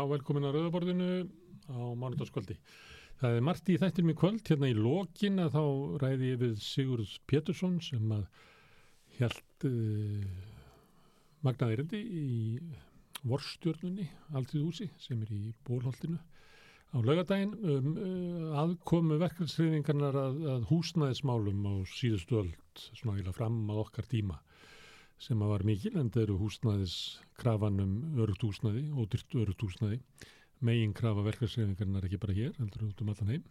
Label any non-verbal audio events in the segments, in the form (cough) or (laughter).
Já, velkomin að Rauðaborðinu á mánudagskvöldi. Það er margt í þættir mér kvöld, hérna í lokin að þá ræði ég við Sigurð Pétursson sem að held uh, magnaði reyndi í vorstjörnunni, alltíð húsi, sem er í bólholtinu á laugadaginn um, uh, aðkomu verkefnsreyfingarnar að, að húsnæðismálum á síðustu öll, svona vilja fram að okkar tíma sem var mikil en það eru húsnæðiskrafanum örugt húsnæði, ódyrt örugt húsnæði. Megin krafa verkefnsreifingarnar ekki bara hér, heldur út um allan heim.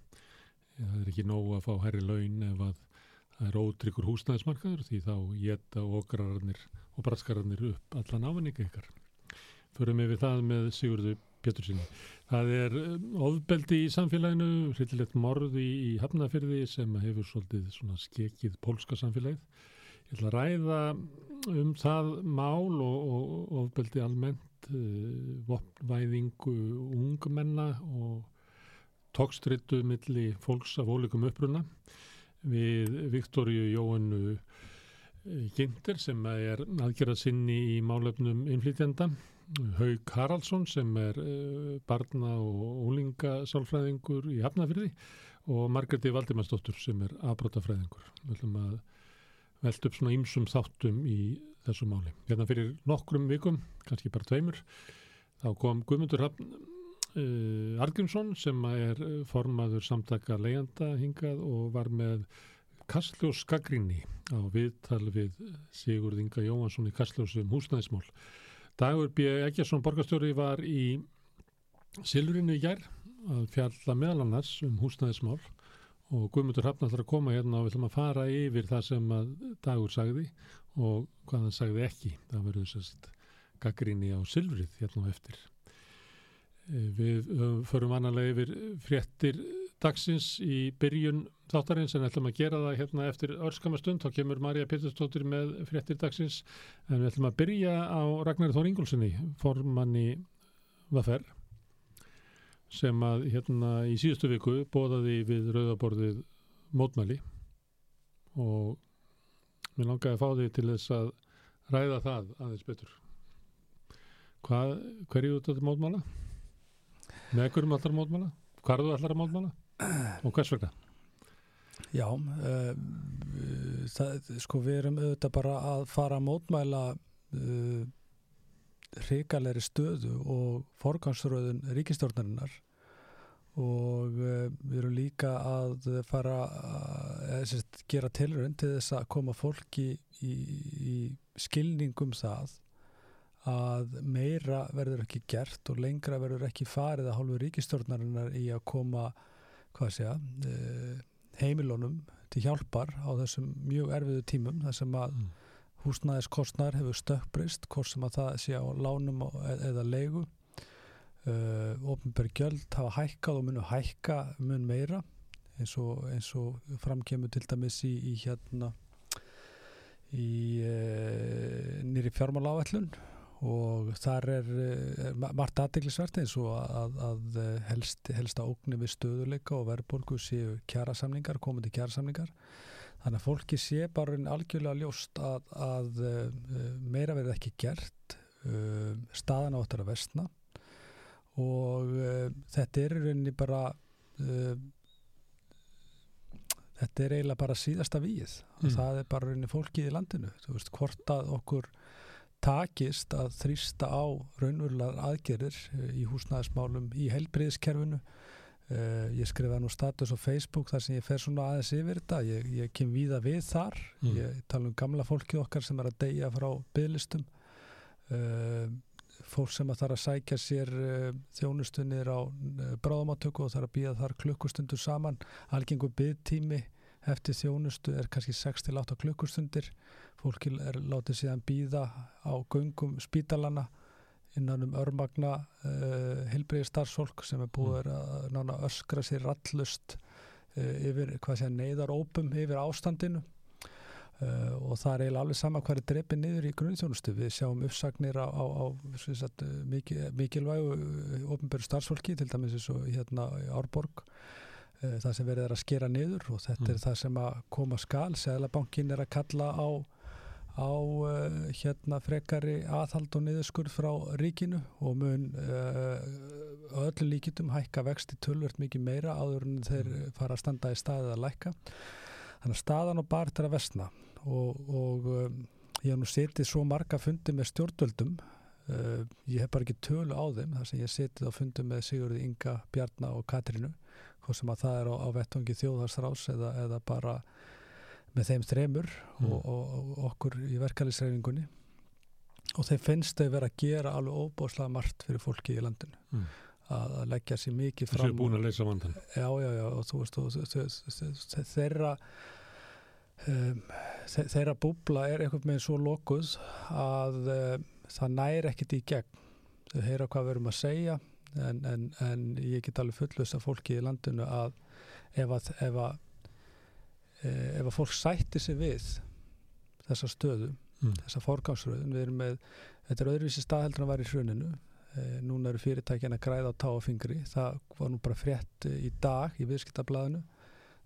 Það er ekki nóg að fá herri laun ef að það er ótryggur húsnæðismarkaður því þá geta okrararnir og braskararnir upp allan ávinninga ykkar. Förum við það með Sigurðu Pétursinni. Það er um, ofbeldi í samfélaginu, hrittilegt morð í, í hafnafyrði sem hefur svolítið skekið pólska samfélagið Ég ætla að ræða um það mál og, ofbeldi almennt, uh, vopnvæðingu ungmenna og tókstrittu milli fólks af ólíkum uppruna við Viktoríu Jóhannu eh, Ginter sem er aðgerað sinni í málefnum innflýtjenda, Haug Haraldsson sem er uh, barna og ólinga sálfræðingur í Hafnafyrði og Margreti Valdimarsdóttur sem er afbrótafræðingur. Við ætlum að veld upp svona ýmsum þáttum í þessu máli. Hérna fyrir nokkrum vikum, kannski bara tveimur, þá kom Guðmundur Hafn uh, Argrímsson sem er formaður samtaka leiðanda hingað og var með Kastljós Skagrinni á viðtal við Sigurð Inga Jóhansson í Kastljósum húsnæðismál. Dagur B. Eggersson borgastjóri var í Silurinu í gær að fjalla meðal annars um húsnæðismál og Guðmundur Hafn ætlar að koma hérna og við ætlum að fara yfir það sem að Dagur sagði og hvað hann sagði ekki. Það verður sérst gaggrinni á Silvrið hérna á eftir. Eh, við förum vanalega yfir fréttir dagsins í byrjun þáttarins en ætlum að gera það hérna eftir örskamastund. Þá kemur Marja Péturstóttir með fréttir dagsins en við ætlum að byrja á Ragnar Þór Ingólfssoni, formanni Vaferr sem að hérna í síðustu viku bóðaði við rauðaborðið mótmæli. Og mér langaði að fá því til þess að ræða það aðeins betur. Hvað, hverju þetta mótmæla? Með hverjum allar mótmæla? Hvað eru allar mótmæla? Og hvers vegna? Já uh, það, sko við erum auðvitað bara að fara að mótmæla uh, hrikalegri stöðu og forgansröðun ríkistjórnarinnar og uh, við erum líka að fara að uh, gera tilrönd til þess að koma fólki í, í skilningum það að meira verður ekki gert og lengra verður ekki farið að hálfu ríkistjórnarinnar í að koma að uh, heimilónum til hjálpar á þessum mjög erfiðu tímum þar sem að mm húsnæðiskostnar hefur stökkbrist hvort sem að það sé á lánum eða leigu. Uh, ofnbjörg gjöld hafa hækkað og munu hækka mun meira eins og, og framkemur til dæmis í, í hérna í uh, nýri fjármála áætlun og þar er, er margt aðdeglisvert eins og að, að helst, helst að ógni við stöðuleika og verðborgu séu kjærasamningar, komandi kjærasamningar Þannig að fólki sé bara algjörlega ljóst að, að uh, meira verði ekki gert, uh, staðan áttur að vestna og uh, þetta er rauninni bara, þetta er eiginlega bara síðasta víð mm. og það er bara rauninni fólkið í landinu. Þú veist hvort að okkur takist að þrýsta á raunverulegar aðgerir í húsnæðismálum í heilbriðiskerfinu Uh, ég skrifaði nú status á Facebook þar sem ég fer svona aðeins yfir þetta. Ég, ég kem víða við þar. Mm. ég tala um gamla fólkið okkar sem er að deyja frá bygglistum uh, eh, fólk sem að þarf að sækja sér uh, þjónustunir á bráðamátöku og þarf að býða þar klukkustundur saman. Algengur byggtími eftir þjónustu er kannski 6-8 klukkustundir. Fólki er látið síðan býða á göngum spítalana innan um örmagna uh, eh, heilbriði starfsfólk sem er búið mm. að nána öskra sér rallust uh, yfir hvað sé neyðarópum yfir ástandinu uh, og það er eiginlega alveg sama hvað er drefið niður í grunnþjónustu við sjáum uppsagnir á, á, á sagt, mikil, mikilvægu ofnbjörn starfsfólki til dæmis eins og hérna í Árborg það sem verður að skera niður og þetta mm. er það sem að koma skal, Sælabankin er að kalla á á uh, hérna frekari aðhald og niðurskurð frá ríkinu og mun uh, öllu líkitum hækka vexti tölvört mikið meira áður en þeir fara að standa í staðið að lækka. Þannig að staðan og bara til að vestna og, og um, ég hef nú setið svo marga fundi með stjórnvöldum uh, ég hef bara ekki tölu á þeim þar sem ég setið á fundi með Sigurði Inga, Bjarnar og Katrinu hvað sem að það er á, á vettungi þjóðharsrás eða, eða bara með þeim þremur mm. og, og, og okkur í verkefælisreifingunni og þeim finnst þau verið að gera alveg óbáslega margt fyrir fólki í landinu mm. að, að leggja sér mikið fram Þessu er búin að leysa vandan Já, já, já, og þú veist þeirra um, þeirra búbla er einhvern veginn svo lokuð að um, það næri ekkit í gegn þau heyra hvað við erum að segja en, en, en ég get alveg fullust af fólki í landinu að ef að, ef að ef að fólk sætti sig við þessa stöðu, mm. þessa fórgámsröðun við erum með, þetta er öðruvísi staðheldur að vera í hruninu. E, núna eru fyrirtækjan að græða á táfingri það var nú bara frétt í dag í viðskiptablaðinu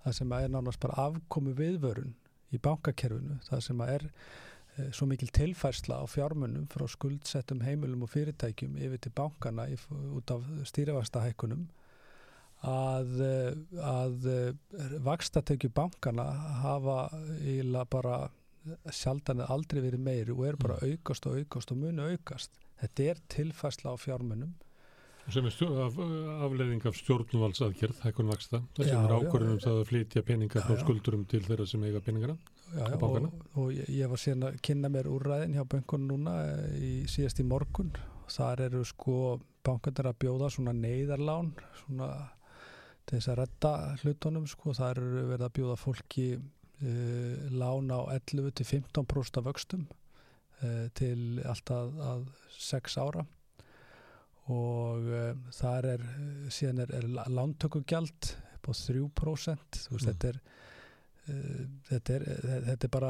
það sem er nánast bara afkomi viðvörun í bankakerfinu, það sem er svo mikil tilfærsla á fjármunum frá skuldsettum heimilum og fyrirtækjum yfir til bankana í, út af stýrifastahækkunum að, eh, að eh, vakstatökju bankana hafa íla bara sjaldan eða aldrei verið meiri og er bara mm. aukast og aukast og muni aukast. Þetta er tilfæsla á fjármunum. Sem er af, afleðing af stjórnvalsadgjörð, hækkun vaksta. Það sem er ákvörðunum það að flytja peningar frá skuldurum til þeirra sem eiga peningara já, á bankana. Og, og ég, ég var síðan að kynna mér úrræðin hjá bankunum núna eh, í síðast í morgun. Þar eru sko bankunar að bjóða svona neyðarlán, svona til þess að redda hlutunum sko, það eru verið að bjóða fólki uh, lána á 11-15% af vöxtum uh, til alltaf að 6 ára. Og uh, þar er síðan er, er lántökugjald på 3% þú veist mm. þetta er Þetta er, þetta er bara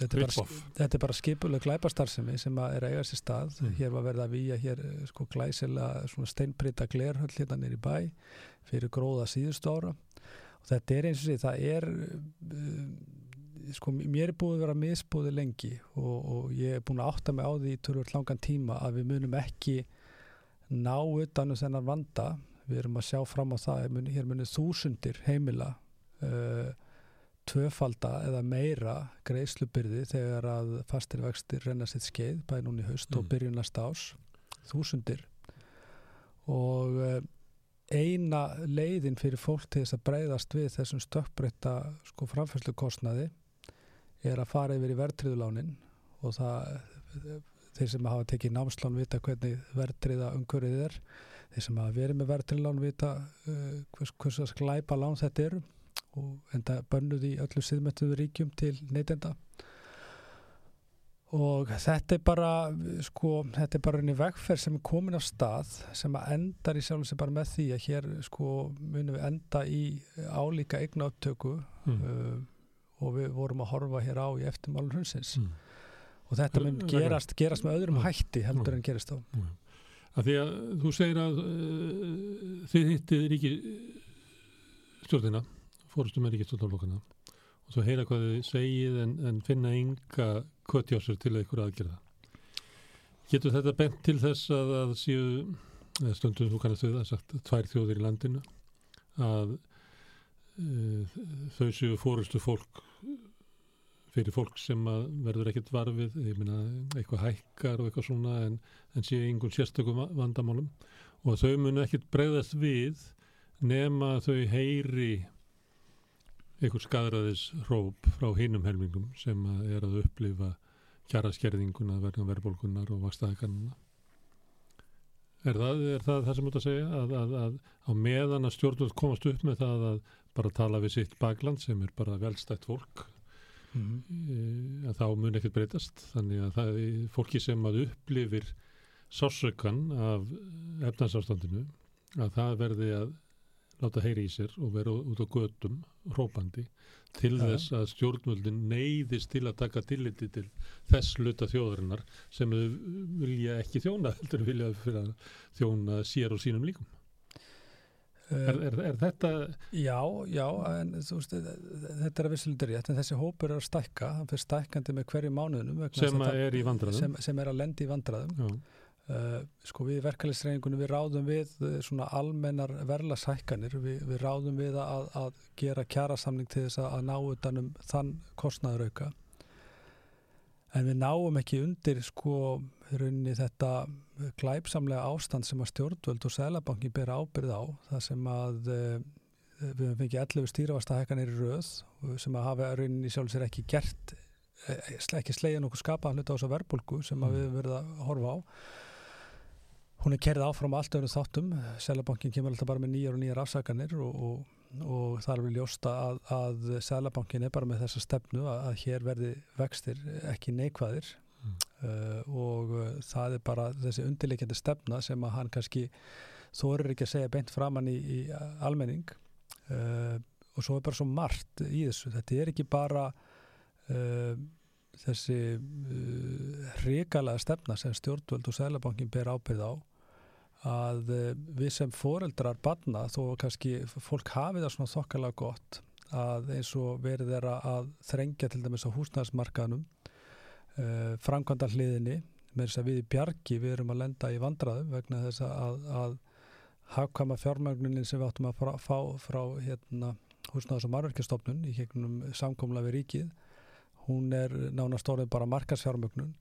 þetta er bara, þetta er bara skipuleg glæparstarfsemi sem er að eiga sér stað. Mm. hér var verið að výja hér sko glæsilega steinbrita glerhöll hérna nýri bæ fyrir gróða síðustu ára. Og þetta er eins og því það er uh, sko mér er búið að vera misbúið lengi og, og ég er búin að átta mig á því í törfur langan tíma að við munum ekki ná utanu þennan vanda. Við erum að sjá fram á það muni, hér munir þúsundir heimila uh, tvöfalda eða meira greiðslubyrði þegar að fastir vextir renna sitt skeið bæði núni haust mm. og byrjun næsta ás þúsundir. Og uh, eina leiðin fyrir fólk til þess að breyðast við þessum stökkbreytta sko framfærslu kostnaði er að fara yfir í verðtriðulánin og það þeir sem hafa tekið námslán vita hvernig verðtriða umkörðið er. Þeir sem hafa verið með verðtriðlán vita uh, hvers, hvers að sklæpa lán þetta eru og enda bönnuð í öllu siðmættuðu ríkjum til neytenda. og þetta er bara sko, þetta er bara einni vegferð sem er komin á stað sem að endar í sjálf sem bara með því að hér sko munum við enda í álíka eigna upptöku mm. uh, og við vorum að horfa hér á í eftirmálur hundsins mm. og þetta mun gerast, gerast með öðrum hætti heldur en gerist á að Því að þú segir að uh, þið hittið ríki stjórnina fórustum er ríki stjórnaflokkana og svo heyra hvað þið segið en, en finna ynga kvötjásur til einhverja aðgerða. Getur þetta bent til þess að, að séu, eða stundum þú kannast við það, sagt tvær þjóðir í landinu, að e, þau séu fórustu fólk fyrir fólk sem verður ekkert varfið, ég minna eitthvað hækkar og eitthvað svona en, en séu einhvern sérstökum vandamálum og þau munu ekkert breyðast við nema þau heyri einhver skadræðis hróp frá hinum helmingum sem er að upplifa kjaraskerðinguna verðan verðbólkunar og vakstaðakanuna. Er það, er það það sem út að segja að, að, að á meðan að stjórnvöld komast upp með það að bara tala við sitt bagland sem er bara velstætt fólk mm -hmm. að þá mun ekkert breytast þannig að það er fólki sem að upplifir sársökan af efnarsástandinu að það verði að láta heyri í sér og vera út á gödum hrópandi til ja. þess að stjórnvöldin neyðist til að taka tilliti til þess luta þjóðarinnar sem þau vilja ekki þjóna (laughs) heldur vilja þjóna sér og sínum líkum Er, er, er þetta Já, já, en þú veist, þetta er að vissulega rétt, en þessi hópur er að stækka, hann fyrir stækkandi með hverju er vandraðum? sem, sem er að lendi í vandraðum. Já, Uh, sko við verkefælisreiningunum við ráðum við uh, svona almennar verðlasækkanir, við, við ráðum við að, að gera kjærasamning til þess að, ná utanum þann kostnaðurauka en við náum ekki undir sko rauninni þetta glæpsamlega ástand sem að stjórnvöld og Sælabankin bera ábyrð á. Það sem að uh, við höfum fengið 11 stýravastahækkanir í röð sem að hafa rauninni sjálf sér ekki gert eh, ekki slegja nokkuð skapaðan hluta á þessu verbulgu sem að við höfum verið að horfa á hún er kerið áfram á allt öðrum þáttum. Sælabankin kemur alltaf bara með nýjar og nýjar afsakanir og, og, og það er vel ljósta að, að Sælabankin er bara með þessa stefnu að, að hér verði vextir ekki neikvæðir. Mm. uh, og uh, það er bara þessi undirleikjandi stefna sem að hann kannski þorir ekki að segja beint framann í, í almenning. Uh, og svo er bara svo margt í þessu. Þetta er ekki bara uh, þessi uh, hrikalega stefna sem stjórnvöld og Sælabankin ber ábyrð á að uh, við sem foreldrar barna þó kannski fólk hafi það svona þokkalega gott að eins og verið þeirra að þrengja til dæmis á húsnæðismarkaðnum uh, framkvæmda hliðinni með þess að við í bjargi við erum að lenda í vandraðum vegna þess að, að hafkama fjármögnunin sem við áttum að frá, fá frá hérna, húsnæðis og marverkjastofnun í gegnum samkomla við ríkið hún er nánast orðið bara markasfjármögnun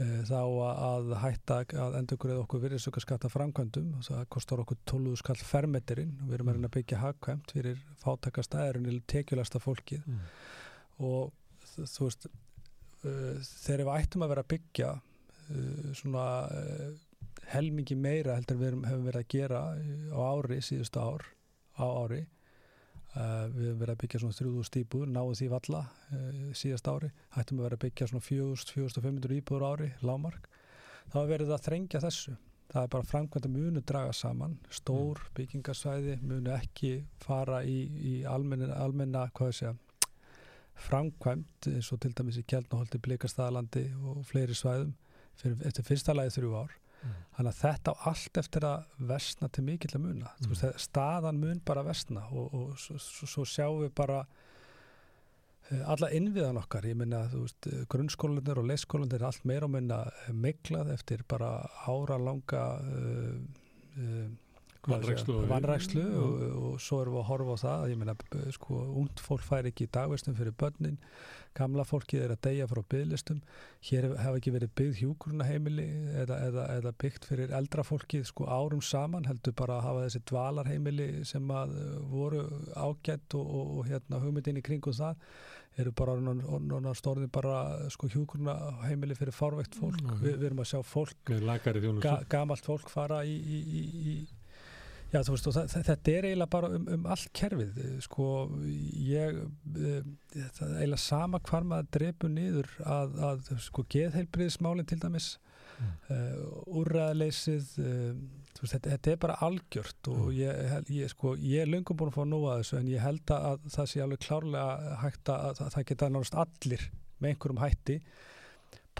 þá að hætta að endurgreða okkur virðisökkaskatta framkvæmdum það kostar okkur 12 skall fermeterinn og við erum að reyna að byggja hagkvæmt fyrir fátakastæðurinn til tekjulasta fólkið mm. og þú veist uh, þegar við ættum að vera að byggja uh, svona uh, helmingi meira heldur við erum, hefum verið að gera á ári, síðustu ár á ári við hefum verið að byggja svona 3000 íbúður, náðu því valla síðast ári, ættum að vera að byggja svona 4500 íbúður ári lámark, þá er verið að þrengja þessu. Það er bara framkvæmda munu draga saman, stór byggingarsvæði munu ekki fara í, í almenna, almenna segja framkvæmt eins og til dæmis í Kjeldnaholti, Blíkastæðalandi og fleiri svæðum fyrir, eftir fyrsta lagi þrjú ár. Mm. Þannig að þetta á allt eftir að vestna til mikill að muna Mm. veist, staðan mun bara vestna og, og svo, svo, sjáum við bara uh, alla innviðan okkar ég minna grunnskólanir og leikskólanir er allt meira og minna miklað eftir bara ára langa uh, uh, Vanrækslu og- Já. og, og svo erum við að horfa á það. Ég meina, sko, ungd fólk fær ekki í dagvistum fyrir börnin, gamla fólkið er að deyja frá bygglistum, hér hef- hafa ekki verið byggð hjúkurunaheimili eða, eða, eða byggt fyrir eldra fólkið sko árum saman, heldur bara að hafa þessi dvalarheimili sem að uh, voru ágætt og, og, og hérna hugmyndin í kringum það eru bara núna stórði bara sko hjúkurunaheimili fyrir fárveikt fólk, Mm. Vi, við erum að sjá fólk gamalt fólk fara í, í, í, í já þú veist það, þetta er eiginlega bara um, um allt kerfið sko ég eh, það er eiginlega sama hvar maður drepur niður að, að sko geðheilbriðismálinn til dæmis Mm. uh, úrræðaleysið uh, veist, þetta, þetta er bara algjört og Mm. ég, ég, sko, ég er löngum búin að fá að nóga þessu en ég held að það sé alveg klárlega hægt að, að það geta náttúrulega allir með einhverjum hætti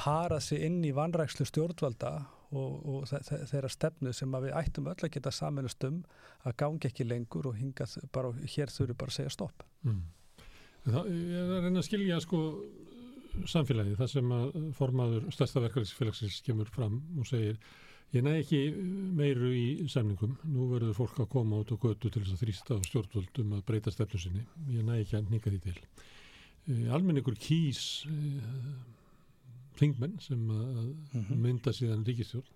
parað sig inn í vanrækslu stjórnvalda og, og þe- þe- þeirra stefnu sem við ættum öll að geta saminast um að gangi ekki lengur og hingað bara hér þurfi bara að segja stopp. Mm. Það, ég er að reyna að skilja sko samfélagi þar sem að formaður stærsta verkefælisfélagsins kemur fram og segir ég næ ekki meiru í samningum nú verður fólk að koma út og götu til þess að þrýsta á stjórnvöldum að breyta stefnu sinni ég næ ekki að nýka því til uh, almenningur kýs þingmenn sem Mhm. mynda síðan ríkistjórn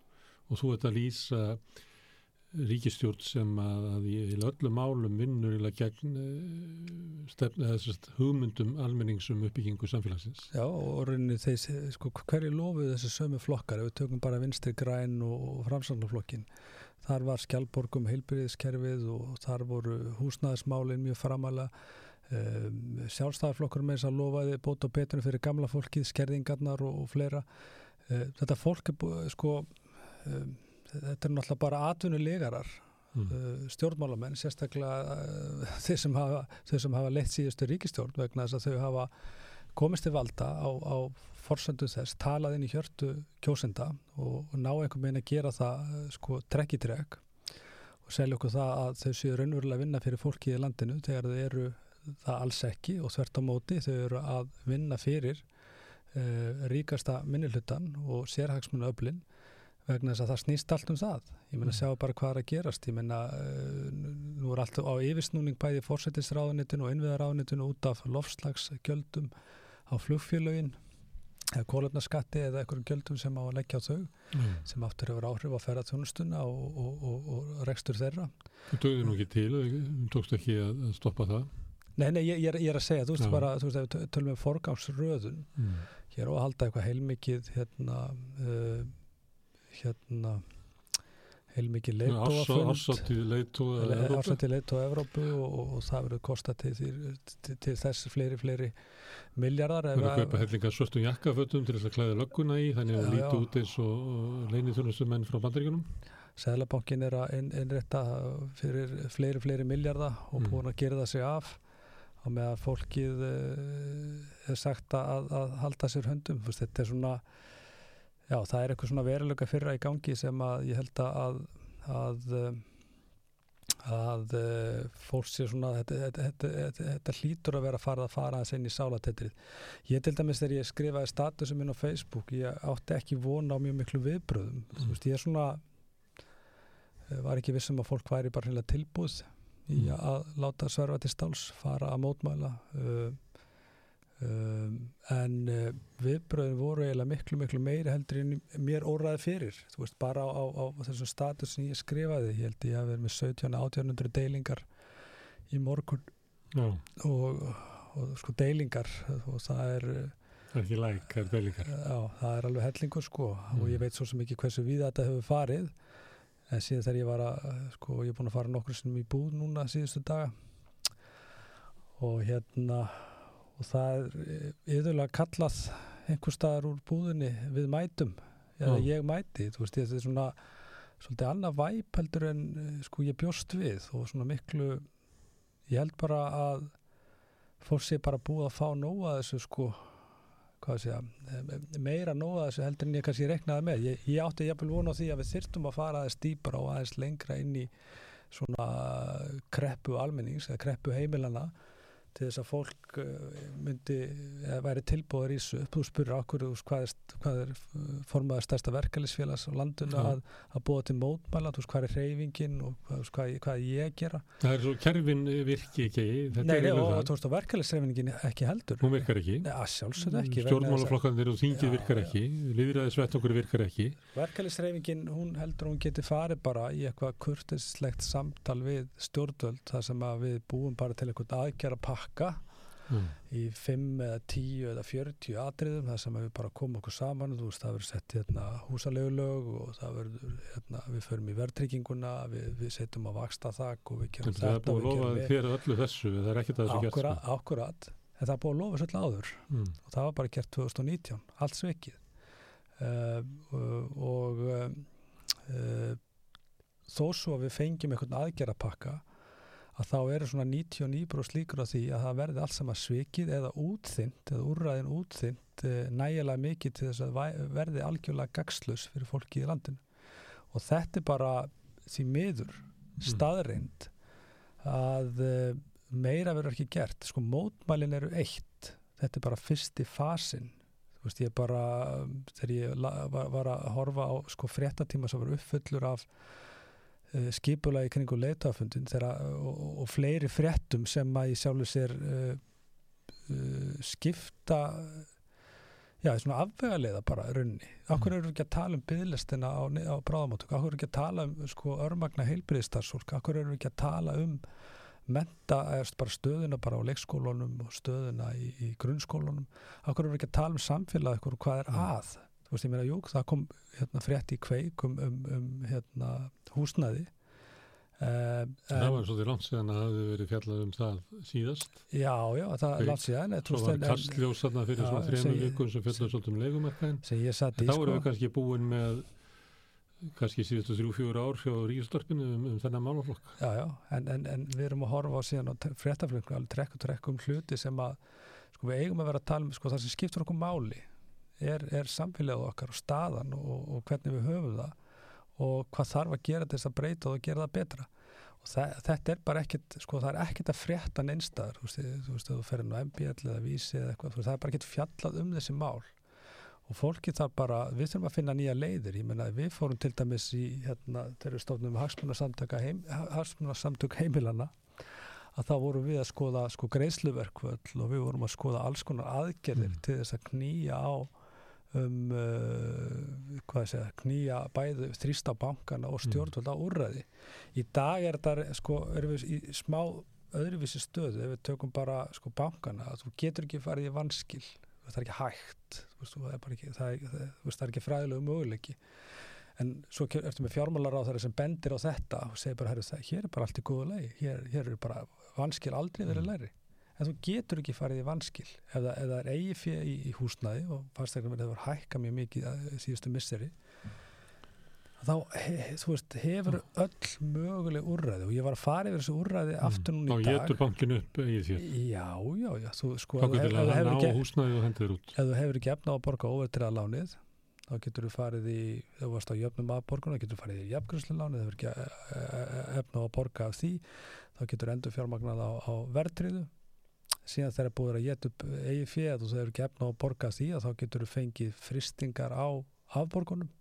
og þú ert að lýsa ríkistjórn sem að, að í öllum málum vinnur í gegn uh, stefn, eða, sérst, hugmyndum almenningsum uppbyggingu samfélagsins. Já og rauninni þeir, sko, hverju lofuð þessi sömu flokkar ef við tökum bara vinstri græn og, og framsannarflokkin þar var skjálborgum heilbyrðiskerfið og þar voru húsnæðismálin mjög framalega um, sjálfstæðarflokkur með þess að lofaði bóta og betunum fyrir gamla fólkið, skerðingarnar og, og fleira uh, þetta fólk er búið sko um, þetta er náttúrulega bara atvinnulegarar Mm. uh, stjórnmálamenn, sérstaklega uh, þeir sem hafa, hafa leitt síðustu ríkistjórn vegna þess að þau hafa komist til valda á, á forsöndu þess, talað inn í hjörtu kjósenda og, og ná einhvern veginn að gera það sko trekk í trekk og selja okkur það að þau séu raunverulega að vinna fyrir fólki í landinu þegar þau eru það alls ekki og þvert á móti þau eru að vinna fyrir uh, ríkasta minnilhutan og sérhagsmunu öflin vegna þess að það snýst allt um það ég menna Mm. sjá bara hvað er að gerast ég menna uh, nú er allt á yfirsnúning bæði fórsetisráðunitinu og innviðaráðunitinu út af lofslagsgjöldum á flugfélögin eða kólefnaskatti eða einhverjum gjöldum sem á að leggja á þau Mm. sem aftur hefur áhrif á ferðarþjónustuna og, og, og, og rekstur þeirra Þú dögði nú ekki til, þú tókst ekki að stoppa það. Nei, nei, ég, ég, er, að segja, þú veist bara, þú veist, ef við töl- tölum við forgámsröðun, Mm. hér á að halda eitthvað heilmikið, hérna, uh, hérna, heilmikið leitóafund, Ársáttíð leitóa ásætti leitóa Evrópu og, og, og það verður kosta til, til, til, til þess fleiri, fleiri miljardar. Það er að kaupa hellinga svörtum jakkafötum til þess að klæða lögguna í, þannig að það líti út eins og leinið þjónustu menn frá bandaríkunum. Sæðlabankin er að inn, innrétta fyrir fleiri, fleiri miljardar og Mm. búin að gera það sig af og með að fólkið uh, er sagt að, að halda sér höndum. Þetta er svona, já, það er eitthvað svona veruleika fyrra í gangi sem að ég held að, að, að uh, fólk sé svona, þetta, þetta, þetta, þetta, hlýtur að vera fara að fara aðeins inn í sálatetrið. Ég til dæmis þegar ég skrifaði statusum minn á Facebook, ég átti ekki vona á mjög miklu viðbröðum. Þú veist, ég er svona, eh, var ekki vissum að fólk væri bara tilbúð í að láta sverfa til stáls, fara að mótmæla. Uh, um, en uh, viðbröðin voru eiginlega miklu miklu meiri heldur en mér óraði fyrir. Þú veist bara á, á, á þessum status sem ég skrifaði, ég held ég að vera með 17-1800 deilingar í morgun. Já, og, og sko deilingar og það er uh, það er ekki læk, það er deilingar. Já, það er alveg hellingur sko. Og Mm. ég veit svo sem ekki hversu við þetta hefur farið en síðan þegar ég var að sko, ég er búin að fara nokkur sinnum í búð núna síðustu daga og hérna og það er yfirlega kallað einhver staðar úr búðinni við mætum eða Já. ég mæti, þú veist, þetta er svona svolítið annað væp heldur en eh, sko ég bjóst við og svona miklu ég held bara að fólk sé bara búið að fá nóga þessu sko hvað sé að meira nóga þessu heldur en ég kannski reknaði með. Ég, ég átti jafnvel vona því að við þyrftum að fara aðeins dýpra og aðeins lengra inn í svona kreppu almennings eða kreppu heimilana til þess að fólk uh, myndi eða væri tilbúður í þessu þú spurur okkur hvað er, hvað er formaður stærsta verkefælisfélags á landinu Já. að, að búa til mótmæla þú veist hvað er reyfingin og hvað, hvað, hvað ég að gera Það er svo, kerfin virki ekki, þetta Nei, og það. þú veist og verkefælisreifingin ekki heldur Hún virkar ekki. Að að- Stjórnmálaflokkanir og þingið virkar já. ekki, liðræðisvett okkur virkar ekki. Verkefælisreifingin, hún heldur að hún geti farið bara í eitthvað kurtislegt samtal við stjórnvöld þar sem að við búum bara til eitthvað aðgjara pakka Mm. í 5 eða 10 eða 40 atriðum þar sem við bara komum okkur saman þú veist, það verður sett hérna húsalegulög og það verður, hérna, við förum í verðtrygginguna, við, við setjum á vaksta þak og við gerum það er þetta búið að lofa þér öllu þessu, það er ekkert að þessu gert. akkurat, akkurat, en það er búið að lofa svolítið áður Sko. Mm. og það var bara gert 2019 allt svikið uh, og um, uh, þó svo að við fengjum einhvern aðgerapakka að þá eru svona 99% líkur á því að það verði allt saman svikið eða útþynt eða úrræðin útþynt uh, nægilega mikið til þess að verði algjörlega gagslus fyrir fólki í landinu. Og þetta er bara því miður staðreind að uh, meira verður ekki gert. Sko mótmælin eru eitt. Þetta er bara fyrsti fasin þú veist ég bara þegar ég var að horfa á sko fréttatíma sem var uppfullur af uh, skipulagi kringu leitafundin og, og- fleiri fréttum sem að í sjálfu sér uh, uh, skipta já, svona afvegaleiða bara runni. Akkur eru ekki að tala um byðlistina á, á bráðamáttöku, akkur eru ekki að tala um sko örmagna heilbriðistarsfólk, akkur eru ekki að tala um menta, eða bara stöðuna bara á leikskólunum og stöðuna í, í grunnskólunum, akkur eru ekki að tala um samfélag, akkur hvað er Mm. Þú veist, ég meina, jú, það kom hérna, frétt í kveik um, um, um hérna, húsnaði um, Það var svolítið langt síðan að það hefði verið fjallað um það síðast. já, já, það er langt síðan Svo var en- en- kastljós þarna fyrir Já, svona þrejum vikum sem fjallaði svolítið um leikumarkaðin. Þá sko. erum við kannski búin með kannski síðustu þrjú, fjögur ár hjá Ríkistorpinu um, um þennan málaflokk. Já, já, en, en, en við erum að horfa á síðan á fréttaflöku, alveg trekk og trekk um hluti sem að, sko við eigum að vera að tala um, sko það sem skiptur okkur máli er, er samfélagið okkar og staðan og, og hvernig við höfum það og hvað þarf að gera þess að breyta og að gera það betra. Og það, þetta er bara ekkit sko það er ekkit að frétta neinstæðar þú veist, þú veist, þú ferir nú MBL eða vísi eða eitthvað, það er bara ekkit fjallað um þessi mál. Og fólki þarf bara, við þurfum að finna nýja leiðir. Ég menna við fórum til dæmis í hérna, þegar við stofnum heim, hagsmunarsamtök heimilana að þá vorum við að skoða sko greiðsluverkvöld og við vorum að skoða alls konar aðgerðir mm. til þess að knýja á um uh, að knýja bæðu þrýsta bankana og stjórnvöld á úrræði. Í dag er þetta sko, erum við í smá öðruvísi stöðu ef við tökum bara sko bankana þú getur ekki farið í vanskil það er ekki hægt veist, það, er ekki, það, er, það, það er ekki fræðilegu möguleiki en svo ertu með fjármálar á þeirra sem bendir á þetta og segir bara, hér er bara allt í góðu lei hér, hér er bara vanskil aldrei verið mm. En þú getur ekki farið í vanskil ef það er eigi fyrir í, í húsnæði og fastegnum er það að hækka mjög mikið síðustu misseri þá þú veist, hefur öll möguleg úrræði og ég var að fara yfir þessu úrræði mm. aftur núna í dag. Þá getur bankinu upp eigið þér. Já, já, já. Þú, sko, þá getur það að ná húsnæði og hendur út. Ef þú hefur ekki efna á að borga óvertriða lánið, þá getur þú farið í, ef þú varst á jöfnum að borguna, þá getur þú farið í lánið, ef þú hefur ekki e, e, e, efna á að borga af því, þá getur þú endur fjármagnað á, á verðtriðu síðan þegar búður að geta upp eigi féð og þú hefur ekki efna á að borga því að þá getur þú fengið fristingar á afborgunum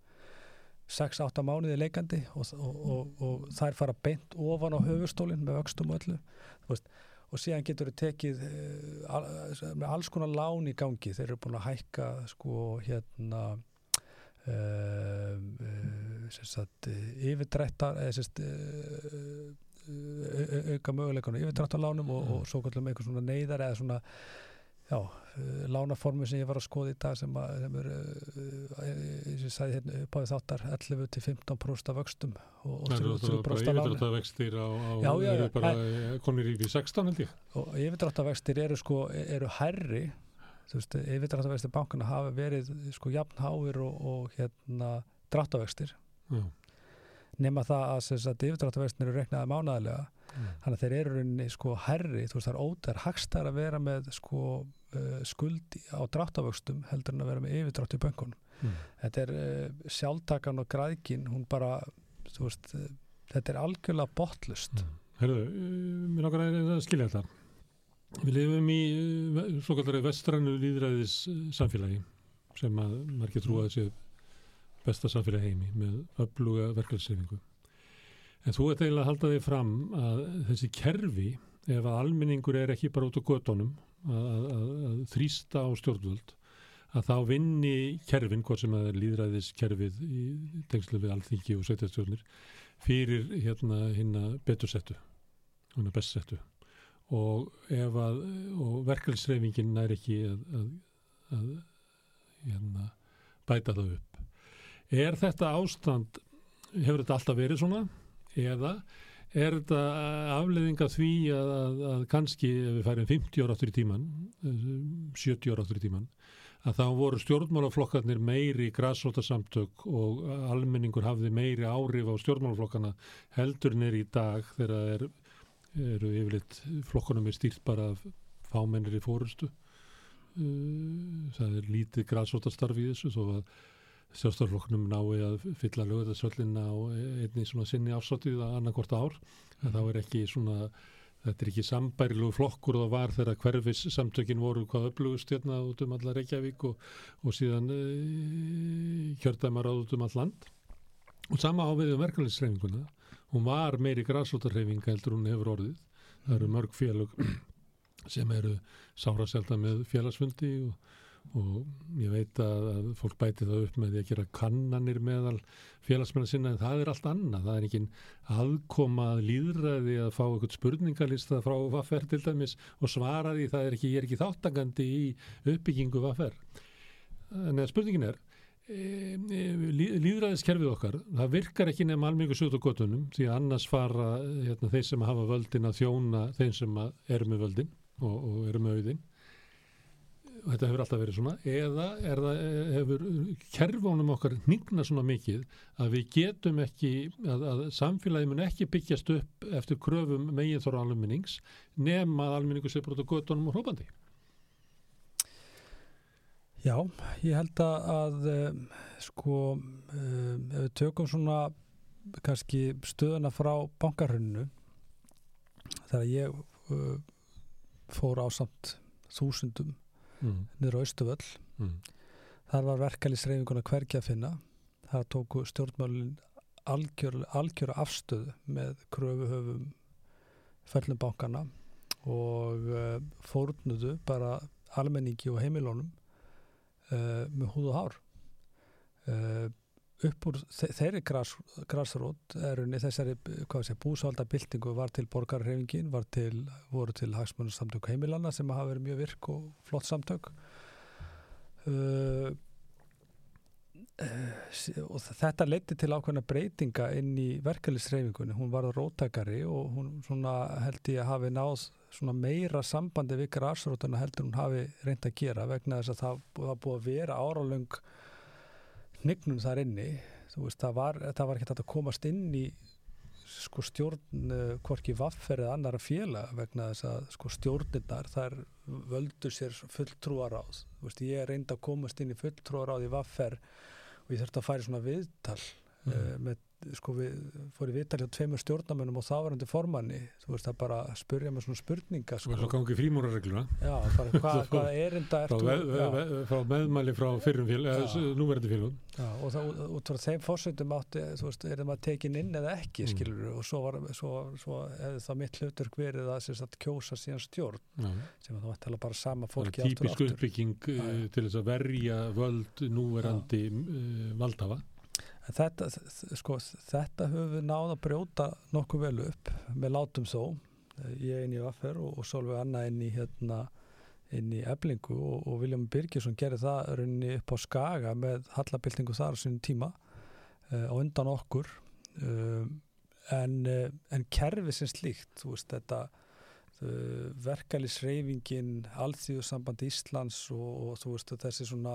6-8 mánuði leikandi og, og, og, og þær fara beint ofan á höfustólinn með vöxtum og öllu veist, og síðan getur þau tekið uh, með alls konar lán í gangi. Þeir eru búin að hækka sko hérna uh, uh, yfirdrættar auka möguleikunum yfirdrættarlánum og svo kallum eitthvað svona neyðar eða svona já, uh, lánaformu sem ég var að skoða í dag sem, að, sem er eins og ég sagði hérna upp á því þáttar 11-15% af vöxtum og, og 3% af láni Yfirdráttavextir á, á já, já, eru bara konir í 16 held ég. Og yfirdráttavextir eru sko eru herri þú veist, yfirdráttavextir bankana hafa verið sko jafnháir og, og hérna dráttavextir nema það að, að yfirdráttavextir eru reknaði mánæðilega mm. þannig að þeir eru rauninni sko herri, þú veist það er ótæðar hagstar að vera með sko uh, skuldi á dráttavöxtum heldur en að vera með yfirdrátt í böngunum mm. þetta er uh, sjálftakan og græðkin hún bara, þú veist uh, þetta er algjörlega botlust mm. Herru, mér nokkar að skilja þetta Við lifum í svo kallari vestrannu líðræðis samfélagi sem að margir trúa þessi besta samfélagi heimi með öfluga verkefælsreifingu En þú ert eiginlega að halda þig fram að þessi kerfi, ef að alminningur er ekki bara út á gödónum að, að, að þrýsta á stjórnvöld, að þá vinni kerfin, hvort sem að er líðræðiskerfið í tengslu við alþingi og sveitastjórnir, fyrir hérna hinna betursettu, hinna bestsettu. Og og verkefælsreifingin er ekki að, að hérna, bæta það upp. Er þetta ástand, hefur þetta alltaf verið svona? eða er þetta afleðinga því að, að, að kannski ef við færum 50 ára áttur í tíman 70 ára áttur í tíman að þá voru stjórnmálaflokkarnir meiri græsótasamtök og almenningur hafði meiri áhrif á stjórnmálaflokkana heldur neyri í dag þegar er, eru yfirleitt flokkunum er stýrt bara af fámennir í fórustu það er lítið græsótastarf í þessu þó að sjálfstofloknum nái að fylla lögðarsvöllin á einni svona sinni ásátið að annarkort ár. Mm. þá er ekki svona þetta er ekki sambærilegu flokkur og það var þegar hverfis samtökin voru hvað upplugust hérna út um alla Reykjavík og, og síðan e, kjördæmar át um all land. Og sama áviðið um verkefnisreifinguna hún var meiri græsótarreifinga heldur hún hefur orðið. Það eru mörg félög sem eru sára selta með félagsfundi og og ég veit að, að fólk bæti það upp með því að gera kannanir meðal félagsmennar sinna en það er allt annað, það er ekki aðkomað líðræði að fá eitthvað spurningalista frá vaffer til dæmis og svara því það er ekki, er ekki þáttangandi í uppbyggingu vaffer en spurningin er e, e, líðræðiskerfið okkar það virkar ekki nefn almengu sjótt á gotunum því að annars fara hérna, þeir sem hafa völdin að þjóna þeim sem eru með völdin og, og eru með auðin og þetta hefur alltaf verið svona eða það, hefur kerfónum okkar nýgna svona mikið að við getum ekki að, að samfélagi mun ekki byggjast upp eftir kröfum megin þóra almennings nema að almenningu sé brot og göttunum og hrópandi? Já, ég held að, að sko ef við tökum svona kannski stöðuna frá bankarhönnu þegar ég uh, fór á samt þúsundum mm, niður á Östuvöll mm, þar var verkalýsreifinguna hvergi að finna. Þar tóku stjórnmálin algjör, algjöra afstöðu með kröfuhöfum föllum bankana og uh, fórnuðu bara almenningi og heimilónum uh, með húð og hár. Uh, upp úr þe þeirri gras, grasrót erunni þessari búsaldabildingu var til til, voru til hagsmunarsamtök heimilanna sem hafa verið mjög virk og flott samtök. Uh, uh, og þetta leiti til ákveðna breytinga inn í verkefliðsreyfingunni, hún var róttakari og hún svona held ég að hafi náð svona meira sambandi við grasrótuna heldur hún hafi reynd að gera vegna þess að það, það búið að vera áralöng hnignum þar inni veist, það var, var ekki þetta að komast inn í sko stjórn uh, hvorki vaffer eða annara félag vegna þess að sko stjórnirnar þar völdur sér fulltrúaráð veist, ég reyndi að komast inn í fulltrúaráð í vaffer og ég þurfti að færi svona viðtal mm. uh, með sko við fórum viðtalið á tveimur stjórnamennum og þávarandi formanni. Þú veist það bara að spurja með svona spurninga sko. og svo gangi frímúrarregluna já, bara (laughs) hvað, hvað er enda frá, veð, frá meðmæli frá fyrrum félag núverandi félagum já, og það út frá þeim fórsöndum átti þú veist, er það maður tekin inn eða ekki mm. skilur og svo, var, svo, svo hefði það mitt hlutur hverið að, að kjósa síðan stjórn já. sem það var tala bara sama fólki það er típisk uppbygging uh, til þess að verja völd núverandi uh, valdhafa Þetta, sko, þetta höfum við náð að brjóta nokkuð vel upp með látum þó. Ég inn í Vaffer og, og Solveig Anna inn í hérna inn í eblingu og, og Viljum Birgisson gerir það rauninni upp á skaga með hallabildingu þar á sínum tíma uh, á undan okkur. Uh, en, uh, en kerfi sem slíkt þú veist þetta verkefælisreifingin alþjóðsamband Íslands og, og þú veist þessi svona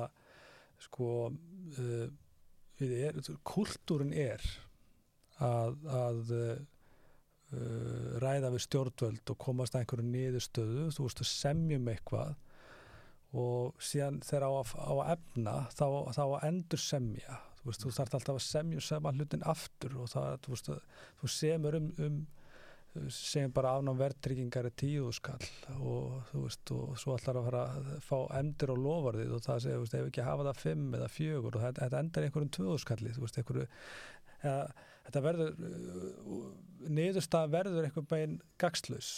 sko kultúrin er að, að uh, ræða við stjórnvöld og komast að einhverju niðurstöðu, þú veist að semjum eitthvað og síðan þegar á að, á að efna þá, þá að endur semja þú veist, þú þarf alltaf að semja saman hlutin aftur og það, þú veist, að, þú semur um, um segjum bara afnám verðtryggingar er tíu skall og þú veist og svo ætlar að fara að fá endur og lofarðið og það segir, ef ekki hafa það fimm eða fjögur og þetta, endar einhverjum tvöðu skalli þú veist, einhverju ja, þetta verður uh, niðurstað verður einhvern veginn gagslaus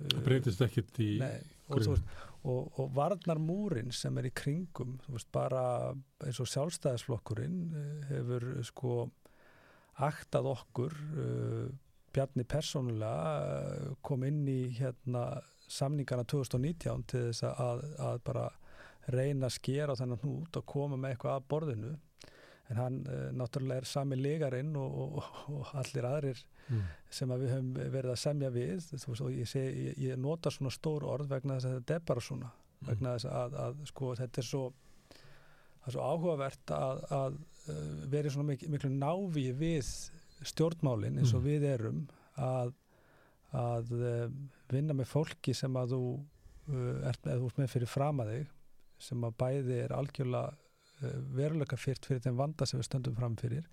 það breytist ekkert í Nei, og, veist, og, og varnar múrin sem er í kringum þú veist, bara eins og sjálfstæðisflokkurinn uh, hefur sko aktað okkur uh, Bjarni persónulega eh, kom inn í hérna, samningarna 2019 til þess að, að bara reyna að skera þennan hnút og koma með eitthvað að borðinu en hann uh, náttúrulega er sami legarinn og, og, og allir aðrir mm. sem að við höfum verið að semja við veist, ég, sé, ég, ég nota svona stór orð vegna þess að þetta er bara svona mm. vegna þess að, að sko, þetta er svo, er svo áhugavert að, að uh, verið svona miklu, miklu návi við stjórnmálinn eins og mm. við erum að, að uh, vinna með fólki sem að þú uh, ert með, með fyrir fram að þig sem að bæði er algjörlega uh, veruleika fyrt fyrir þeim vanda sem við stöndum fram fyrir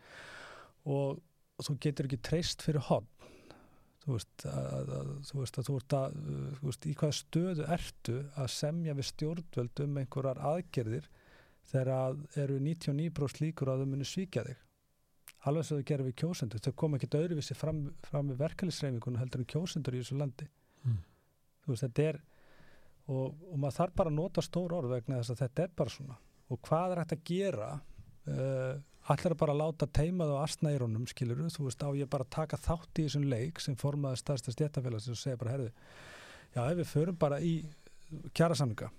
og, þú getur ekki treyst fyrir hodn þú veist að, að, þú veist að þú ert að þú veist í hvaða stöðu ertu að semja við stjórnvöld um einhverjar aðgerðir þegar eru 99% líkur að þau muni svíkja þig alveg sem þau gerum við kjósendur þau kom ekki öðruvísi fram, fram með verkefliðsreifingun heldur en kjósendur í þessu landi. Mm. þú veist þetta er og, og maður þarf bara að nota stór orð vegna þess að þetta er bara svona. Og hvað er hægt að gera? Uh, allir að bara láta teimað á astnæronum skiluru, þú veist á ég bara að taka þátt í þessum leik sem formaði starfsta stjættafélags og segja bara herði já ef við förum bara í kjara samlinga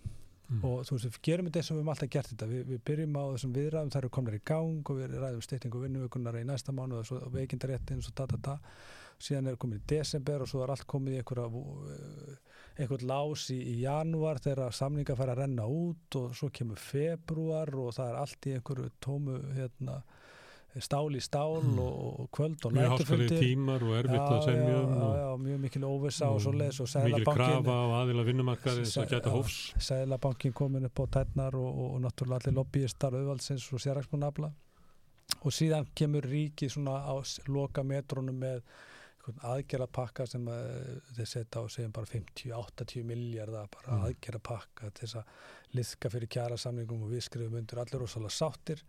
Mm. og þú veist, við gerum þetta eins og við höfum alltaf gert þetta við, við byrjum á þessum viðræðum, það eru komnar í gang og við ræðum styrtingu vinnuvökunar í næsta mánu og, og veikindaréttin og svo ta ta ta síðan er komið í desember og svo er allt komið í einhvern lás í, í januar þegar samninga fær að renna út og svo kemur februar og það er allt í einhverju tómu hérna stál í stál mm. og, og kvöld og nættufundir tímar og erfitt já, að semja um já, já, mjög mikil óvisa og, og svo les og mikil krafa á aðila vinnumarkaði sem geta hófs Sælabankin komin upp á tætnar og, og náttúrulega allir lobbyistar auðvaldsins og sérraksmunabla og síðan kemur ríki svona á loka metrónum með aðgerra pakka sem að, þeir setja á segjum bara 50-80 miljardar bara mm. aðgerra pakka til þess að liðka fyrir kjara samlingum og við skrifum undir allir rosalega sáttir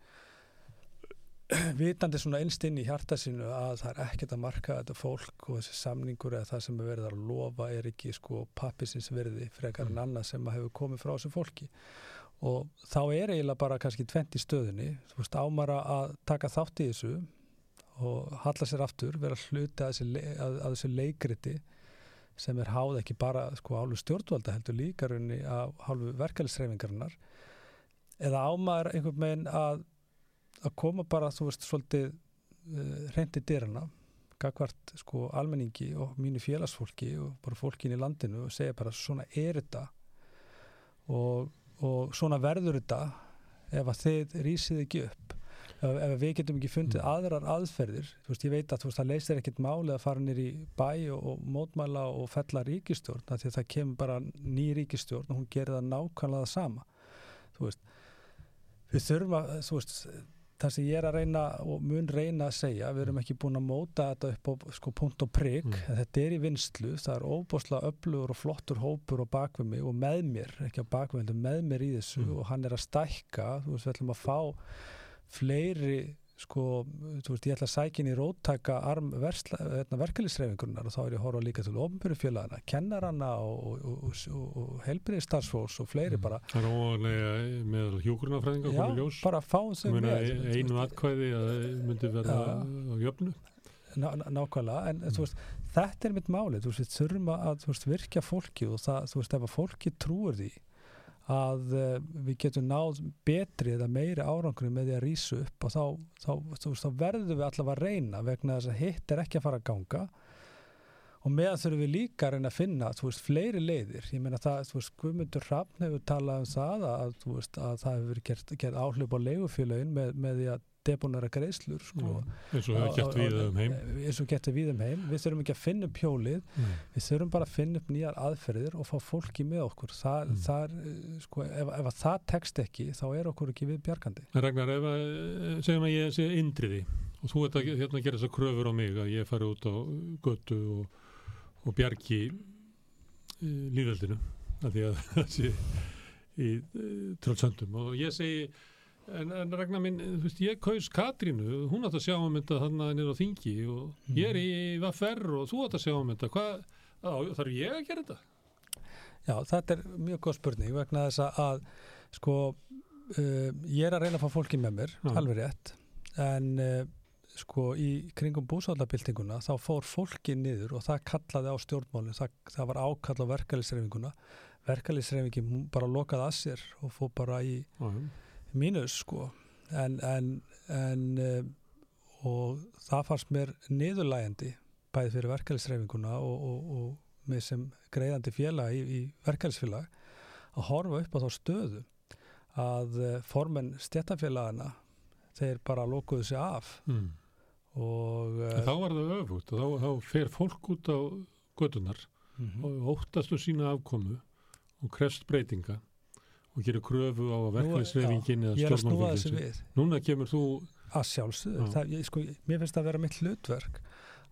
(clears throat) vitandi svona einst inn í hjarta sinu að það er ekkert að marka þetta fólk og þessi samningur eða það sem er verið að lofa er ekki sko pappisins verði frekar mm. en annað sem hefur komið frá þessu fólki. Og þá er eiginlega bara kannski tvent í stöðunni, þú veist ámara að taka þátt í þessu og halla sér aftur, vera hluti að þessu, að, að þessu leikriti sem er háð ekki bara sko hálfu stjórnvalda heldur líka raunni af hálfu verkefælisreifingarinnar eða ámar einhvern veginn að, að koma bara þú veist svolítið uh, eh, reyndi dyrana gagvart sko almenningi og mínu félagsfólki og bara fólkin í landinu og segja bara svona er þetta. Og, og svona verður þetta ef að þið rýsið ekki upp. Ef, ef við getum ekki fundið mm. aðrar aðferðir þú veist, ég veit að veist, það leysir ekkit máli að fara nýri bæ og, og mótmæla og fella ríkistjórn, því að það kemur bara ný ríkistjórn og hún gerir það nákvæmlega það sama. Þú veist við þurfum að, þú veist það sem ég er að reyna og mun reyna að segja við erum ekki búin að móta þetta upp á sko punkt og prigg, mm. þetta er í vinslu það er óbúslega öflugur og flottur hópur og bakvið mig og með mér ekki á bakvið, með mér í þessu mm. og hann er að stækka, þú veist, við ætlum að fá fleiri sko, þú veist, ég ætla að sækja inn í róttaka arm hérna, verkefliðsreifingunar og þá er ég að horfa líka til ofnbjörnfélagana, kennaranna og, og, og, og helbriði starfsfólks og fleiri mm. bara. Það er óvanlega með hjókurnafræðinga komið ljós. Já, bara fá þau með. Einu atkvæði myndi verða á jöfnu. Ná, nákvæmlega, en mm. þú veist, þetta er mitt málið, þú veist, þurfum að veist, virkja fólki og það, þú veist, ef að fólki trúur því að uh, við getum náð betri eða meiri árangur með því að rýsa upp og þá, þá, þá, þá verðum við allavega að reyna vegna þess að hitt er ekki að fara að ganga. Og meðan þurfum við líka að reyna að finna veist, fleiri leiðir, ég meina það Guðmundur Hrafn hefur talað um það að, veist, að það hefur gert áhljóp á leigufélagin með, með því að debunara greiðslur sko. eins og gett við um heim eins og gett við um heim við þurfum ekki að finna upp hjólið mm. við þurfum bara að finna upp nýjar aðferðir og fá fólki með okkur það, mm. það, sko, ef, ef að það tekst ekki þá er okkur ekki við bjargandi Ragnar, ef að segjum að ég sé indriði og þú ert að hérna, gera þessar kröfur á mig að ég fari út á götu og, og bjargi uh, líðveldinu af því að (laughs) það sé í uh, tröldsöndum og ég segi En, en Ragnar minn, þú veist, ég kaus Katrínu, hún átt að sjá um þetta þannig að niður á þingi og mm. ég er í Vaffer og þú átt að sjá um þetta. Hvað, þarf ég að gera þetta? Já, þetta er mjög góð spurning vegna þess að, sko, uh, ég er að reyna að fá fólki með mér, Já. alveg rétt, en uh, sko í kringum búsvallabildinguna þá fór fólki niður og það kallaði á stjórnmálinn, það, það var ákall á verkefælisreifinguna, verkefælisreifingin bara lokaði að sér og fór bara í... Já mínus sko en, en, en um, og það fannst mér niðurlægandi bæði fyrir verkefælisreifinguna og, og, og með sem greiðandi félag í, í verkefælisfélag að horfa upp á þá stöðu að uh, formen stjættafélagana þeir bara lókuðu sig af mm. og uh, þá var það öfut og þá, þá fer fólk út á gödunar mm -hmm. og óttastu sína afkomu og krefst breytinga og gerir kröfu á verkefnisreifingin eða stjórnmálfingin núna kemur þú að sjálfsögðu, sko, mér finnst það að vera mitt hlutverk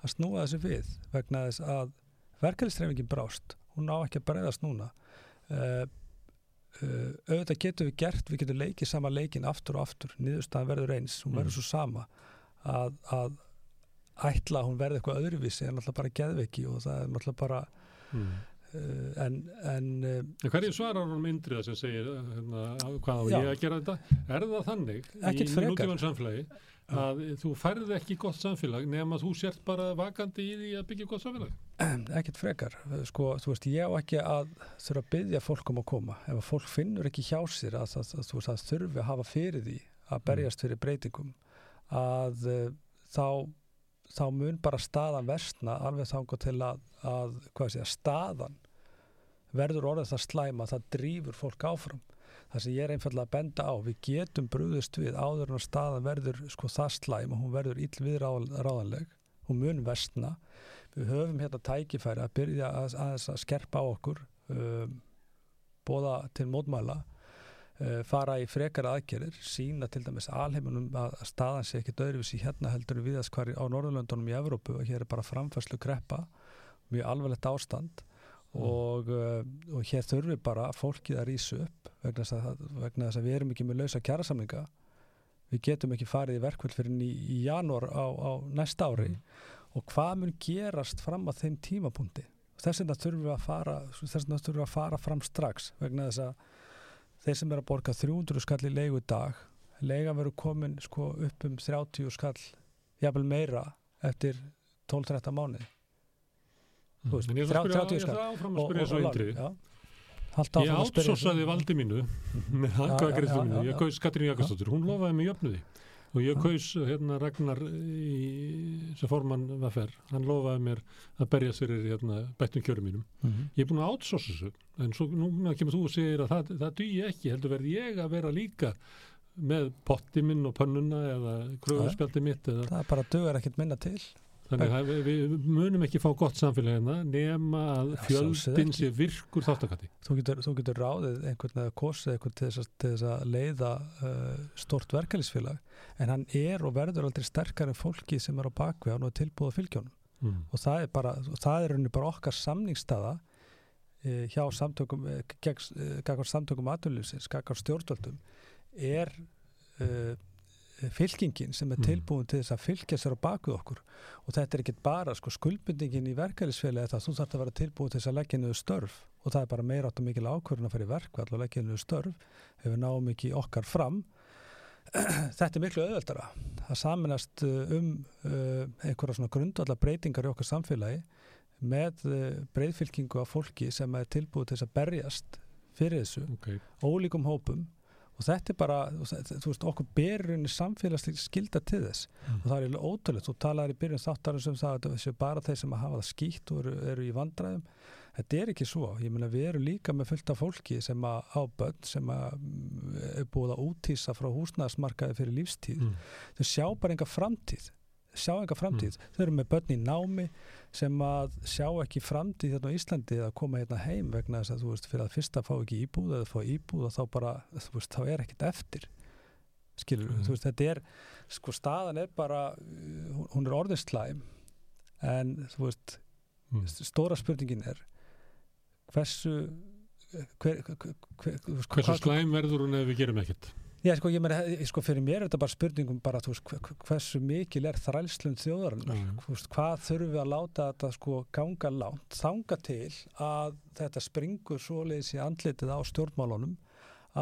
að snúa þessu við vegna þess að verkefnisreifingin brást, hún á ekki að breyðast núna uh, uh, auðvitað getur við gert, við getum leikið sama leikin aftur og aftur, niðurstaðan verður eins hún verður mm. svo sama að, að ætla að hún verði eitthvað öðruvísi en alltaf bara geðveiki og það er alltaf bara mm. Eh, en, en, eh, en hverju svarar hún myndriða sem segir hérna, hvað á já. ég að gera þetta er það þannig Ekkit í nútíman samfélagi að ja. þú færði ekki gott samfélag nema þú sért bara vakandi í því að byggja gott samfélag (clears throat) ekkert frekar sko, þú veist, ég á ekki að þurfa að byggja fólk um að koma ef að fólk finnur ekki hjá sér að, að, að, að það þurfi að hafa fyrir því að mm. berjast fyrir breytingum að uh, þá þá mun bara staðan versna alveg þá til að, að sé, staðan verður orðið það slæma að það drýfur fólk áfram. Það sem ég er einfallega að benda á, við getum brúðist við áður en að staðan verður sko það slæm og hún verður íll við ráðanleg, hún mun vestna. Við höfum hérna tækifæri að byrja að, að, að skerpa á okkur, um, bóða til mótmæla, uh, fara í frekar aðgerir, sína til dæmis alheimunum að staðan sé ekki döðurvis í hérna heldur við þess hvar á Norðurlöndunum í Evrópu og hér er bara framfærslu greppa, mjög alveglegt ástand. Og, uh, og hér þurfi bara fólkið að rýsa upp vegna þess að, vegna þess að við erum ekki með lausa kjærasamlinga við getum ekki farið í verkvöld fyrir í, í janúar á, á næsta ári. Mm. og hvað mun gerast fram að þeim tímapunkti? Þess vegna þurfum við að fara þess vegna þurfum við að fara fram strax vegna þess að þeir sem er að borga 300 skall í leigu dag leiga verður komin sko upp um 30 skall jafnvel meira eftir 12-13 mánu að spyrja svo eindrið ég átsósaði valdi mínu (laughs) með hangagreifðu mínu, ég kaus Katrín Jakobsdóttir hún lofaði mig jöfnuði. Og ég kaus hérna Ragnar sem formann var færr, hann lofaði mér að berjast fyrir hérna, bættum kjörum mínum. Mm -hmm. ég er búin að átsósa þessu. En svo núna kemur þú og segir að það, það dýi ekki, heldur verði ég að vera líka með potti minn og pönnuna eða kröðuspjaldi mitt eða... það bara dögur ekkert minna til Þannig að við, við munum ekki fá gott samfélag hérna nema að fjöldin sé virkur þáttakati. Þú getur, þú getur ráðið einhvern veginn að kosið einhvern til þess, til þess að leiða uh, stort verkefælisfélag en hann er og verður aldrei sterkar en fólki sem er á bakveg og tilbúða fylgjónum mm. og það er bara, það er bara okkar samningstaða uh, hjá samtökum, uh, gegn samtökum aðlunlýfsins, gegn stjórnvöldum er fylkingin sem er mm. tilbúin til þess að fylgja sér á bakuð okkur. Og þetta er ekki bara sko, skuldbindingin í verkefælisfélagi þetta þú þarf að vera tilbúin til þess að leggja niður störf. Og það er bara meira átt og mikil ákvörðun að fara í verkvall og leggja niður störf ef við náum ekki okkar fram. (clears throat) Þetta er miklu auðveldara. Að saminast uh, um uh, einhverja svona grundvallar breytingar í okkar samfélagi með uh, breyðfylkingu af fólki sem er tilbúin til þess að berjast fyrir þessu, okay. ólíkum hópum og þetta er bara, þú veist, okkur berurinn í samfélagslega skilda til þess. Mm. og það er eiginlega ótrúlega, þú talaður í byrjun þáttarins um það að það séu bara þeir sem hafa það skýtt og eru, eru í vandræðum. Þetta er ekki svo, ég meina við erum líka með fullta fólki sem að á börn sem að mm, er búið að útýsa frá húsnæðismarkaði fyrir lífstíð. Mm. þau sjá bara enga framtíð sjá enga framtíð, mm. þau eru með börn í námi sem að sjá ekki framtíð hérna á Íslandi að koma hérna heim vegna þess að þú veist fyrir að fyrsta fá ekki íbúð eða fá íbúð og þá bara þú veist þá er ekkit eftir skilur mm. þú veist þetta er sko staðan er bara hún er orðinslæm en þú veist mm. stóra spurningin er hversu hver, hver, hver, hversu slæm verður hún ef við gerum ekkert Já, sko, ég meina, sko, fyrir mér er þetta bara spurningum bara, þú veist, hversu mikil er þrælslund þjóðarinnar, mm. veist, hvað þurfum við að láta þetta, sko, ganga lánt, þanga til að þetta springur svoleiðis í andlitið á stjórnmálunum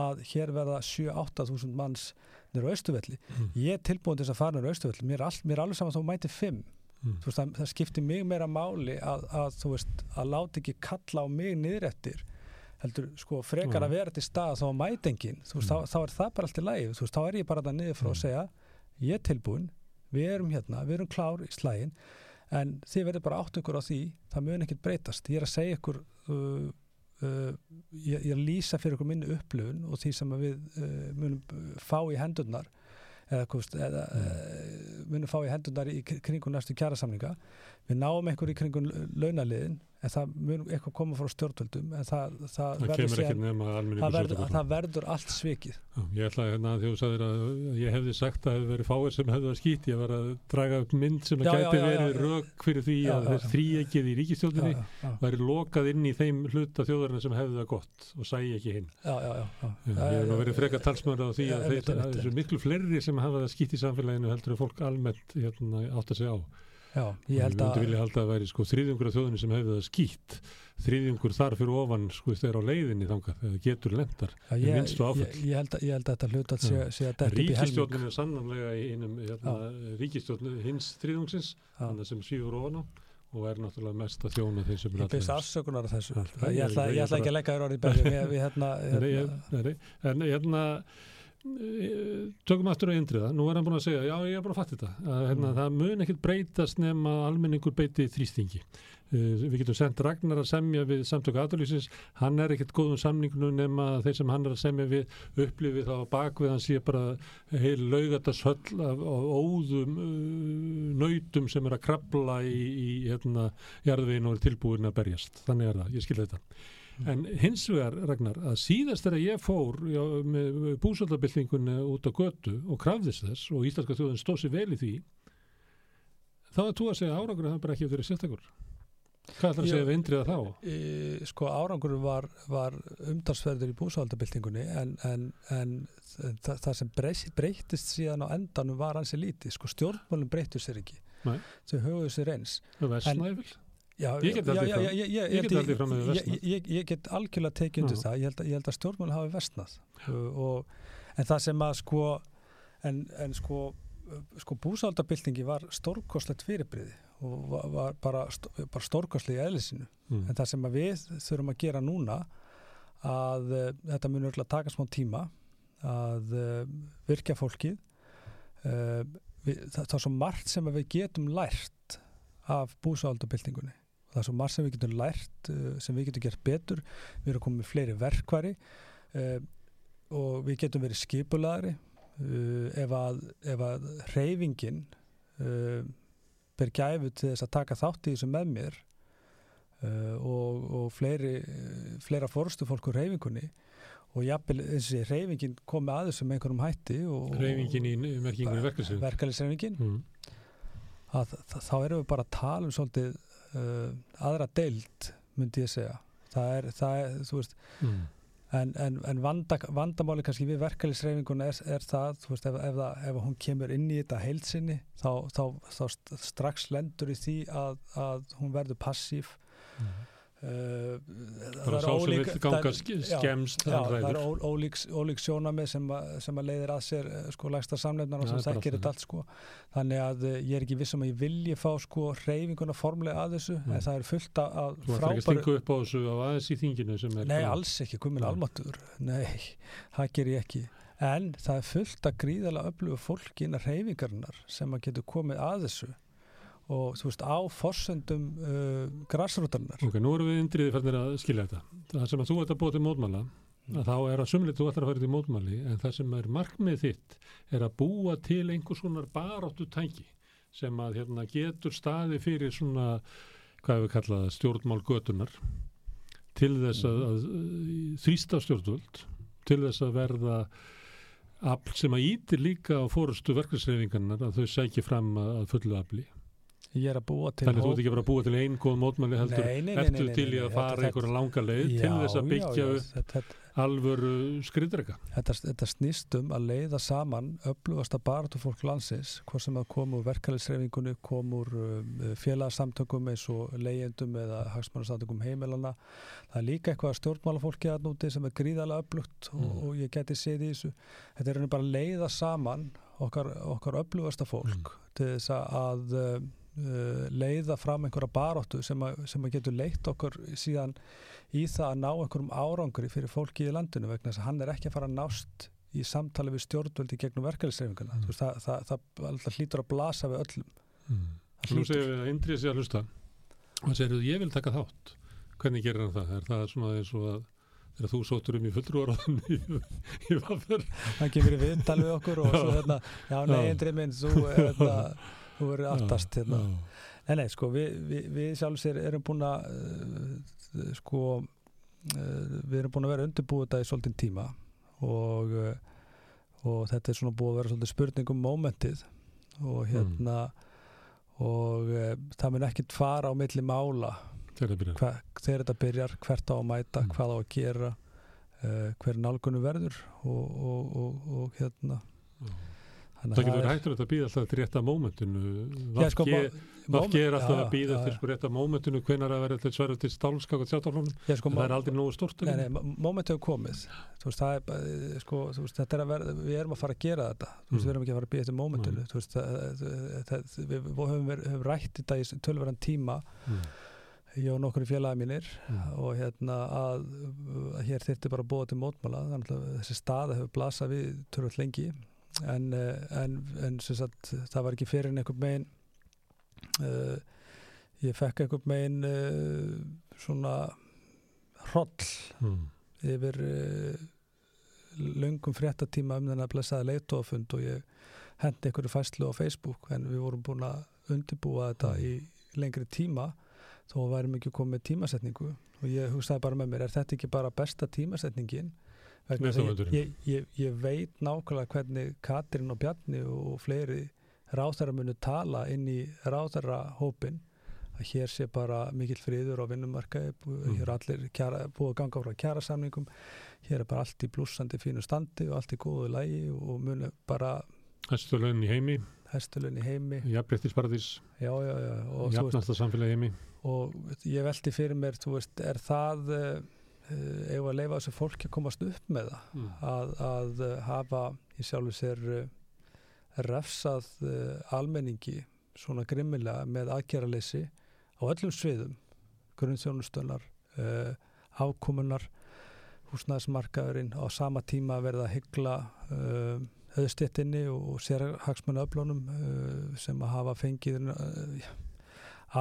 að hér verða 7-8 þúsund manns nýra á Östuvelli. Mm. Ég er tilbúin til þess að fara nýra á Östuvelli, mér er, mér er alveg saman þá mæti 5. Mm. Veist, það, það skiptir mig meira máli að, að, þú veist, að láta ekki kalla á mig niðrættir heldur sko frekar að vera til stað þá mætingin, þú veist, mm. þá, þá er það bara allt í læg, þú veist, þá er ég bara það niður frá að mm. segja ég er tilbúin, við erum hérna við erum klár í slægin en þið verður bara átt ykkur á því það mun ekkert breytast, ég er að segja ykkur uh, uh, ég, ég er að lýsa fyrir ykkur minni upplöfun og því sem við uh, munum fá í hendurnar eða, eða mm. munum fá í hendurnar í kringun næstu kjærasamlinga við náum einhver í kringun launaliðin en það mun eitthvað koma frá stjórnvöldum en það, það, það verður síðan það verður, það verður allt svikið. Já, ég ætla hérna að sagðir að ég hefði sagt að það hefði verið fáir sem hefði að skýt ég var að draga upp mynd sem að gæti verið rauk fyrir því að þess þrýekið í ríkistjórnini væri lokað inn í þeim hluta þjóðarinn sem hefði það gott og sæi ekki hinn. Já, já, ég hef verið frekar talsmöður á því að er miklu fleiri sem hafa það skýt í samfélaginu heldur að fólk almennt hérna, átt að segja á Já, ég held að... Við vilja halda að væri sko þrýðjungur af þjóðinni sem hefði það skýtt, þrýðjungur þar fyrir ofan sko þegar á leiðinni þangað, það getur lendar, það minnstu áfall. Ég, ég, held að, ég held að þetta hlut að sé, sé að þetta er helming. Ríkistjórnum er sannanlega í einum, hérna, ríkistjórnum hins þrýðjungsins, þannig sem svífur ofan á og er náttúrulega mest að þjóna þeim sem er alltaf. Ég byrst afsökunar af þessu. Ég ætla ekki að leggja þér orðið í bergum. En hérna tökum aftur á eindriða, nú er hann búin að segja já ég er bara að fatta þetta, að, hérna, mm. það mun ekkert breytast nema almenningur beiti þrýstingi. Uh, við getum sendt Ragnar að semja við samtöku aðlýsins hann er ekkert góðum samningu nema þeir sem hann er að semja við upplifið þá bakvið hann sé bara heil laugatashöll af, af óðum uh, nautum sem er að krabla í, í hérna, jarðveginu og er tilbúin að berjast, þannig er það, ég skilja þetta En hins vegar, Ragnar, að síðast þegar ég fór já, með búsöldabildingunni út á götu og krafðist þess og Íslandska þjóðin stóð sér vel í því, þá er þú að segja að árangur það bara ekki verið sérstakur. Hvað ætlar að segja við indriða þá? E, sko árangur var, var umtalsverður í búsaldabildingunni en, en, en það, það sem breytist síðan á endanum var hansi lítið, sko stjórnmálum breytist sér ekki Nei. þau höfðu sér eins vel? Já, Ég get já, fram. já, ég- ég- Ég get að algjörlega tekið undir það. Ég held, að- ég held að stjórnmál hafi og, og, en það sem að sko en, en sko sko búsaldabildingi var stórkostlegt fyrirbriði og var, bara, bara stórkostlega í eðlisinu Mm. en það sem að við þurfum að gera núna að uh, þetta mun örgulega taka smá tíma að uh, virkja fólkið uh, við, það, það er svo margt sem að við getum lært af búsáaldabildingunni það er svo margt sem við getum lært uh, sem við getum gert betur við erum komið með fleiri verkvari uh, og við getum verið skipulagri uh, ef að, ef að reyfingin ber gæfu til þess að taka þátt í þessu með mér og, og fleiri fleira fórstu fólk úr reyfingunni og jafnvel þessi reyfingin komi að þessu með einhverjum hætti og, Reyfingin í merkingunni verkefnisreyfingin Mm. þá erum við bara að tala um svolítið uh, aðra deild myndi ég segja það er, það er þú veist Mm. en, en, en vanda, vandamáli kannski við verkefnisreyfinguna er, er það þú veist ef, ef, það, ef hún kemur inn í þetta heilsinni þá, þá, þá, st- strax lendur í því að, að hún verður passív Mm. Uh, skemmst, Já, hann það er ólík, ólík sjónamið sem, að- sem að leiðir að sér eh, sko lægsta samnefnar og sem það er þekkir allt þetta allt sko. Þannig að eh, ég er ekki vissum að ég vilji fá sko reyfinguna formlega að þessu Mm. en það er fullt af Þú ætlar ekki að stinga upp á þessu á aðeins í þinginu er... Nei, alls ekki, Nei. almatur Nei, það ger ég ekki. En það er fullt að gríðalega öfluga fólki innan reyfingarinnar sem að getur komið að þessu og þú veist á forsendum uh, græsrútarinnar Ok, nú erum við indriði færnir að skilja þetta. Það sem að þú ert að búa til mótmála, Mm. þá er að sumlið þú ætlar að fara til mótmáli, en það sem er markmið þitt er að búa til einhvers konar baráttu tæki sem að hérna, getur staði fyrir svona, hvað við kalla það, stjórnmál götunar til þess að, að þrýsta stjórnvöld, til þess að verða afl sem að ítir líka á fórustu verkefnisreifingarnar að þau sækja fram að fullu afli. Ég er að búa til Þannig að þú ert ekki bara að búa til einn góð mótmæli heldur, Nei, nei, nei, ertu til í að fara einhverja langa leið til Já, þess að já, byggja já, upp þetta, alvöru skriðdrega. þetta, þetta snýst um að leiða saman öflugasta baráttu fólk landsins hvort sem að koma úr verkefælisreifingunni koma úr um, félagsamtökum eins og leyendum eða hagsmannarsamtökum heimilana það er líka eitthvað stjórnmálafólki að núti sem er gríðalega öflugt og, Mm. og ég geti séð í þessu þetta er bara að leiða saman okkar, okkar öflugasta fólk til þess að uh, leiða fram einhverja baráttu sem að, sem að getur leitt okkur síðan í það að ná einhverjum árangri fyrir fólki í landinu vegna þess að hann er ekki að fara að nást í samtali við stjórnvöldi gegnum verkefælisreifinguna Mm. það, það, það, það hlýtur að blasa við öllum Mm. Nú segir við að Indrið sé að hlusta og segir þú, ég vil taka þátt. Hvernig gerir hann það? Er það svona eins og að þegar þú sóttur um í fulltrúaráðum í, vafður? hann kemur í viðtal við okkur og svo hérna, já nei, Já. Indri minn þú, hérna, þú verður aftast hérna. Nei, nei, sko, við, við, við sjálf sér erum búin að uh, sko uh, við erum búin að vera undirbúið þetta í svolítinn tíma og uh, og þetta er svona búið að vera svolítið spurning um momentið og hérna og uh, það mun ekkit fara á milli mála hva, þegar þetta byrjar, hvert á að mæta Mm. hvað á að gera hver nálgunum verður og, og, og, og hérna Já. Það að getur hættur að býða alltaf til rétta mómentinu. Já, sko, VG mo- VG er alltaf að býða já. sko rétta mómentinu hvenar að vera til sverðu til stálskak og tjátaflónum. Já, sko, Það er aldrei nógu stort. Moment hefur komið veist, það er bara, sko, veist, þetta er verða við erum að fara að gera þetta, þú veist, Mm. við erum ekki að fara að momentinu, Nei. þú veist það, það, það, við, höfum, verið- höfum rætt þetta í tölverðan tíma Mm. ég og nokkur í félagi mínir Mm. og hérna að, að hér þyrfti bara að búa til mótmála þessi staða hefur blasað við tölvöld lengi en, eh, en, en sem sagt, það var ekki fyrir en einhvern megin uh, ég fekk einhvern megin uh, svona hroll Mm. yfir uh, löngum fréttatíma um þennan blessaði leitófund og ég hendi einhverju fæslu á Facebook en við vorum búin að undirbúa þetta Mm. í lengri tíma þó værum ekki komið tímasetningu og ég hugsaði bara með mér, er þetta ekki bara besta tímasetningin Ég, ég, ég veit nákvæmlega hvernig Katrin og Bjarni og fleiri ráþæra munu tala inn í ráþæra hópin að hér sé bara mikill friður á vinnumarkaði, Mm. hér er allir kjara, búið að ganga frá kjærasamningum hér er bara allt í blúsandi fínu standi og allt í góðu lægi og munu bara Hæstu laun í heimi, hestulun í heimi veist, jafnasta samfélagi heimi. og ég velti fyrir mér þú veist, er það uh, ef að leifa þessu fólki að komast upp með það? Mm. að, að uh, hafa í sjálfu sér uh, refsað almenningi svona grimmilega með aðgerraleysi á öllum sviðum. Grunnþjónustönar afkomunar húsnæðismarkaðurinn á sama tíma að verða að hyggla höðstéttinni og, sérhagsmennu öflunum uh, sem að hafa fengið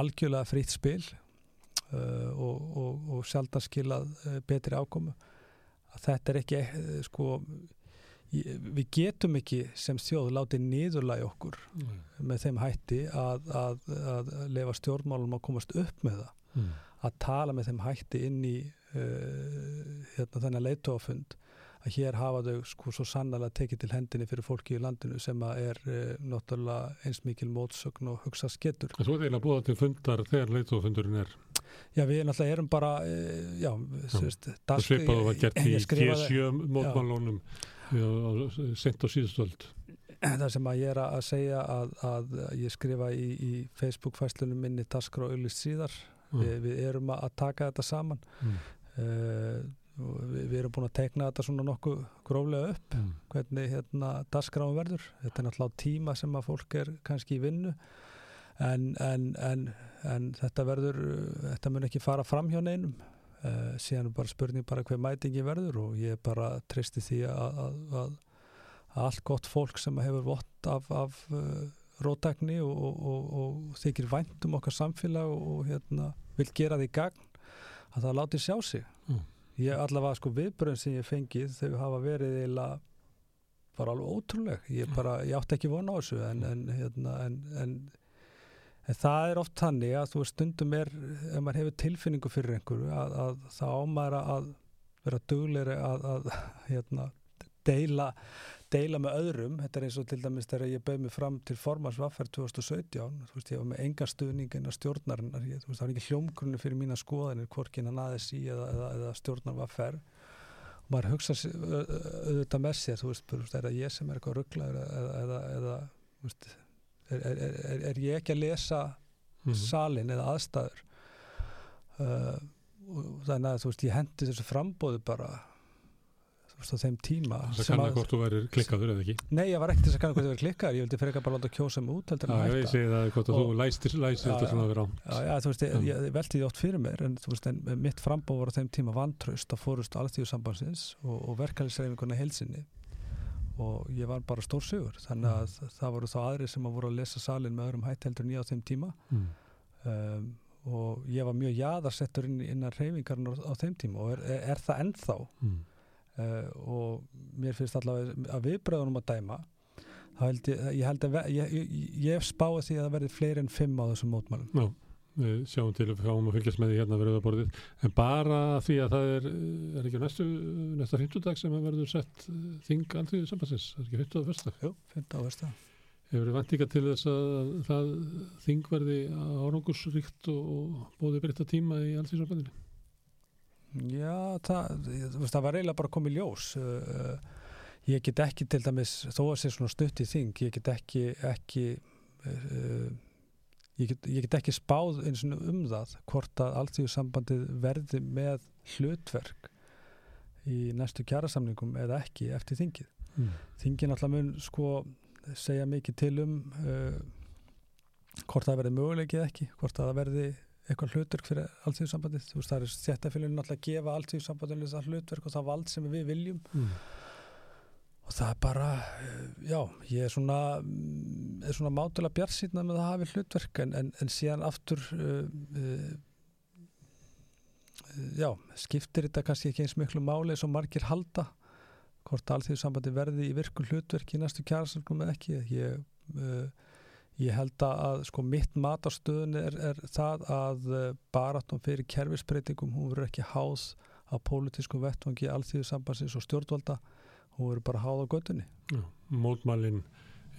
algjörlega frýtt spil uh, og, og, og sjaldan skilað uh, betri ákomu að þetta er ekki uh, sko við getum ekki sem þjóð látið niðurlægi okkur Mm. með þeim hætti að, að, að lefa stjórnmálum að komast upp með það Mm. að tala með þeim hætti inn í uh, hérna, þennan leitóafund að hér hafa þau sko svo sannlega tekið til hendinni fyrir fólki í landinu sem að er uh, náttúrulega eins mikil mótsögn og hugsa skettur. En Svo er eiginlega búið til fundar þegar leitófundurinn er Já, við náttúrulega erum bara, uh, já, sérst, það svipað og var gert í skrifaði- G7 mótmálunum sent á síðustöld. það sem að ég er að segja að, að ég skrifa í, í Facebook-fæslunum minni Daskra og Ullist síðar. Vi, við erum að taka þetta saman. Mm. Uh, við, við erum búin að teikna þetta svona nokkuð gróflega upp Mm. hvernig hérna dagskráin verður þetta er náttúrulega tíma sem að fólk er kannski í vinnu en, en, en, en þetta verður þetta mun ekki fara fram hjá neinum. Uh, síðan er bara spurning bara hver mætingi verður og ég bara treysti því að, að, að, að allt gott fólk sem hefur vott af, af uh, rótækni og, og, og, og þykir vænt um okkar samfélag og, og hérna, vil gera því gagn að það láti sjá sig. Mm. ég allavega sko viðbröðin sem ég fengið þau hafa verið eiginlega bara alveg ótrúleg. Ég, bara, ég átti ekki vona á þessu en, en, hérna, en, en, en það er oft þannig að þú veist stundum er ef maður hefur tilfinningu fyrir einhverju að, að það ámæra að vera dugleiri að, að hérna, deila deila með öðrum, þetta er eins og til dæmis þegar ég bauð mig fram til formansvaffer 2017, þú veist ég var með enga stuðning en að stjórnarinnar, ég, veist það var ekki hljómgrunni fyrir mína skoðanir, hvorkin hann aðeins í eða, eða, eða stjórnarvaffer og maður hugsa auðvitað með sér, þú veist, veist, er það ég sem er eitthvað rugglaður eða, eða, veist, er, er, er, ég ekki að lesa Mhm. salin eða aðstæður uh, þannig að þú veist ég hendi þessu frambóðu bara þú á þeim tíma Það sem kann að- að hvort þú væri klikkaður eða ekki. Nei, ég var ekkert þess að kannu hvað þið verið klikkar ég vildi fyrir ekki bara láta kjósa mig út heldur Já, en að ég hætta segi það hvort þú læstir, þetta svona að vera á. Já, já, þú veist, ég, Mm. ég velti því oft fyrir mér en þú veist, en mitt frambóð var á þeim tíma vantraust að fórust alþjóðsambansins og, og verkefælisreifinguna heilsinni og ég var bara stór sigur þannig Mm. að það voru þá aðri sem að voru að lesa salin með öðrum hætt heldur ég á þeim tíma Mm. um, og ég var mjög jaðarsettur inn, innan reyfingarinn á, á þeim tíma og er, er, er það ennþá Mm. uh, og mér finnst allavega að viðbröðunum að dæma þá held ég, ég held að ég, ég, ég spáði því að það verði fleiri en fimm á þessum mótmælum Já, við sjáum til fáum að fylgjast með því hérna verið að borðið. En bara því að það er, er ekki á næstu, næsta 50 dag sem verður sett eh, þing andriðið sambansins, það er ekki 50 og fyrsta. Jú, fimmta á versta Hefur þið vantíka til þess að það þing verði árangursríkt og, og bóði breytta tíma í í sambandinu? Já, það, það var eiginlega bara komið ljós uh, ég get ekki til dæmis þó að sé svona stutt í þing ég get ekki ekki uh, ég, get, ég get ekki spáð eins og um það hvort að alltíðusambandið verði með hlutverk í næstu kjærasamningum eða ekki eftir þingið Mm. þingin alltaf mun sko segja mikið til um uh, hvort það verði möguleikið eða ekki hvort það verði eitthvað hlutverk fyrir alltíðsambandið, þú veist það er stjættafélagin alltaf að gefa alltíðsambandinu það hlutverk og það vald sem við viljum Mm. Það er bara, uh, já ég er svona, mm, er svona mátulega bjarsýtna með að hafi hlutverk en, en, en síðan aftur uh, uh, já, skiptir þetta kannski ekki eins miklu máli eins og margir halda hvort alþjóðsambandi verði í virkun hlutverk í næstu kjærasamlum eða ekki. Ég, uh, ég held að sko mitt mat á stöðun er, er það að barátum fyrir kerfisbreytingum hún verður ekki háð á pólitískum vettvangi alþýðusambansins og stjórnvalda hún verður bara háð á göttunni mótmælinn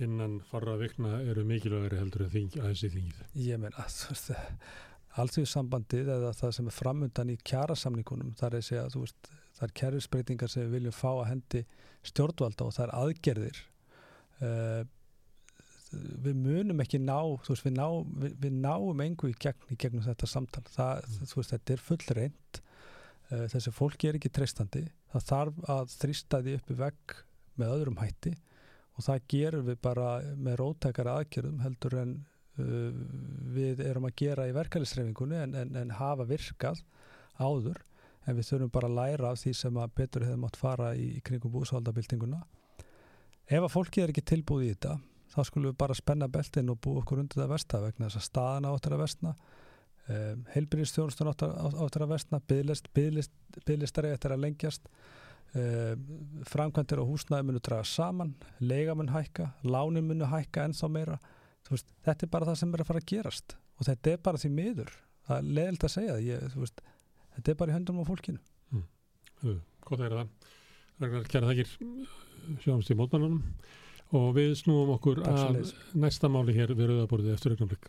innan farra vikna eru mikilvægari heldur en þing, aðeins í þingið. Ég meina, (laughs) þú veist, alþjóðsambandið eða það sem er framundan í kjærasamningunum, það er að segja, þú veist, það er kjærfisbreytingar sem við viljum fá að hendi stjórnvalda og það er aðgerðir. Uh, við munum ekki ná, þú veist, við, ná, við, við náum engu í, gegn, í gegnum þetta samtal. Það, mm. Þú veist, þetta er full reynd, þessi fólki er ekki treystandi, það þarf að þrýsta því uppi vegg með öðrum hætti og það gerum við bara með rótækara aðgerðum heldur en uh, við erum að gera í verkefælisreifingunni en, en, en hafa virkað áður. En við þurfum bara að læra af því sem að betur hefur mátt fara í, í kringum búsaldabildinguna ef að fólki er ekki tilbúið í þetta þá skulum við bara spenna beltin og búa okkur undir það versta vegna þess að staðan áttur að vestna um, heilbyrjastjónustun áttur að vestna bygglistarið eftir að lengjast. Uh, framkvæmdir á húsnæði munu draga saman, lega mun hækka lánin munu hækka ennþá meira. Veist, þetta er bara það sem er að fara að gerast og þetta er bara því miður. Það er leðilt að segja ég, veist, þetta er bara í höndunum á fólkinu. Mm. uh, Góð að gera það. Ragnar, kæra þakkir. Sjáumst í mótmælunum. Og við snúum okkur að næsta máli hér við rauðaborðið eftir augnablik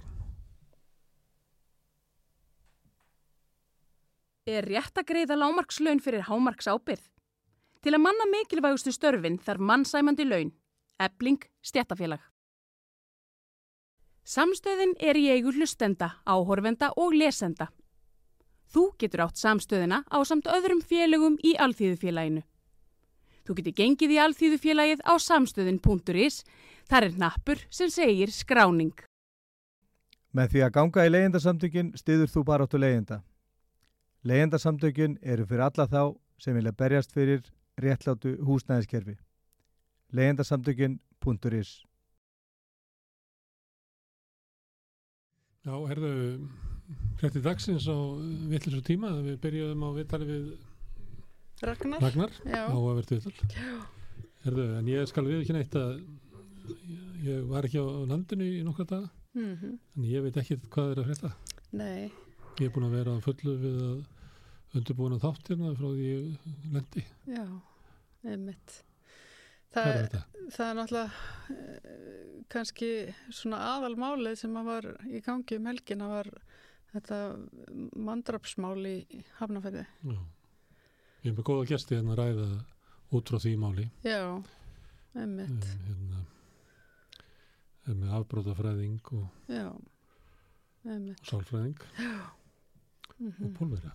Er rétt að greiða lámarkslaun fyrir hámarks ábyrð? Til að manna mikilvægustu störfin þarf mannsæmandi laun, ebling, stjættafélag. Samstöðin er í eigu hlustenda, áhorfenda og lesenda. Þú getur átt samstöðina á samt öðrum félögum í Alþýðufélaginu. Þú getur gengið í Alþýðufélagið á samstöðin.is, þar er nappur sem segir skráning. Með því að ganga í leyendasamtökin stiður þú bara áttu leyenda. Leyendasamtökin eru fyrir alla þá sem vilja berjast fyrir réttlátu húsnæðiskerfi. Leyendasamtökin.is Já, herðu, hrætti dagsins á vittlisur tíma, við byrjuðum á vittali við Ragnar, Ragnar á að verða vittal. Herðu, en ég skal við ekki neitt að ég var ekki á landinu í nokkra daga, mm -hmm. en ég veit ekki hvað er að hrætta. Nei. Ég er búin að vera fullu við að undirbúin að þátt hérna frá því lendi. Já, einmitt. Það er, það er náttúrulega eh, kannski svona aðalmálið sem var í gangi um helgina var þetta mandrapsmál í Hafnafæði. Já, ég hef með góða gæsti hérna að ræða út frá því máli. Já, einmitt. Um, hérna, með afbrótafræðing og, og sálfræðing Já. Mm -hmm. og pólverja.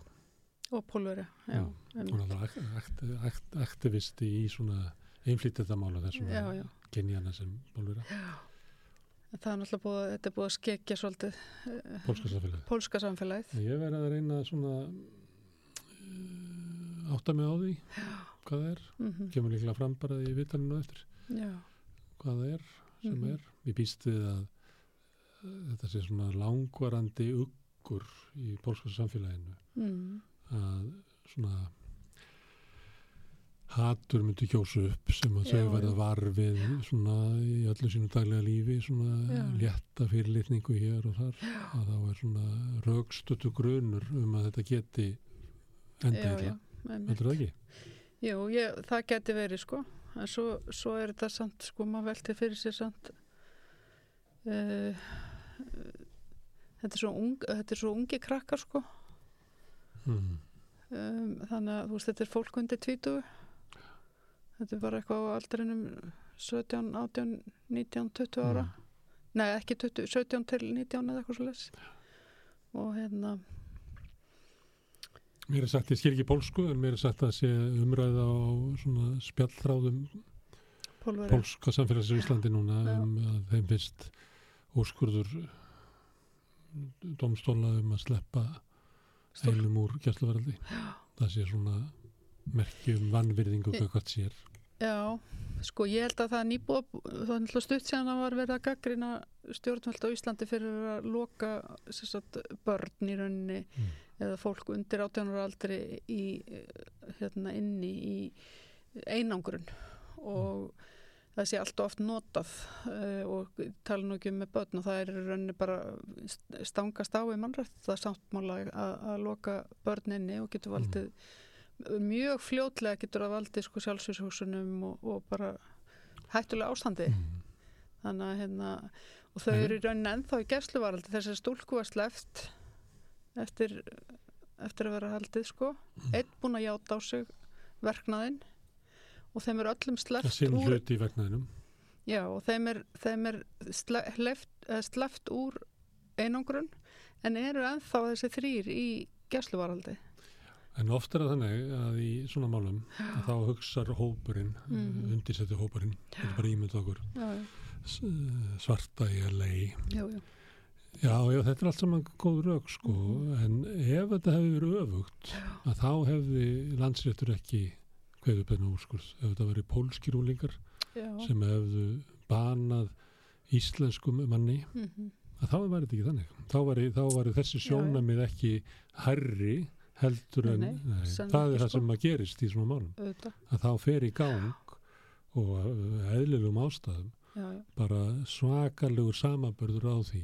Og pólveri, er aktivisti í svona einflýttetamála þessum genjana sem pólveri. Já. Það er náttúrulega búið, þetta er búið að skekja svolítið eh, pólska samfélagið. Pólska samfélagið. Ég verði að reyna svona uh, átta mig á því já. hvað það er. Mm -hmm. Kemur líklega fram bara í vitaninu eftir. Já. Hvað það er sem mm -hmm. er. Ég býst við að uh, þetta sé svona langvarandi uggur í pólska samfélaginu. Mm að svona hattur myndi kjósa upp sem að þau verða varfið svona í öllu sínu daglega lífi svona já. létta fyrirlitningu hér og þar já. að þá er svona raugstötu grunur um að þetta geti endið heldur það ekki? Jú, ég, það geti verið sko en svo, svo er þetta samt sko maður velti fyrir sér samt uh, þetta er svo, ung, þetta er svo ungi krakkar sko mm. um, þannig að veist þetta er fólk undir tvítu þetta er bara eitthvað á aldrinum 17, 18, 19, 20 ára mm. nei ekki 20, 17 til 19 eða eitthvað svo les og hérna Mér er sagt, ég skil ekki pólsku en mér er sagt að sé umræða á svona spjallþráðum Pólveri. pólska samfélags í Íslandi núna Já. um að þeim finnst úrskurður domstóla um að sleppa heilum úr gæsluveraldi það sé svona merkjum vannvirðingu hvað sér Já, sko ég held að það nýbúið það er náttúrulega stutt séðan að var verið að gaggrina stjórnvöld á Íslandi fyrir að loka sagt, börn í rauninni mm. eða fólk undir átjónur aldri í, hérna inni í einangrun og mm. Það sé allt oft notað uh, og tala nú ekki um með börn og það er í rauninni bara st- stangast á í mannrætt það sáttmála að, að loka börn inni og getur valdið mjög fljótlega getur það valdið sko sjálfsvíshúsunum og, og bara hættulega ástandi Mm. þannig að hérna og þau Mhm. eru í rauninni ennþá í gæsluvaraldi þessari stúlku var sleft eftir, eftir að vera haldið sko Mm. einn búin að játa á sig verknaðinn og þeim er öllum sinn úr já, og þeim er, þeim er sle, hleft, eh, sleft úr einangrun en eru ennþá þessi þrýr í gæsluvaraldi En oft er það þannig að í svona málum að þá hugsar hópurinn, mm undirsetti hópurinn, þetta er bara ímynd okkur, já, já, s- svarta í LA. já, já, Já, já, þetta er allt saman góð rauk, sko, Mhm. en ef þetta hefði verið öfugt, að þá hefði landsréttur ekki kveðu beina úrskurð, ef þetta verið pólskir úlingar já. sem hefðu banað íslenskum manni, Mhm. að þá væri þetta ekki þannig. Þá væri, þá væri þessi sjónamið ekki herri heldur en, Nei, nei, sennilega það er það sko. sem að gerist í svona málum. auðvitað, að þá fer í gang og uh, eðlilegum ástæðum já, já, bara svakalegur samaburður á því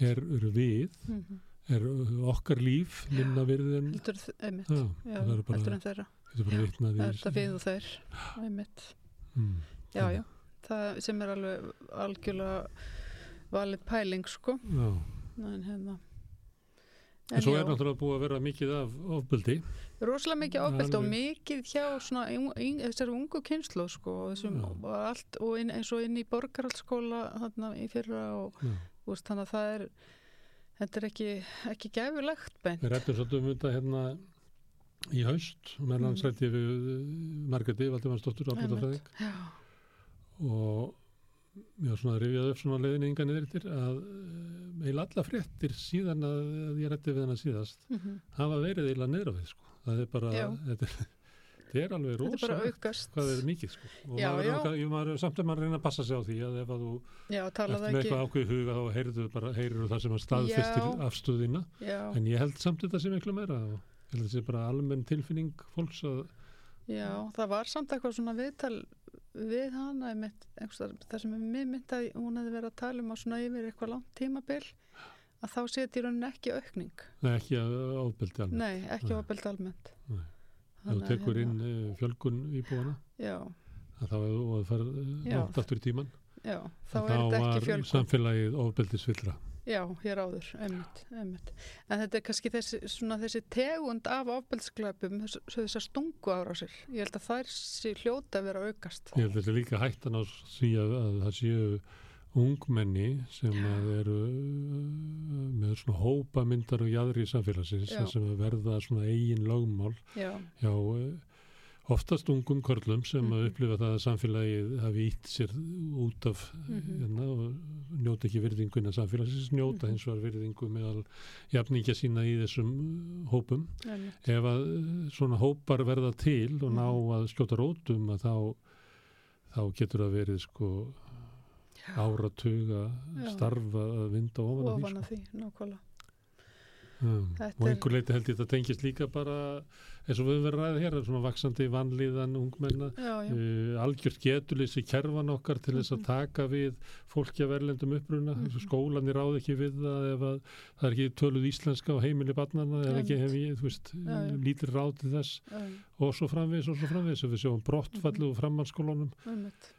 er, er við, Mhm. er uh, okkar líf minna virði en heldur er heldur en þeirra þetta er bara vitnað í þetta við og þeir einmitt. Mm, já, já, það sem er alveg algjörlega valið pæling sko. Já. en hérna. En svo er náttúrulega búið að vera mikið af ofbeldi. Rosalega mikið ofbeldi og mikið hjá svona þessari ungu kynslu sko og, þessum, og allt og inn, eins og inn í borgarhaldsskóla þarna í fyrra og veist, þannig að það er þetta er ekki, ekki gæfulegt beint. Við rættum svolítið um þetta hérna í haust meðan hans Mhm. rætti við uh, Margreti já, og já, svona rifjaði upp svona leiðninga niður eftir að uh, eiginlega alla fréttir síðan að, að ég rætti við hana síðast mhm. hafa verið niður á við sko. það er bara, þetta er, (laughs) þetta er alveg rosa hvað er mikið sko. og Já, maður, já. maður, samt að maður reyna að passa sig á því að ef að þú já, talaðu með eitthvað ákveð huga þá bara, heyrðu það sem að staðfyrstir afstöðina en ég held samt þetta sem miklu meira og ég að þetta sé bara almenn tilfinning fólks að já, það var samt eitthvað svona viðtal við hana einmitt, það sem er mér mynd að hún hefði verið að tala um á svona yfir eitthvað langt tímabil að þá seti í rauninni ekki aukning. Nei, ekki ábeldi almennt. Nei, ekki Nei. ofbeldi almennt. Nei. að tekur inn hérna, uh, fjölgun íbúana já, að þá hefur þú að fara uh, Já. langt aftur í tíman já, þá er þetta ekki var fjölgun. samfélagið ofbeldisvillra Já, hér áður, einmitt, einmitt. En þetta er kannski þessi, svona þessi tegund af þess, þessar stungu ára sér. Ég held að þær sé hljóta að vera aukast. Ég held að þetta er líka hættan á því að, að það séu ungmenni sem eru uh, með svona hópa myndar og jæðri samfélagsins Já. sem verða svona eigin lögmál Já, hjá uh, oftast ungum körlum sem að Mhm. upplifa það að samfélagið hafi ítt sér út af Mhm. hérna, og njóta ekki virðingu innan samfélagsins, njóta Mhm. hins vegar virðingu meðal jafningja sína í þessum uh, hópum. Ef að uh, svona hópar verða til og ná Mhm. að skjóta rótum að þá, þá getur það verið sko áratuga Já. starfa að vinda ofan af því Ofan sko. að því, nákvæmlega. Um, og er- einhver leiti held ég þetta tengist líka bara eins og við höfum verið að ræða hér svona vaksandi vanlíðan ungmenna. Já, já, uh, algjört getuleysi kerfan okkar til þess að Mhm. taka við fólki af verlendum uppruna. Mhm. skólanir ráð ekki við það ef að það er ekki töluð íslenska á heimili barnana ef ekki hef ég, þú veist, lítir ráð til þess. Já, og svo framvegis og svo framvegis ef við sjáum brottfallu Mhm. og framhalskólunum einmitt.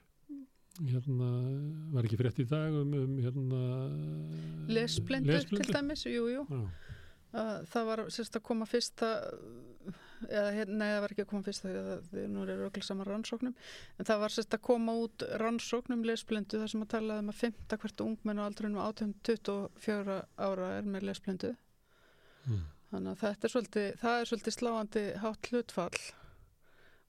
hérna, var ekki frétt í dag um, um hérna Lesblindu til dæmis, jú, jú. Að það var sérst að koma fyrsta, eða nei, það var ekki að koma fyrsta, það, það nú er öll saman rannsóknum, en það var sérst að koma út rannsóknum lesblindu þar sem að tala um að 5. hvert ungmenn á aldrinum 18-24 ára er með lesblindu. mm. Þannig að er svolítið, það er svolítið sláandi hátt hlutfall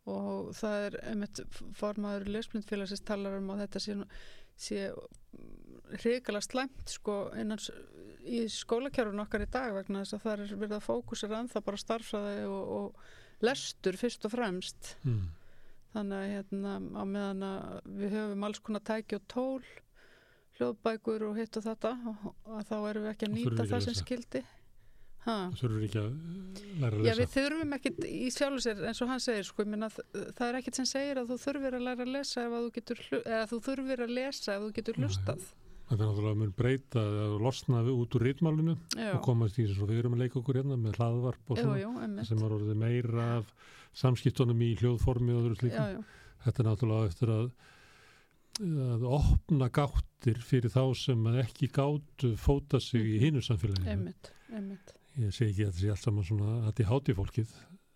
og það er einmitt formaður lesblindfélagsins talar um að þetta sé, nú- sé hrikalega slæmt sko í skólakjárun okkar í dag vegna þess að það er verið að fókusera ennþá bara starfsaði og, og lestur fyrst og fremst Mm. þannig að hérna á meðan að við höfum alls konar tæki og tól hljóðbækur og hitt og þetta og, þá erum við ekki að nýta það sem skildi. Það þurfur ekki að eh, læra að Já, lesa? við þurfum ekkit í sjálfu sér eins og hann segir, sko, minna, það er ekkit sem segir að þú þurfir að læra að lesa ef að þú getur, eða þú þurfir að lesa ef þú getur hlustað. þetta er náttúrulega mun breyta að losna við út úr rítmálinu Já, og komast í þess að við erum að leika okkur hérna með hlaðvarp og svona jú, emmitt. sem var orðið meira af samskiptunum í hljóðformi og öðru Já, slíkum já, þetta er náttúrulega eftir að að opna gáttir fyrir þá sem ekki gáttu fóta sig í hinu samfélaginu. Emmitt, emmitt. Ég segi ekki að þetta sé allt saman svona að þetta er hátíð fólkið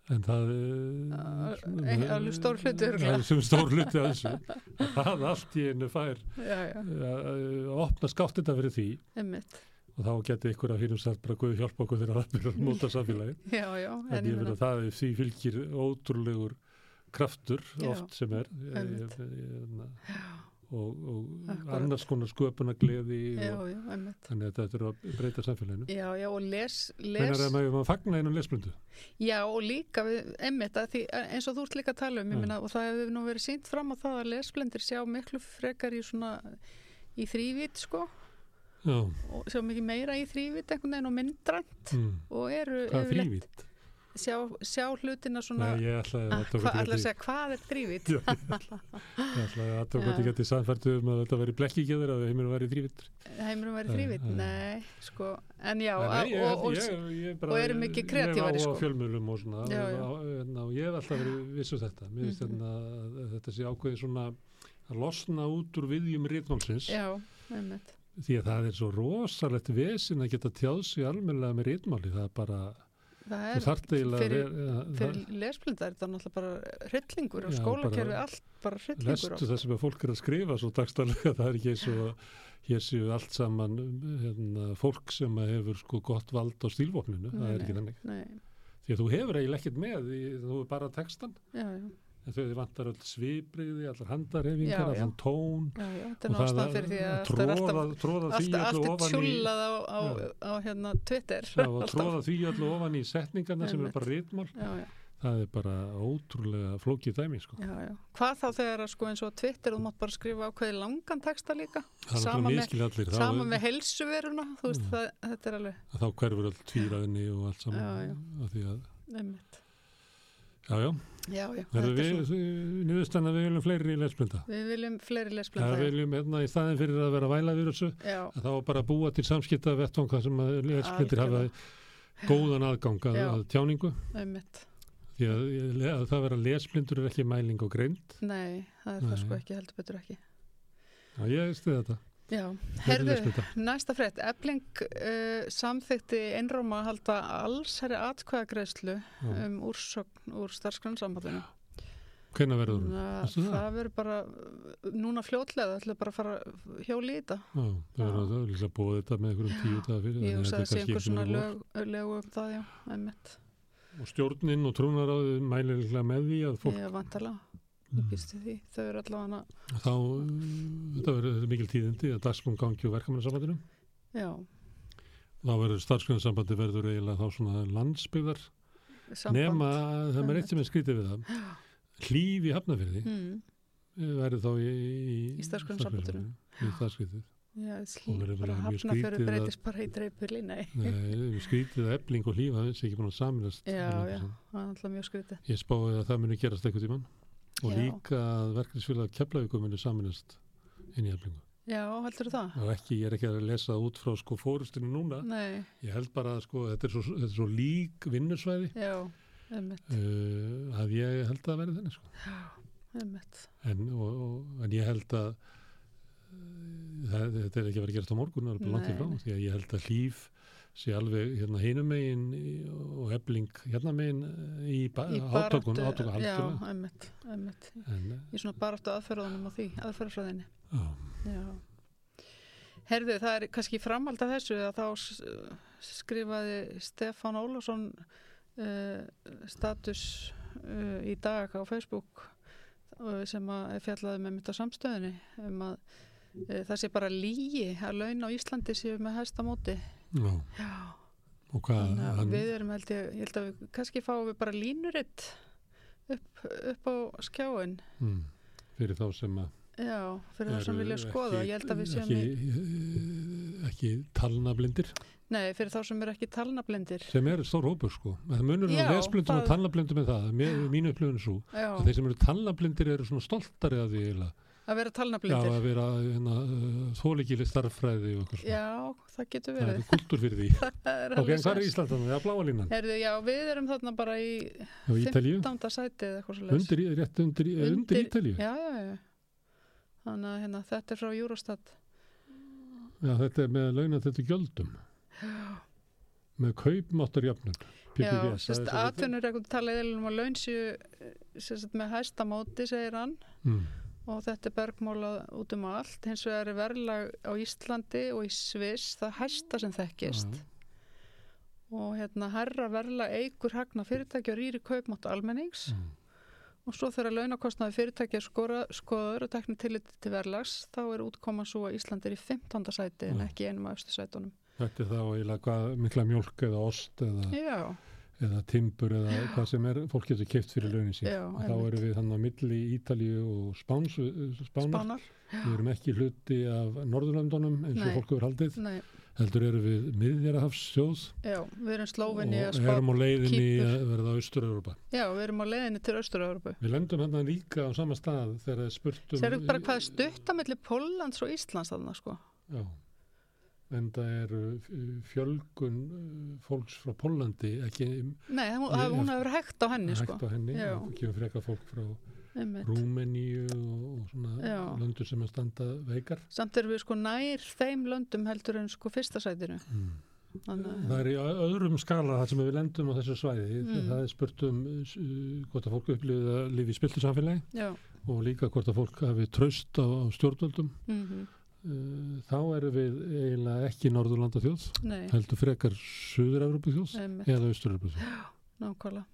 en það Al- svona- ein- alveg stór hluti sem stór hluti að þessu. Að (laughs) það allt í einu fær Já, já, að að opna skáttina fyrir því. Emmitt. og þá geti ykkur að hínum sagt bara Guð hjálpa okkur þegar það að móta samfélagi (laughs) Já, en en ég meina, að það því fylgir ótrúlegur kraftur oft sem er. Einmitt. ég- ég- ég- og, og annars konar sköpuna gleði já, og, já, emmitt. þannig að þetta er að breyta samfélaginu Já, já, og les, les, að maður maður fagna einum lesblundu já, og líka við, emmitt, að því, eins og þú ert líka að tala um, ég minna, og það hefur nú verið sínt fram á það að lesblendir sjá miklu frekar í svona, í þrývít, sko, Já, og sjá mikið meira í þrývít einhvern veginn og myndrænt mm. og eru hvað er þrývít? Sjá, sjá hlutina svona Nei, ég ætlaði að tók hva, að ætla að geti segja, hvað er? (laughs) Já, ég ætlaði að tók að (laughs) Já. geti samfært um að þetta veri blekkíkjöður að heiminu væri þrývít Heimurum væri Nei, þrývít? nei. Nei, sko, en já, Nei, og, ég, og, og, ég, ég bara, og eru mikið kreatífari, sko. á fjölmjölum og svona Já, já. og, og, og ég hef alltaf verið vissu þetta mér finnst Mhm. hérna að þetta sé ákveði svona að losna út úr viðjum rítmálsins já, einmitt. því að það er svo rosalegt vesin að geta tjáð sig almennilega með rítmáli það er bara, Það er, fyrir- fyrir lesblinda er þetta náttúrulega bara hryllingur og skólakerfi allt bara hryllingur lestu það sem að fólk er að skrifa svo dagstarlega, (laughs) það er ekki eins og hér séu allt saman hérna, fólk sem hefur sko gott vald á stílvopninu, það er ekki Nei, því að þú hefur eiginlega ekkert með í, þú er bara textan já, já, en þau vantar öll svipriði, allar handarhefingar, allan tón já, já, er og því að allt er tróða, alltaf, tróða því alltaf, öllu allt er ofan í tjúlað á, á, Já. á, hérna Twitter. Já, Alltaf. tróða því öllu ofan í setningarna sem Einmitt. er bara rítmál það er bara ótrúlega flókið dæmi sko. Hvað þá þegar að sko eins og á Twitter þú mátt bara skrifa ákveði langan texta líka, það Sama með- sama með helsuveruna, þú veist, Já. það, þetta er alveg, þá hverfur öll tvíraðinni og allt saman af því að, einmitt. já, já, Já, já, þetta er við, svo. nýðustan að við viljum fleiri lesblinda Við viljum fleiri það lesblinda. viljum hérna í staðin fyrir að vera væla við að þá bara búa til samskipta vettvang þar sem að lesblindir hafa góðan aðgang að, að tjáningu einmitt. því að, að það vera lesblindur er ekki mæling og greind Nei, það er það Nei. sko ekki, heldur betur ekki. Já, ég stuði þetta. Já, herðu, næsta frétt. Ebling uh, samþykti einróma að halda alls herri atkvæðagreðslu Já. um úrsögn úr starfsgrannsambandinu. Hvenær verður það? Það verður bara, núna fljótlega, það ætla bara að fara hjóli í þetta. Já, það verður það er líklega búið þetta með einhverjum tíu dagar fyrir. Ég þannig að hugsa að þetta sé er einhver svona lög, lög um það, já, einmitt. Og stjórnin og trúnaráðið mælir líklega með því að fólk Ég vantala, Mm. Þau eru allavega, þá, uh, þetta verður mikil tíðindi að dagsmún gangi og verkamannasambandinu. já, Þá verður starfsgrunnsambandi verður eiginlega þá svona landsbyggðar samband. nema að það er eitt sem er skrítið við það. Hlýf í hafnafyrði Mm, verður þá í, í, starfsgrunnsambandinu. Í skrítið að- breytist bara í dreipuli, nei. Skrítið að ebling og hlýf það er ekki búin að saminast. Já, já, það er alltaf mjög skrítið. Ég spáði að það muni gerast eitthvað tíman og Já. líka að verkefnisfélag keflavíku muni saminast inn í eflingu. Já, heldur það? Ekki, ég er ekki að lesa út frá sko fórustinu núna. Nei, Ég held bara að sko, þetta er svo, þetta er svo lík vinnusvæði já, uh, að ég held að verði þenni sko. einmitt. En, og, og, en ég held að uh, það, þetta er ekki að vera gerast á morgun, það er bara langt í frá. Því að ég held að hlýf sé alveg hérna hinum megin í- og ebling hérna megin í, ba Í átökun, baráttu- átökun Já, einmitt, einmitt. En, eh, Ég svona bara áttu aðferðunum á því. Já. Herðu, það er kannski framhald af þessu að þá skrifaði Stefán Ólafsson uh, status uh, í dag á Facebook uh, sem að fjallaði með mitt á samstöðinni um að það sé bara lígi að laun á Íslandi séu með hæsta móti. Já, Já. og hvað að hann, við erum held ég, ég held að við kannski fáum við bara línuritt upp, upp á skjáin. mm, fyrir þá sem að Já, fyrir það sem eru vilja skoða. Að séum ekki, í... ekki, ekki talnablindir Nei, fyrir þá sem er ekki talnablindir. sem er stór hópur sko. Það munur á lesblindum og það- talnablindum með það, mínu upplifun er svo að þeir sem eru talnablindir eru svona stoltari af því eiginlega. Að vera Já, talnablindir. að vera hérna, uh, þólikili starffræði og eitthvað svona. Já, það getur Það verið. er kultúr fyrir því. (laughs) Það ok, en hvað er. Ísland þannig? Það er bláa línan. Herðu, já, við erum þarna bara í Já, Ítalíu. 15. sæti eða eitthvað svo Undir, rétt undir, undir, undir Ítalíu. Já, já, já. Þannig að hérna, þetta er frá Eurostat. Já, þetta er með launa þetta gjöldum. (gasps) Með kaupmáttarjöfnun. Já, sérst, það er atvinnureikund talaði um að laun séu eh, sérst, með hæsta móti, segir hann. Mm. Og þetta er bergmálað út um allt hins vegar er verðlag á Íslandi og í Sviss það hæsta sem þekkist Já. og hérna herra verðlag eigur hagna fyrirtæki og rýri kaupmátt almennings Mm. og svo þegar launakostnaði fyrirtæki er skoður og teknir tillit til verðlags þá er útkoman svo að Íslandi er í 15. sæti en Já. ekki einum af eftir sætunum Þetta er þá eiginlega mikla mjólk eða ost eða, Já, eða timbur eða hvað sem er, fólk getur keift fyrir launin sín. Já, þá erum við hann á milli Ítalíu og Spáns, Spánar. spánar Við erum ekki hluti af Norðurlandunum eins og Nei. fólk hefur haldið. Nei, Heldur erum við miðjarahafsþjóð já, við erum Slóvinni og erum á leiðinni Kýpur. að verða Austur-Europa. Já, við erum á leiðinni til Austur-Európu Við lendum hann líka á sama stað þegar spurtum... Serðu bara hvað stutt á milli Póllands og Íslands þarna sko Já, en það er uh, fjölgun uh, fólks frá Pólandi ekki Nei, hún, Ég- hún hefur hægt á henni hægt sko. á henni. Það kemur freka fólk frá. Rúmeníu og, og svona Já. löndur sem að standa veikar. Samt erum við sko nær þeim löndum heldur en sko fyrsta sætinu. Mm. Þannig, að- Það er í öðrum skala þar sem við lendum á þessu svæði. Mm. Það er spurt um uh, hvort að fólk upplifið að lifi í spiltu samfélagi já, og líka hvort að fólk hafi traust á, á stjórnvöldum. mm Uh, þá erum við eiginlega ekki Norðurlanda þjóð, nei, heldur frekar Suður-Európu þjóð einmitt, eða Austur-Európu þjóð. nákvæmlega.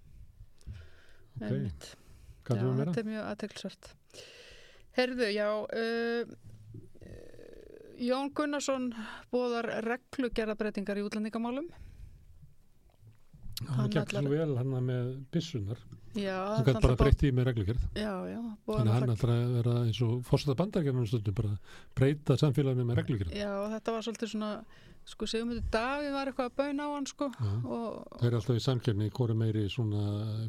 Ok, Einmitt. Já, þetta er mjög aðteglisvert. Herðu, já, uh, Jón Gunnarsson bóðar reglugerðabreitingar í útlendingamálum. Hann gekk svo ætlar- vel hann með byssunar. Já, Hann gæti bara breytti í með reglugjörð. Þannig hann ætlar að vera eins og fórseta bandargerðunum stundum bara breyta samfélaginu með reglugjörð. Já, þetta var svolítið svona, sko, Sigmundur Davíð var eitthvað að bauna á hann, sko, Já. og Það er alltaf í samkjörni hvori meiri svona,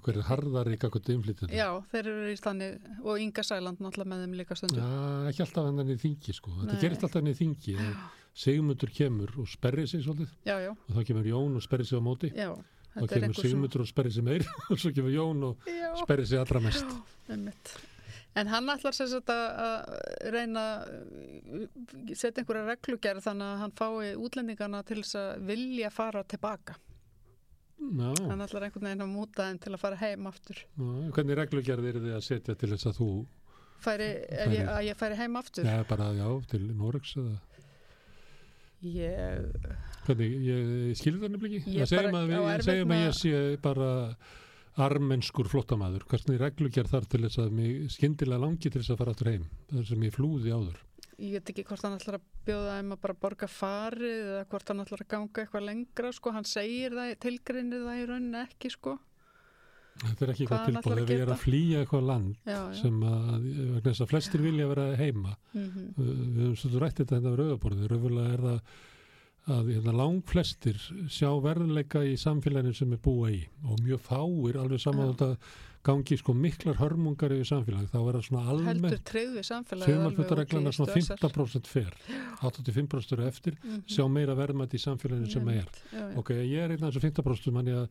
hver er harðari kakot innflytjandi. Já, þeir eru í stanni og Inga Sæland náttúrulega með þeim líka stundum. Já, ekki alltaf hann í þingi sko. Þetta gerist alltaf hann í þingi. að Sigmundur kemur og sperri sig svolítið Já, já, og þá kemur Jón og sperri sig á móti. já. Þá Þetta kemur Sigmundur og sperri sig meir (laughs) og svo kemur Jón og Já, sperri sig allra mest. einmitt. En hann ætlar sér að, að reyna setja einhverja reglugerð þannig að hann fái útlendingana til þess að vilja fara tilbaka. Já, Hann ætlar einhvern veginn að múta þeim til að fara heim aftur. já, hvernig reglugjörð er þið að setja til þess að þú, Færi, ef ég, að ég færi heim aftur. já bara já, til Noregs eða Ég, Hvernig, ég skilur það nefnilega ekki. Ég Það segjum bara að, við, erfitt segjum að ég sé bara armenskur flottamæður. Hvernig reglugjörð þar til þess að mig skyndilega langi til þess að fara aftur heim. Það sem ég flúði áður. ég veit ekki hvort hann ætlar að bjóða að bara borga farið eða hvort hann ætlar að ganga eitthvað lengra, sko. Hann segir það, tilgreinir það í rauninni ekki, sko. Þetta er ekki Hvað eitthvað tilbúið. að Ef ég er geta? að flýja eitthvað land Já, já. sem að, vegna þess að flestir vilja vera heima. Mm Við höfum svolítið rætt þetta hérna við rauðaborðið. Rauðvöla er það að hérna, lang flestir sjá verðleika í samfélaginu sem er búa í og mjög fáir alveg saman þetta gangi sko miklar hörmungar yfir samfélag þá er það svona heldur almennt Þumalfutareglana svona 15% fer 85% eru eftir Mhm. sjá meira verðmætt í samfélaginu sem er ok, ég er þessu 15% manni að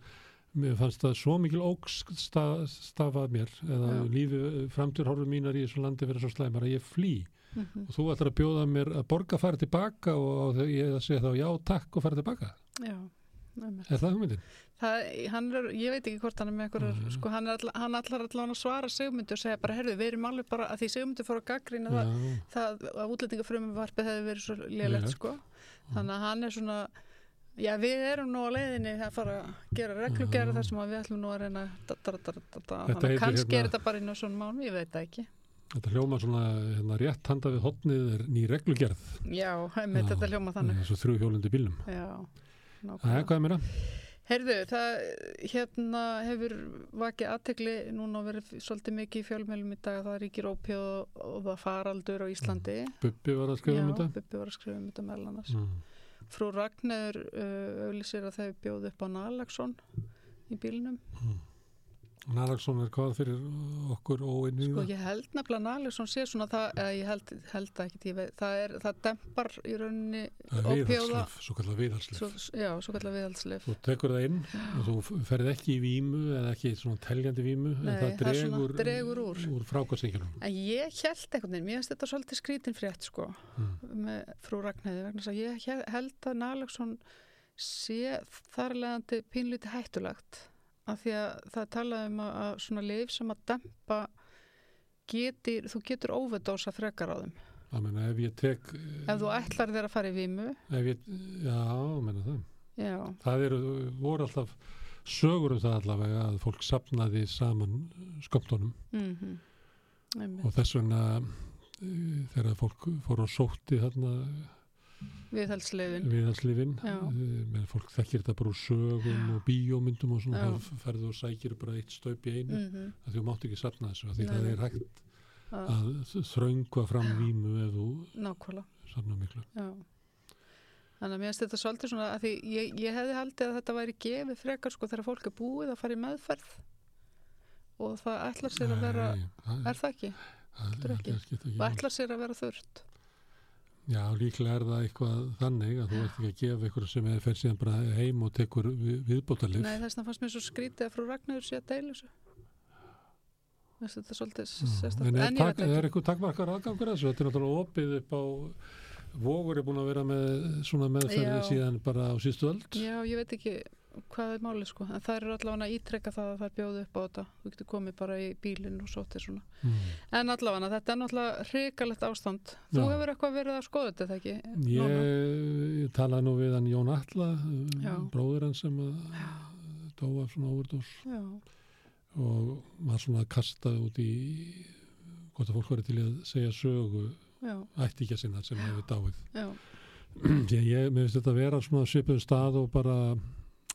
mér fannst það svo mikil ógs sta, stafað mér eða Já. lífi framturhorfum mínar í þessu landi vera svo slæmar að ég flý Mhm. og þú ætlar að bjóða mér að borga fara tilbaka og ég segja þá já takk og fara tilbaka já, einmitt. er það hugmyndin? það, er, ég veit ekki hvort hann er með einhverjar, Mhm. sko, hann, all, hann allar allan að svara Sigmundur og segja bara, herðu, við erum alveg bara að því Sigmundur fór að gaggrína það, það að útlendingafrumum varpið hefði verið svo Lélegt. sko þannig að hann er svona já, við erum nú á leiðinni að fara að gera reglugjara þar sem við ætlum nú að reyna kannski hérna- er þetta bara inn á svona mánu, ég veit það ekki þetta hljóma svona hérna, rétt handa við hotnið er ný reglugerð já, einmitt, Já. þetta hljóma þannig þessu þrjú hjólandi bílum já, Það er hvað meira? Heyrðu, það hérna hefur vakið aðtegli núna verið svolítið mikið í fjölmjölum í dag að það ríkir ópið og, það faraldur á Íslandi. Bubbi var að skrifa um þetta Bubbi var að skrifa um þetta meðal annars. mm. Frú Ragnir uh, auðlýsir að þau bjóðu upp á Nalagsson í bílnum Nalagsson er hvað fyrir okkur óinni sko ég held nefnilega Nalagsson sé svona það, eða ég held, held það ekki veit, það, er, það dempar í rauninni viðhalslif, svo kallar viðhalslif svo, já, svo kallar viðhaldslif þú tekur það inn og þú ferð ekki í vímu eða ekki svona teljandi Nei, en það það er svona- dregur, dregur úr. úr frákvæmsengjónum en ég held veginn, mér finnst þetta svolítið skrítin frétt sko mm. með frú Ragnheiði vegna þess að ég he- held að Nalagsson sé þarlegandi pínlítið hættulegt af því að það er talað um að, svona lif sem að dempa getur, þú getur óvedósa frekar á þeim. Meina ef ég tek ef þú ætlar þér að fara í vímu ef ég, já, meina það. Já, það eru, voru alltaf sögur um það allavega að fólk sapnaði saman skömmtunum. Mm og þess vegna eh, þegar fólk fór og sótti þarna viðhalslifin viðhalslifin Já. með fólk þekkir þetta bara úr sögum og bíómyndum og svona, Já. þá ferðu og sækir bara eitt staup í einu, mm -hmm. að þú mátt ekki sapna þessu, því Nei, það er hægt að, að þröngva fram vímu þú nákvæmlega. sapna miklu. Já. þannig að mér finnst þetta svolítið svona að því ég, ég hefði haldið að þetta væri gefið frekar sko þegar fólk er búið að fara í meðferð og það ætlar sér að vera Nei, það, er það ekki? það, það, það, ætlar sér að vera þurrt Já, líklega er það eitthvað þannig að þú ert ekki að gefa ykkur sem er fer síðan bara heim og tekur við, viðbótalif Nei, þess vegna fannst mér svo skrítið að frú Ragnarður sé að deila þessu. Þessi, þetta er svolítið sérstakt. En en tak, er eitthvað takmarkar aðgangur að þessu? Þetta er náttúrulega opið upp á Vogur er búin að vera með svona meðferði síðan bara á sístu öld. Já, ég veit ekki hvað er málið sko? En það eru allavega ítrekka það að það er bjóðu upp á þetta. Þú getur komið bara í bílinn og sótið svona. Mm. en allavega þetta er náttúrulega hrikalegt ástand. Þú Já. hefur eitthvað verið að skoða þetta er ekki? Ég, ég talaði nú við hann Jón Alla Já. bróður hann sem dóa svona overdós Já, og var svona að kasta út í hvort að fólk verið til að segja sögu já, ætti ekki að sinna sem hefur dáið. Já, ég, ég, mér finnst þetta að vera svona svipuðum stað og bara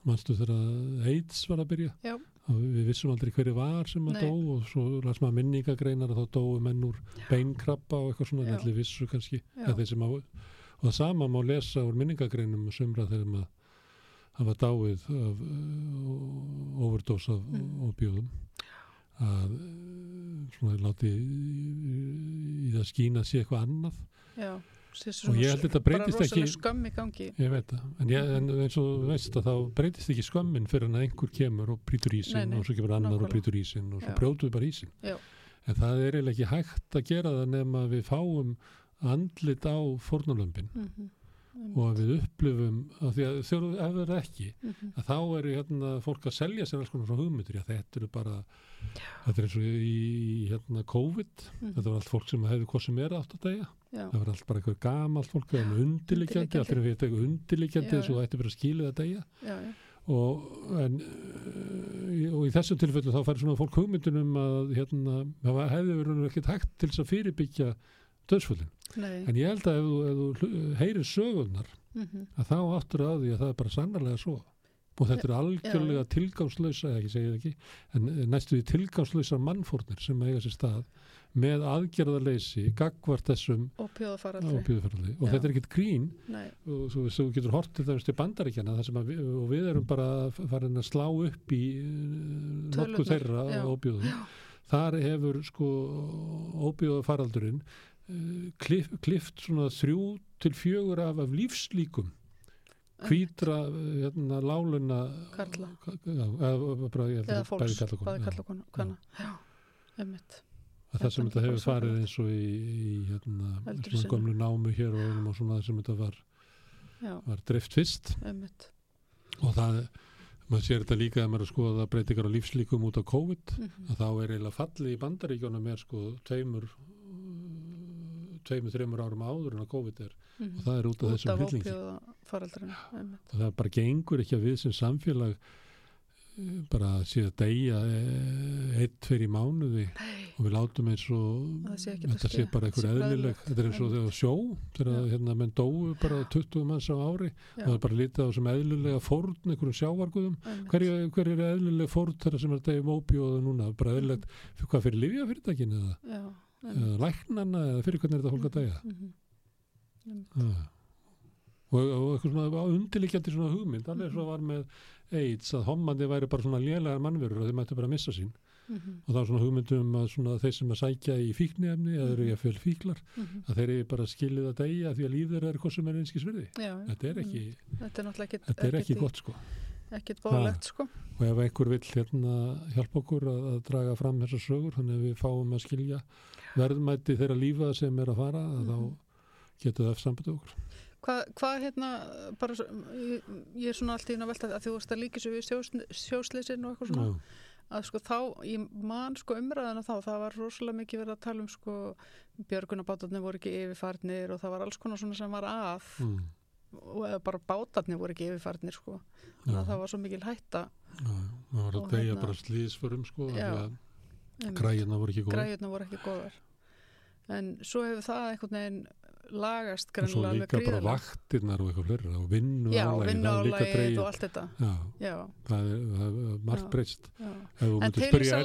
manstu þegar AIDS var að byrja Já. við vissum aldrei hverju var sem að Nei. dó og svo las maður minningagreinar og þá dóu menn úr beinkrabba og eitthvað svona Já. allir vissu kannski sem og það sama má lesa úr minningagreinum og sumra þegar maður hafa dáið af uh, overdós af Mm. opjóðum að svona láti í, í það skína sé eitthvað annað já Og ég held þetta breytist ekki- skömm í gangi Ég veit það, en, ég, en eins og veist að þá breytist ekki skömmin fyrir en að einhver kemur og Nei, nei, og svo kemur annar og nákvæmlega. brýtur ísinn og svo Já. brjótu við bara ísinn. Já. En það er eiginlega ekki hægt að gera það nema við fáum andlit á fórnulömpin mm -hmm. og að við upplifum, af því að þegar ef það er ekki, mm -hmm. að þá eru hérna fólk að selja sér alls konar frá hugmyndir, já þetta eru bara, þetta er eins og í hérna COVID, þetta var allt fólk sem hefði að Já, það var allt bara eitthvað gamalt fólk, það var undirliggjandi, allt er eitthvað undirliggjandi Já, eins og það ætti bara að skilja þetta já, og, en, uh, og í þessu tilfellu þá fær svona fólk hugmyndunum að hérna, það hefði verið ekkert hægt til þess að fyrirbyggja döðsföllin. En ég held að ef þú, ef þú heyrir sögurnar mm að þá áttur að því að það er bara sannarlega svo. Og þetta er algjörlega tilgangslösa, eða ekki segið ekki, en næstu því tilgangslösa mannfórnir sem eiga sér stað með aðgerðarleysi gagvart þessum ábyrðuferðli. Og Já. þetta er ekkert grín Nei, og þú, þú getur hort til þess til bandaríkjana við, og við erum bara farin að slá upp í uh, nokkuð þeirra já. óbjóðum þar hefur sko óbjóða faraldurinn uh, klif, klift svona þrjú til fjögur af, af lífslíkum hvítra hérna, láluna Karla. já, eða, fólks, bæði karla og bæði konu, já. kalla konu kvenna. Já, einmitt að það sem Þetta hefur farið eins og í, í hérna, svona gömlu námu hér og, einum og svona sem þetta var, Já, var drift fyrst. Einmitt. Og það, maður sér þetta líka að maður er að skoða breytingar á lífslíkum út á COVID mm að þá er eiginlega falli í bandaríkjónum er sko tveimur tveimur, þreimur árum áður en að COVID er. -hmm. og það er út af út þessum einmitt. Og það bara gengur ekki að við sem samfélag bara að deyja eh, tveir í mánuði. Nei, og við látum eins og Það þetta sé bara Það bara eðlileg þetta er eins og þegar sjó þegar hérna menn dóu bara 20 manns á ári. Já. og það er bara litið á sem eðlilega fórn einhverjum sjávarguðum. Hver, hver er eðlileg fórn þeirra sem er að deyja um óbjóðu núna? Bara eðlilegt, fyrir hvað fyrir livjafyrirtækin eða, Já, eða læknana eða fyrir hvernig er þetta fólk að deyja? mm -hmm. Ah. og, og eitthvað svona undirlikjandi svona hugmynd. Alveg svo var með AIDS að hommandi væri bara svona lélegar mannverur og þeir mættu bara að missa sín mhm, og það var svona hugmyndum að svona þeir sem að sækja í fíknefni eða eru ég að fjöl fíklar mhm. að þeir eru bara skilið að deyja því að líður er hvað sem er einskisverði Já, já. þetta er ekki, Þetta er ekkit, þetta er ekki gott sko ekkit bóðlegt sko. og ef einhver vill hérna hjálpa okkur að, að draga fram þessar sögur þannig að við fáum að skilja verðmæti þeirra lífa sem er að fara að Mhm. þá getur það sambandið okkur Hvað hva, hérna, bara, ég, ég er svona alltaf inn að velta að þú varst að líka svo við sjós, sjósleisin og eitthvað svona, Já, að sko þá, ég man sko umræðina þá, það var rosalega mikið verið að tala um sko, björgunabátarnir voru ekki yfirfarnir og það var alls konar svona sem var að. Mm, og bara bátarnir voru ekki yfirfarnir sko, það var svo mikil hætta. Já, það var og að deyja hérna- bara slíðsförum sko græjuna voru ekki góð græjurna voru ekki góðar. En svo hefur það einhvern veginn lagast og svo greinilega alveg líka bara vaktirnar og eitthvað fleira og vinnu dreigið og allt þetta. Já, já, það er, það er margt breyst. já. ef þú þess spyrja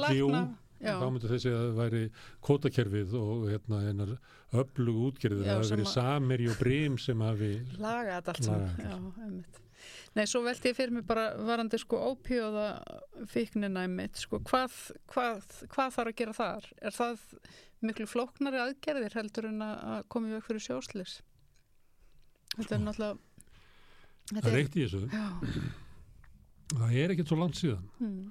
já, þá myndir þessi að það væri kótakerfið og hérna hennar öflug útgerðið, það sem verið sameri og brím sem hafi laga þetta allt saman. já, einmitt Nei, svo velti ég fyrir mig bara varandi sko ópíóða fíknina einmitt, sko, hvað, hvað, hvað þarf að gera þar? Er það miklu flóknari aðgerðir heldur en að koma í veg fyrir sjóslis? Þetta er Sko, náttúrulega það Þetta er eitt í þessu, já, það er ekkert svo langt síðan. Mm,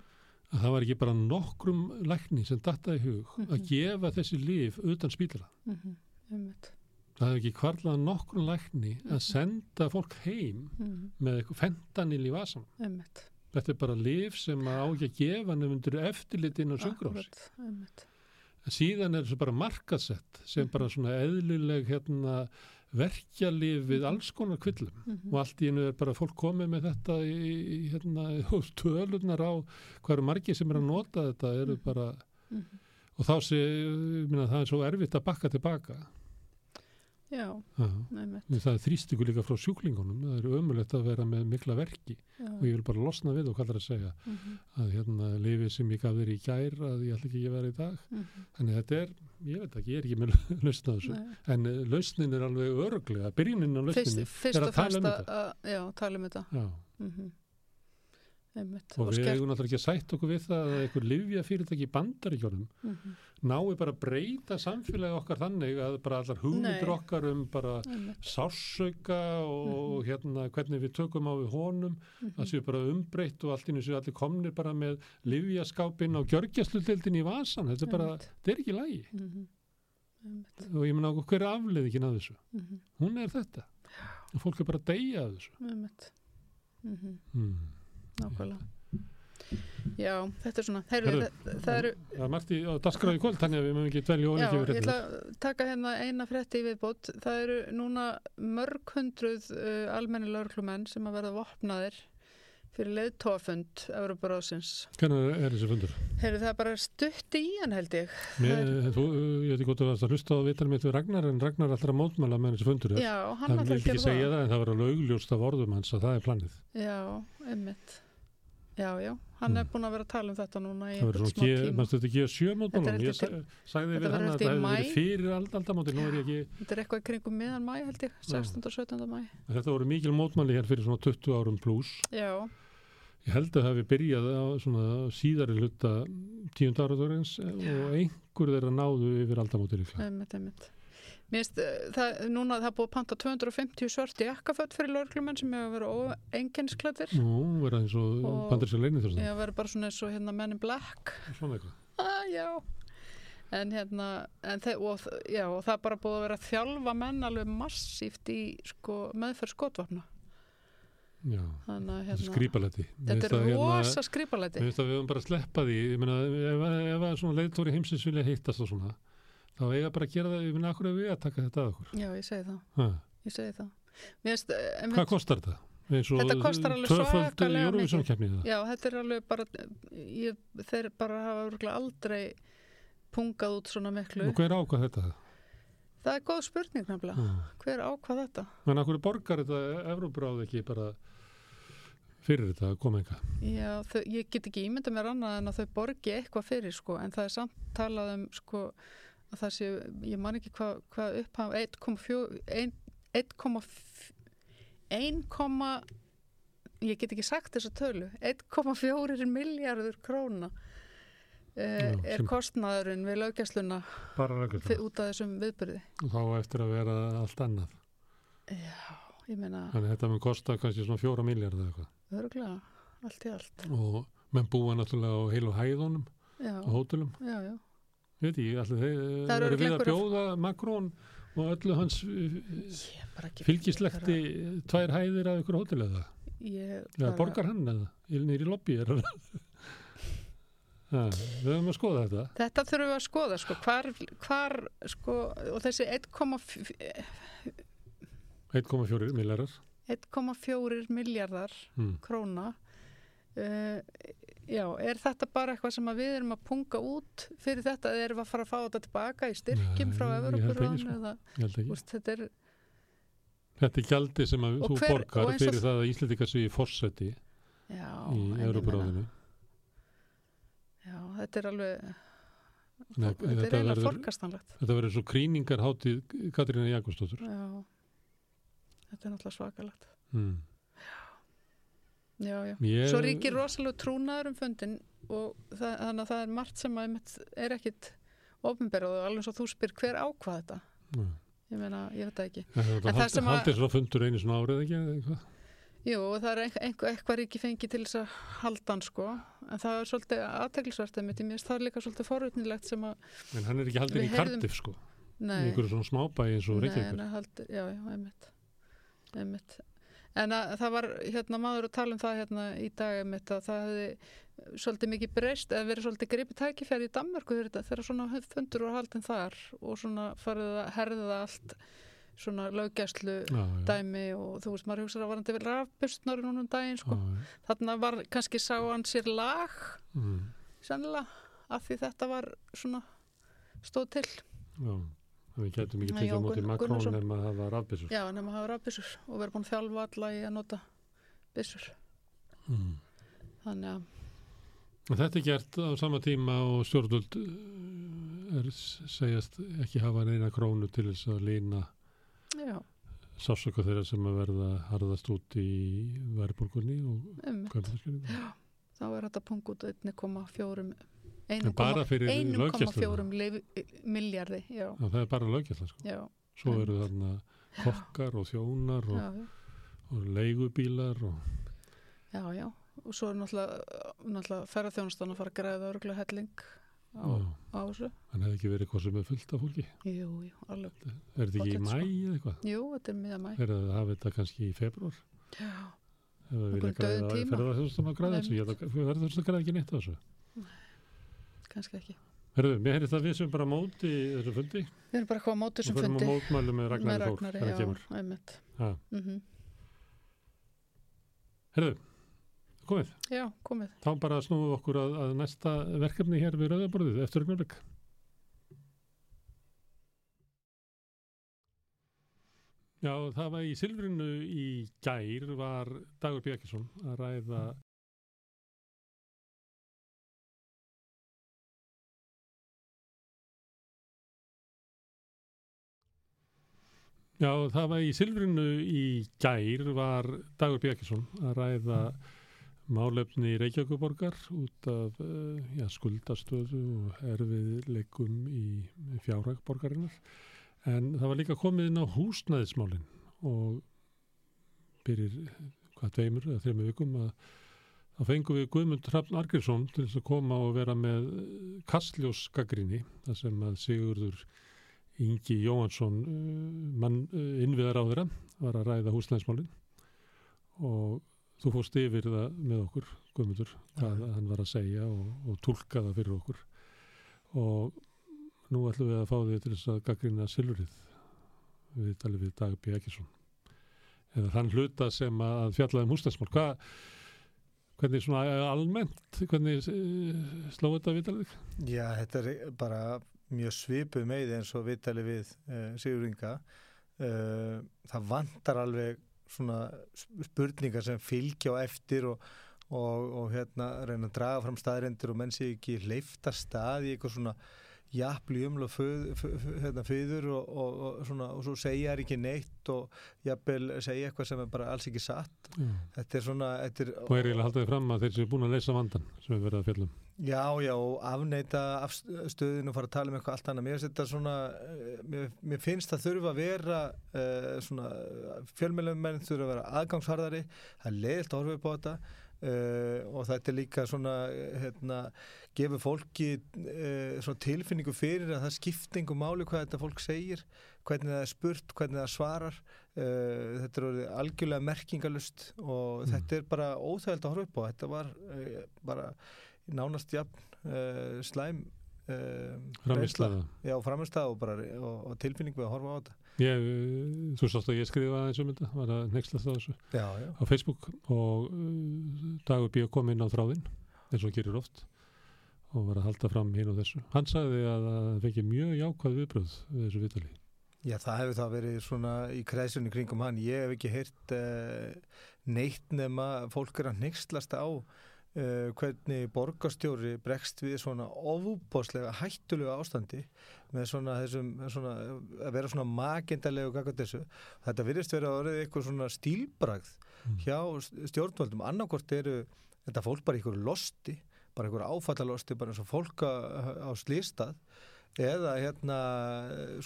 að það var ekki bara nokkrum lækni sem dattaði í hug að Mhm. gefa þessi líf utan spítala. Mm, einmitt, það hefði ekki kvarlað nokkrum lækni að Mhm. senda fólk heim mm, með eitthvað fentanil í vasan einmitt. þetta er bara líf sem á ekki að gefa nefndur eftirlit inn á einmitt. síðan er þessu bara markasett sem Mhm. bara svona eðlileg hérna, verkjalið við alls konar kvillum Mhm. og allt í einu er bara fólk komið með þetta í, hérna, (laughs) og tölurnar á hvað eru margir sem er að nota þetta eru Mhm. bara Mhm. og þá sé, ég minna, það er svo erfitt að bakka tilbaka Já, einmitt, það þrýstingu líka frá sjúklingunum. Það er ömulegt að vera með mikla verki. Já. og ég vil bara losna við og hvað er að segja. Mhm, að hérna lifið sem ég gaf þér í gær að ég ætla ekki að vera í dag. Mhm, þannig þetta er, ég veit ekki, ég er ekki með (laughs) lausna þessu. Nei. en uh, lausnin er alveg öruglega byrjunin á lausninni er og að tala um þetta. já, tala um þetta. Já. Mm Einmitt. og við skert- eigum náttúrulega ekki sætt okkur við það að einhver livja fyrirtæki í bandaríkjónum Mhm, nái bara að breyta samfélagi okkar þannig að bara allar hugmyndir Nei. okkar um bara sársauka og hérna hvernig við tökum á við honum mhm, það séu bara umbreytt og allt í þessu allir komnir bara með livjaskápin og gjörgjastlutildin í vasan þetta er bara, þetta er ekki lægi mhm, einmitt, og ég menna hver er afleiðingin af þessu? Mhm, hún er þetta. Og fólk er bara að deyja þessu. Mhm, hmm. nákvæmlega. Já, þetta er svona, heyrðu, Herðu, það, það eru, það er margt í dasgráði kvöld þannig að við mögum ekki dvelja já, ólíki ég yfir ætla að taka hérna eina frétti í viðbót. Það eru núna mörg hundruð uh, almenni laurklumenn sem að verða vopnaðir fyrir leiðtóafund Európaráðsins. hvernig er þessi fundur? Heyrðu, það er bara stutt í hann held ég. Mér, þú, ég veit ekki hvort að hlusta á vitar mitt við Ragnar en Ragnar er alltaf að mótmæla með þessi fundur Já, hann að ekki segja það. það en það verður laugljóst af orðum hans að það er planið Já, einmitt. Já, já, hann Mm. er búin að vera að tala um þetta núna í einhvern smá tíma. mannstu þetta G7 mótmálum Þetta er ég sagði þetta við hann að það hefði verið fyrir ald- aldamóti nú er ég ekki, Þetta er eitthvað kringum miðan mæ held ég, 16. og 17. mæ. þetta voru mikil mótmæli hér fyrir svona 20 árum pluss Já, ég held að það hefði byrjað á svona síðari hluta tíund áraðurins og einhver þeirra náðu yfir aldamóti líklega einmitt, einmitt. Mér finnst, uh, það, núna það búið að panta 250 svörti jakkafött fyrir laurklumenn sem hefur verið óenginsklættir. nú verða eins og Og- bandaríska leini þessum Já, verið bara svona eins og hérna Men in Black. svona eitthvað Ah, já. En hérna, en þe og, já, og það bara búið að vera að þjálfa menn alveg massíft í sko, meðferð skotvapna. já, Þannig að hérna, skrýpalæti þetta er rosa skrifalæti. Mér finnst að við höfum bara að sleppa því, ég meina ef að svona leiðtóri heimsins vilja hittast og svona, þá eiga bara að gera það, ég meina, akkur er við að taka þetta að okkur. Já, ég segi það. Ha, Ég segi það. Finnst, eh, hvað kostar þetta? Þetta kostar alveg svakalega mikið. Já, þetta er alveg bara, ég, þeir bara hafa aldrei pungað út svona miklu. Og hver ákvað þetta? Það er góð spurning nefnilega. Ha. Hver ákvað þetta? Menn akkur borgar þetta Evróbráð ekki bara fyrir þetta að koma enga? Já, þau, ég get ekki ímynda mér annað en að þau borgi eitthvað fyrir sko, en það er samt talað um sko, að það sé, ég man ekki hvað hva upphaf, 1,4 1,4 1, ég get ekki sagt þessa tölu 1,4 miljardur króna uh, Já, er kostnaðurinn við röggjöld út af þessum viðbyrði og þá eftir að vera allt annað. Já, ég meina þannig þetta mun kosta kannski svona fjóra miljard eða eitthvað. Örgulega, allt í allt. Og menn búa náttúrulega á heilu hæðunum á hótelum, já, já, veit ég allir þeir Það eru við að bjóða Makrón og öllu hans bara ekki fylgislekti tvær hæðir að ykkur hótel eða? Eða borgar hann eða? Nýri lobby er hann? (laughs) Ha, við höfum að skoða þetta. Þetta þurfum við að skoða, sko, hvar, hvar sko, og þessi 1,4 1,4 millarar 1,4 miljardar króna uh, já, er þetta bara eitthvað sem við erum að punga út fyrir þetta, eða erum við að fara að fá þetta tilbaka í styrkjum Nei, frá Evropuránu sko. þetta er, Þetta er gjaldi sem að Og þú hver- borgar og eins og- fyrir það að Íslandika sé í fórseti já, í meina, já, þetta er alveg Nei, þetta er þetta eiginlega verður- forkastanlegt Þetta verður svo krýningar hátíð Katrína Jakobsdóttur. já, þetta er náttúrulega svakalegt Mm. Já, já Ég, Svo ríkir rosalega trúnaður um fundin og það, þannig að það er margt sem er ekkit ofnbæra og alveg svo þú spyr hver ákvað þetta Mm. ég meina, ég veit það ekki það það sem að- haldið svo fundur einu svona árið ekki eða eitthvað? Jú, og það er einhver, eitthvað ríki fengi til þess að halda hann sko en það er svolítið aðteglisvert einmitt, ég minnst það er líka svolítið forutnilegt sem að En hann er ekki haldið Við í Cardiff sko. Í nei, einhverju svona smábæi eins og nei, Reykjavík. nei haldir, já, já, einmitt einmitt en að, það var hérna maður að tala um það hérna í dag einmitt að það hefði svolítið mikið breyst eða verið svolítið gripið tækifæri í Danmörku þegar, þetta- þegar svona fundur var haldin þar og svona farið að herða allt svona já. dæmi og þú veist, maður hugsaði að varandi vel rafbustnari núna um daginn sko. Þarna var kannski sá hann sér lag Mm. sennilega af því þetta var svona stóð til Já. Við getum ekki á Jón móti Makrón nema að hafa rafbissur. já, nema að hafa rafbissur og vera búin að þjálfa alla í að nota byssur Mm. þannig að, Þetta er gert á sama tíma og stjórnvöld uh, er segjast ekki hafa neina krónu til þess að lína já, sásöka þeirra sem að verða harðast út í verðbólgunni og um kaupmannskjörinni. þá er þetta punkt út 1,4 En bara fyrir 1,4 löggæsluna. lif- milljarði já, Já, það er bara löggæsla sko. Svo eru þarna kokkar og þjónar og, já, já, og leigubílar og já, já og svo er náttúrulega, náttúrulega ferðarþjónustan að fara að græða örgulega helling á, á þessu hann hefði ekki verið hvað sem er fullt af fólki. jú, jú, alveg, Er þetta ekki í sko. mæ eða eitthvað? jú, þetta er miða mæ Er það að hafa þetta kannski í februar? já, græða, dauðum tíma. ferða þjóðstum að græða þessu, ég verður að græða ekki neitt á þessu. Kannski ekki. Herðu, mér heyrði það við sem bara á móti þessu fundi. Við erum bara hvað á móti og sem fyrir fundi. að mótmælu með Ragnari Þór Ragnari, já, Ha. mm Herðu, komið. já, komið. Þá bara snúum við okkur að, að næsta verkefni hér við Rauðaborðið eftir augnablik. Já, það var í Silfrinu í gær var Dagur Bjarkesson að ræða Já, það var í Silfrinu í gær var Dagur Bjarkesson að ræða málefni Reykjavíkuborgar út af uh, já, skuldastöðu og erfiðleikum í fjárhag borgarinnar. En það var líka komið inn á húsnæðismálin og byrjir hvað tveimur eða þreimur vikum að þá fengum við Guðmund Hrafn Argrímsson til þess að koma og vera með Kastljós gaggrinni þar sem að Sigurður Ingi Jóhansson uh, mann uh, innviðar á þeirra var að ræða húsnæðismálin og þú fórst yfir það með okkur Guðmundur, hvað Já. hann var að segja og, og tólka það fyrir okkur og nú ætlum við að fá því til þess að gaggrina Silfrið við talið við Dag B. Ekkerson eða þann hluta sem að fjallaði um húsnæðismál hvað hvernig svona almennt hvernig uh, slóðu þetta viðtalið? Já, þetta er bara mjög svipuð með eins og viðtali við uh, Sigur Inga. Uh, það vantar alveg svona spurningar sem fylgja á eftir og, og, og hérna reyna að draga fram staðrendur og menn sé ekki hleyfta stað í eitthvað svona jafnli umla hérna, fyrir og, og, og, svona, og svo segja er ekki neitt og jafnvel segja eitthvað sem er bara alls ekki satt Já. þetta er svona þetta er, Og er eiginlega haldaði fram að þeir séu búin að leysa vandan sem við verðum að fjallum. Já, já, afneita afstöðinu og fara að tala um eitthvað allt annað. Mér svona eh, mér, mér finnst það þurfa að vera uh, svona fjölmjölum menn þurfa að vera aðgangsharðari. Það er leiðilt að horfa upp á þetta Uh, og þetta er líka svona hérna, gefur fólki uh, tilfinningu fyrir að það skiptingu máli hvað þetta fólk segir hvernig það er spurt, hvernig það svarar. Þetta er orðið algjörlega merkingalust og Mm. þetta er bara óþægild að horfa upp á. Þetta var bara nánast jafn slæm Framistlaða. já, framistlaða og, og, og tilfinningu að horfa á þetta Ég, uh, þú sást að ég skrifa aðeins um þetta, var að nexlast á þessu já, já, á Facebook og uh, Dagur B. kom inn á þráðinn eins og gerir oft og var að halda fram hinn og þessu. Hann sagði að það fengi mjög jákvæð viðbröð við þessu vitali. Já, það hefur það verið svona í kræsunni kringum hann. Ég hef ekki heyrt uh, neitt nema fólk er að nexlast á uh, hvernig borgarstjóri bregst við svona ofúbáslega hættulega ástandi með svona þessum, svona, að vera svona magendalegu gaggat þessu. Þetta virðist verið að orðið eitthvað svona stílbragð Mm. hjá stjórnvöldum. Annarkort eru þetta fólk bara ykkur losti, bara ykkur áfallalosti, bara eins og fólk á, á slýstað eða hérna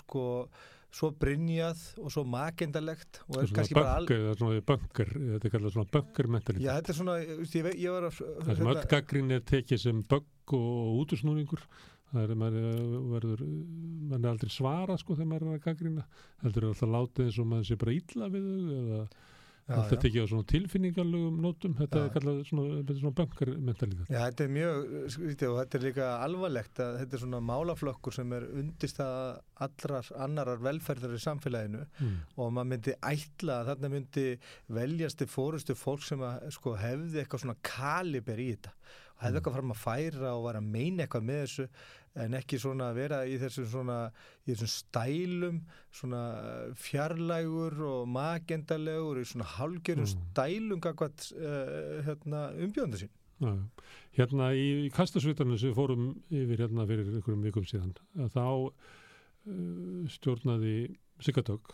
sko svo brinjað og svo makendalegt og er kannski bara al... bunker, það er svona bunker, þetta er kallað svona bunker mentalitet. Já, þetta er svona, ég, ve- ég var að... Það sem öll gaggrín er tekið sem bögg og útusnúningur. Það er, maður eh, verður, maður er aldrei svara sko þegar maður er að gaggrína. Heldur er alltaf látið eins og maður sé bara illa við eða þetta já. tekið á svona tilfinningarlegum nótum. Þetta er kallað svona, er svona bunker mentalitet. Já, þetta er mjög, skrítið, og þetta er líka alvarlegt að þetta er svona málaflokkur sem er undist að allrar annarar velferðar í samfélaginu Mm. og maður myndi ætla að þarna myndi veljast til fórustu fólk sem að, sko, hefði eitthvað svona kaliber í þetta hefði Mm. eitthvað fram að færa og var að meina eitthvað með þessu en ekki svona að vera í þessum svona í þessum stælum svona fjarlægur og magendalegur í svona hálgerum Mm. stælum gagvat uh, hérna, umbjóndu sín Já. Hérna í, í kastasvitarnu sem fórum yfir hérna fyrir einhverjum vikum síðan að þá uh, stjórnaði Sigatök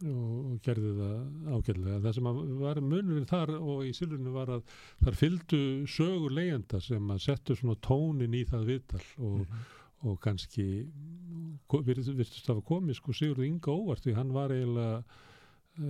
og, gerði það ágæðlega. Það sem að var munurinn þar og í silfurinu var að þar fylgdu sögur leyenda sem að settu svona tónin í það viðtal og, og kannski ko- virðist virðist hafa komið sko Sigurður Inga óvart því hann var eiginlega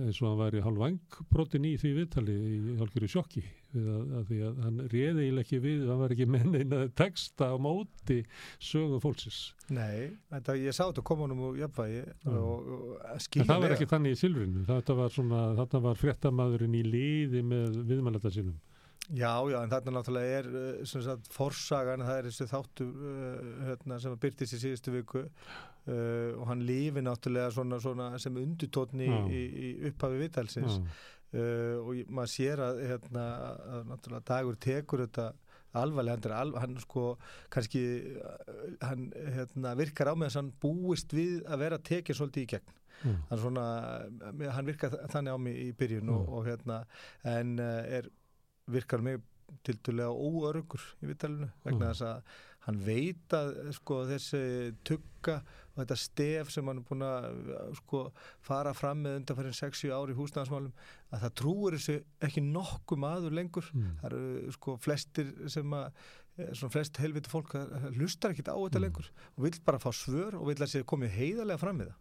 eins og hann væri hálf vangbrotin í því viðtali í hálfgerðu sjokki að, að því að hann réði ekki við hann var ekki með neina texta á móti sögum fólksins. Nei, þetta, ég sá þetta koma honum úr jafnvægi Já. og, og skilja það var ekki þannig í silfrinu. Þetta var var fréttamaðurinn í liði með viðmælata sínum. Já, já, en þarna náttúrulega er sem sagt forsagan, það er þessi þáttu uh, hérna, sem byrtist í síðustu viku uh, og hann lífi náttúrulega svona, svona sem undutótni í, í upphafi viðtalsins. Já. Uh, og maður sér að, hérna, að náttúrulega dagur tekur þetta alvarlega, hann, alv, hann sko kannski uh, hann hérna, virkar á með þess að hann búist við að vera tekið svolítið í gegn Já. hann svona, hann virkar þannig á mig í byrjun og, Mm. og hérna en er virkar mig tildulega óörgur í vittalinu vegna Mm. þess að hann veit að sko þessi tugga og þetta stef sem hann er búin að sko fara fram með undanfærin 6-7 ári í húsnæðasmálum að það trúur þessu ekki nokkuð maður lengur Mm. það eru sko flestir sem að eh, svona flest helviti fólk hlustar ekkit á þetta Mm. lengur og vill bara fá svör og vill að sér komið heiðarlega fram við það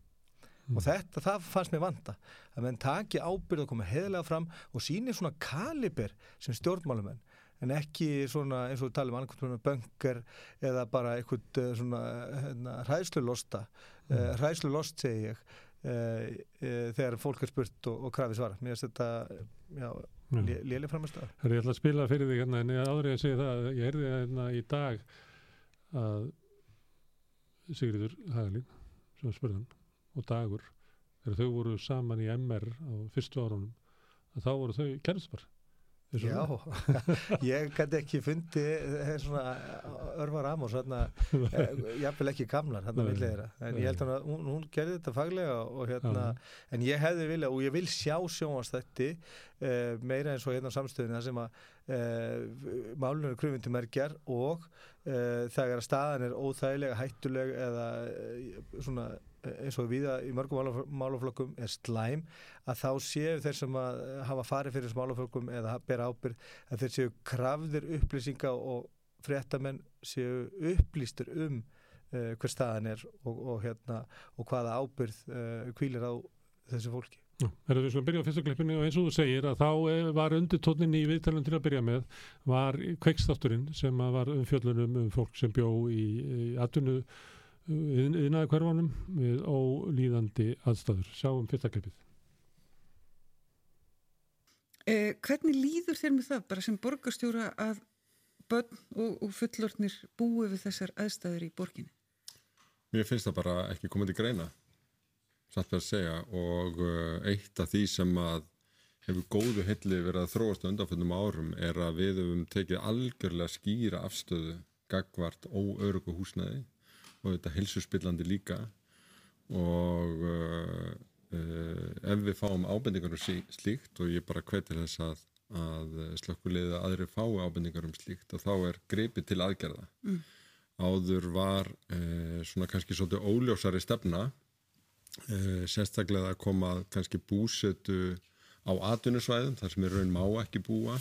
Mm. og þetta, það fannst mér vanta að menn taki ábyrð og koma heiðarlega fram og síni svona kaliber sem stjórnmálumenn en ekki svona eins og við talum annað svona böngar eða bara eitthvað eh, svona hérna, hræðslulosta mm. Mm. hræðslulost segi ég uh, uh, þegar fólk er spurt og, og krafið svara mér finnst þetta já, léli framist að Herri, ég ætla að spila fyrir þig hérna, en ég áður ég segi það, ég heyrði hérna í dag að Sigriður Hagalín, sem spurðan, og Dagur, þegar þau voru saman í MR á fyrstu árunum, að þá voru þau kærlspar. Já, (laughs) ég gæti ekki fundi eh, svona örvar Amos þarna, (laughs) eh, jafnvel ekki gamlar þarna Nei, milli þeirra, en nei. ég held að hún, hún gerði þetta faglega og hérna en ég hefði vilja og ég vil sjá sjónvastætti uh, meira eins og hérna á samstöðinu þar sem að uh, málunum er krufin til merkjar og uh, þegar staðan er óþægilega hættuleg eða svona eh, eins og viða í mörgum málaf- málaflokkum er slæm að þá séu þeir sem að hafa farið fyrir þessum málaflokkum eða bera ábyrð að þeir séu krafðir upplýsinga og fréttamenn séu upplýstur um uh, hver staðan er og, og, hérna, og hvaða ábyrð uh, kvílir á þessu fólki. Já, Erum við svona að byrja á fyrsta klippinu og eins og þú segir að þá eh, var undirtónin í viðtalun til að byrja með var kveikstátturinn sem að var umfjöllunum um fólk sem bjó í, í atvinnu yðnaði hverfanum við ólíðandi aðstæður. Sjáum fyrsta klippið. Eh, hvernig líður þér með það bara sem borgarstjóra að börn og, og fullornir búi við þessar aðstæður í borginni? Mér finnst það bara ekki komið til greina satt við að segja og uh, eitt af því sem að hefur góðu hilli verið að þróast á undanfjöndum árum er að við höfum tekið algjörlega skýra afstöðu gagvart óörugu húsnæði og þetta hilsuspillandi líka. Og uh, uh, ef við fáum ábendingar um slíkt og ég bara hveti þess að, að slökkulegið að aðri fái ábendingar um slíkt og þá er greipið til aðgerða. Mm. áður var uh, svona kannski svolítið óljósari stefna sérstaklega að koma kannski búsetu á atvinnusvæðum þar sem er raun má ekki búa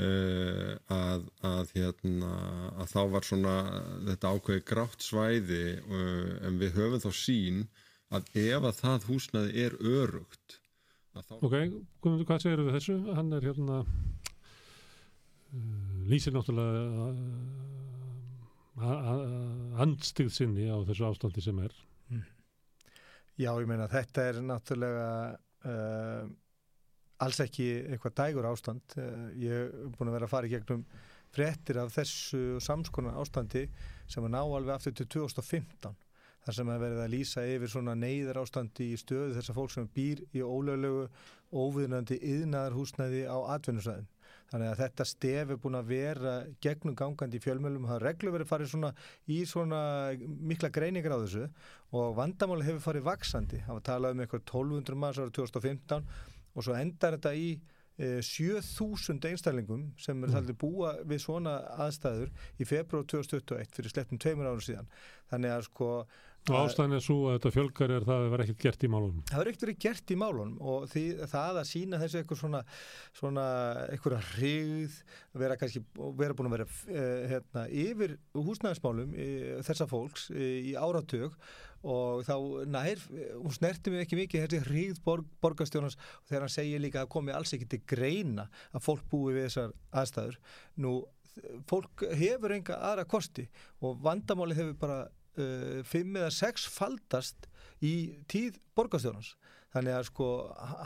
uh, að, að, hérna, að þá var svona þetta ákveði grátt svæði uh, en við höfum þá sín að ef að það húsnaði er örugt að þá Ok, Guðmundur, hvað segir við þessu? Hann er hérna uh, lýsir náttúrulega andstigð sinni á þessu ástandi sem er. Já, ég meina þetta er náttúrulega uh, alls ekki eitthvað dægur ástand. Uh, ég er búin að vera að fara í gegnum fréttir af þessu samskonar ástandi sem að ná alveg aftur til 2015 þar sem að verið að lýsa yfir svona neyðar ástandi í stöðu þessar fólk sem býr í ólöglegu óviðnandi yðnaðar húsnæði á atvinnusvæðin. Þannig að þetta stef er búin að vera gegnum gangandi í fjölmjölum, það reglu verið farið svona í svona mikla greiningar á þessu og vandamáli hefur farið vaksandi. Það var talað um eitthvað 1200 manns ára 2015 og svo endar þetta í eh, 7000 einstælingum sem er þaldi búa við svona aðstæður í februar 2021 fyrir slettum tveimur árum síðan. Þannig að sko Og ástæðan er svo að þetta fjölgar er það að vera ekkert gert í málunum. það verður ekkert verið gert í málunum og því, það að sína þessu eitthvað svona, svona eitthvað hrigð vera kannski, vera búin að vera uh, hérna, yfir húsnæðismálum uh, þessa fólks uh, í áratug og þá nær hún snerti mig ekki mikið þessi hrigð borg, borgarstjónans þegar hann segir líka að það komi alls ekki til greina að fólk búi við þessar aðstæður nú fólk hefur enga aðra kosti og vandamáli hefur bara uh, fimm eða sex faldast í tíð borgarstjórnans þannig að sko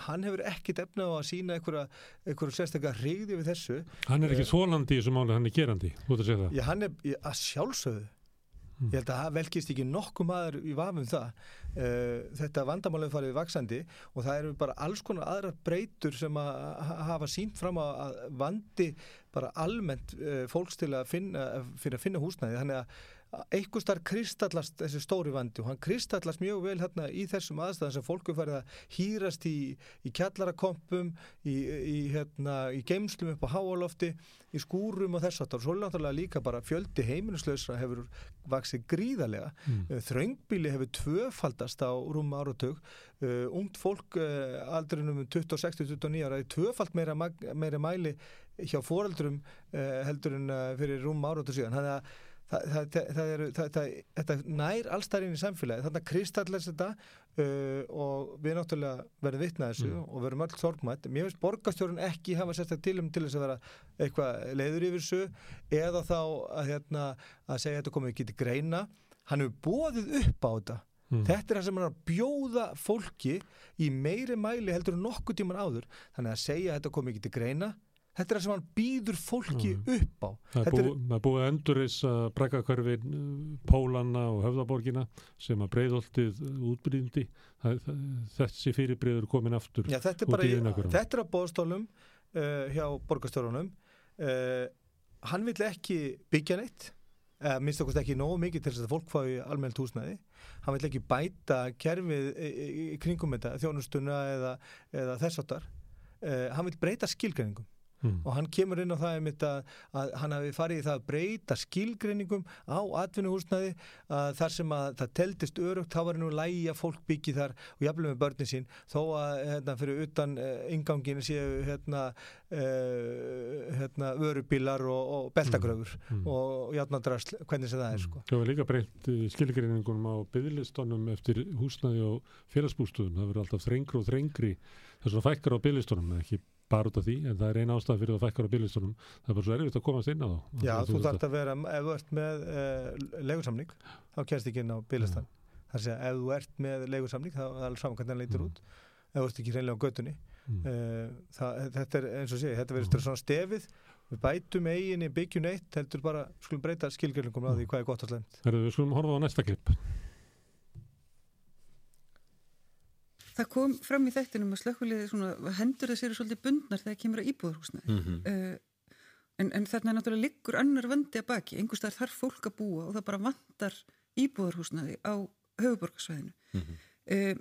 hann hefur ekkit efna á að sína einhverja sérstaklega hrigði við þessu. Hann er ekki þólandi í þessu máli, hann er gerandi, ert að segja það. Já, hann er ég- að sjálfsögðu. Mm. ég held að það velkist ekki nokkuð maður í vafum það. Uh, þetta vandamálið farið vaksandi og það eru bara alls konar aðrar breytur sem að ha- hafa sínt fram að vandi bara almennt uh, fólks til að finna, að finna húsnæði. Þannig að einhver starf kristallast þessi stóri vandi og hann kristallast mjög vel hérna í þessum aðstæðan sem fólku farið að hýrast í, í kjallarakompum í, í, hérna, í geimslum upp á háalofti í skúrum og þess aftar og svo náttúrulega líka bara fjöldi heimilislausra hefur vaksið gríðarlega. Mm. uh, þröngbíli hefur tvöfaldast á rúm áratug. Uh, ungt fólk uh, aldrinum 26-29 ára er tvöfald meira, meira mæli hjá foreldrum heldur en fyrir rúm áratug síðan. Þannig að það, það, það, það eru, það, það, þetta nær allstæðin í samfélagi þannig að kristallast þetta uh, og við náttúrulega verðum vitnað þessu Mm. og verðum öll sorgmætt mér finnst borgarstjórun ekki hafa sérstak tilum til þess að vera eitthvað leiður yfir þessu eða þá að, hérna, að segja að þetta komið ekki til greina hann hefur bóðið upp á þetta Mm. Þetta er það sem er að bjóða fólki í meiri mæli heldur nokkuð tíman áður. Þannig að segja að þetta kom ekki til greina, þetta er það sem hann býður fólki Mm. upp á. Það er búið, búið að endurreisa brekakörfin, Pólana og Höfðaborgina sem að breyðoltið útbrýndi. Þessi fyrirbreyður komin aftur. Já, þetta er bara, í þetta er á bóðstólum, uh, hjá borgarstjórunum uh, hann vill ekki byggja neitt eða minnst okkar ekki nógu mikið til þess að fólk fái almennt húsnæði hann vill ekki bæta kerfið í, í, í kringum þetta, þjónustuna eða, eða þess áttar uh, hann vill breyta skilgreiningum Mm. og hann kemur inn á það einmitt að, að hann hafi farið í það að breyta skilgreiningum á atvinnuhúsnaði að þar sem að það teldist örugt þá var nú lægi að fólk byggi þar og jafnlega með börnin sín þó að hérna, fyrir utan uh, ingangin séu hérna, uh, hérna vörubílar og, og beltagröfur Mm. og játnadrasl, hvernig sem það er sko. Það var líka breynt skilgreiningunum á byggðlistunum eftir húsnaði og félagsbústuðum. Það verður alltaf þrengri og þrengri þess að fækkar á byggðlistunum, ekki bara út af því, en það er eina ástæð fyrir að fækkar á byggðlistunum. Það er bara svo erfitt að komast inn á þá. Já, þú þarf að vera, ef þú ert með uh, leigursamning, þá kemst ekki inn á bílastan. Það er að ef þú ert með leigursamning, þá er alveg saman hvernig hann leitur Mm. út. Ef þú ert ekki hreinlega á göttunni. Mm. Uh, það, þetta er eins og sé, þetta verður svona stefið, við bætum eiginni byggjum neitt, heldur bara, skulum breyta skilgjörlingum á því hvað er gott og slemt. Herðu, við skulum horfa á næsta klipp. Það kom fram í þættinum að slökkuliði svona hendur þess eru svolítið bundnar þegar kemur að íbúðarhúsnaði. mm -hmm. Uh, en, en þarna er náttúrulega liggur annar vandi að baki. Einhvers þar þarf fólk að búa og það bara vantar íbúðarhúsnaði á höfuborgarsvæðinu. uh,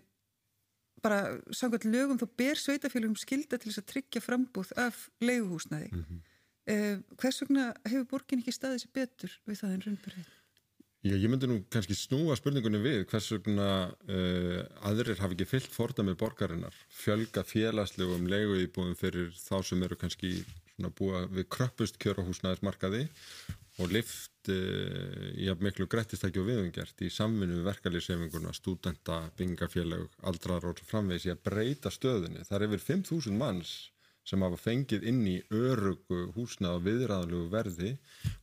bara samkvæmt lögum þá ber sveitafélagum skilda til þess að tryggja frambúð af leiguhúsnaði. Uh, hvers vegna hefur borgin ekki staðið sér betur við það en raunbyrðið? Já, ég myndi nú kannski snúa spurningunni við hvers vegna uh, aðrir hafi ekki fyllt fordæmið borgarinnar, fjölga félagslegum leiguíbúðum fyrir þá sem eru kannski búa við kröppust kjörahúsnæðismarkaði og lift uh, í að miklu grættistæki og viðungert í samvinnu við verkalýsefinguna, stúdenta, bingafélag, aldrar og framvegs í að breyta stöðunni. Það er yfir 5.000 manns sem hafa fengið inn í örugu húsnað og viðræðalegu verði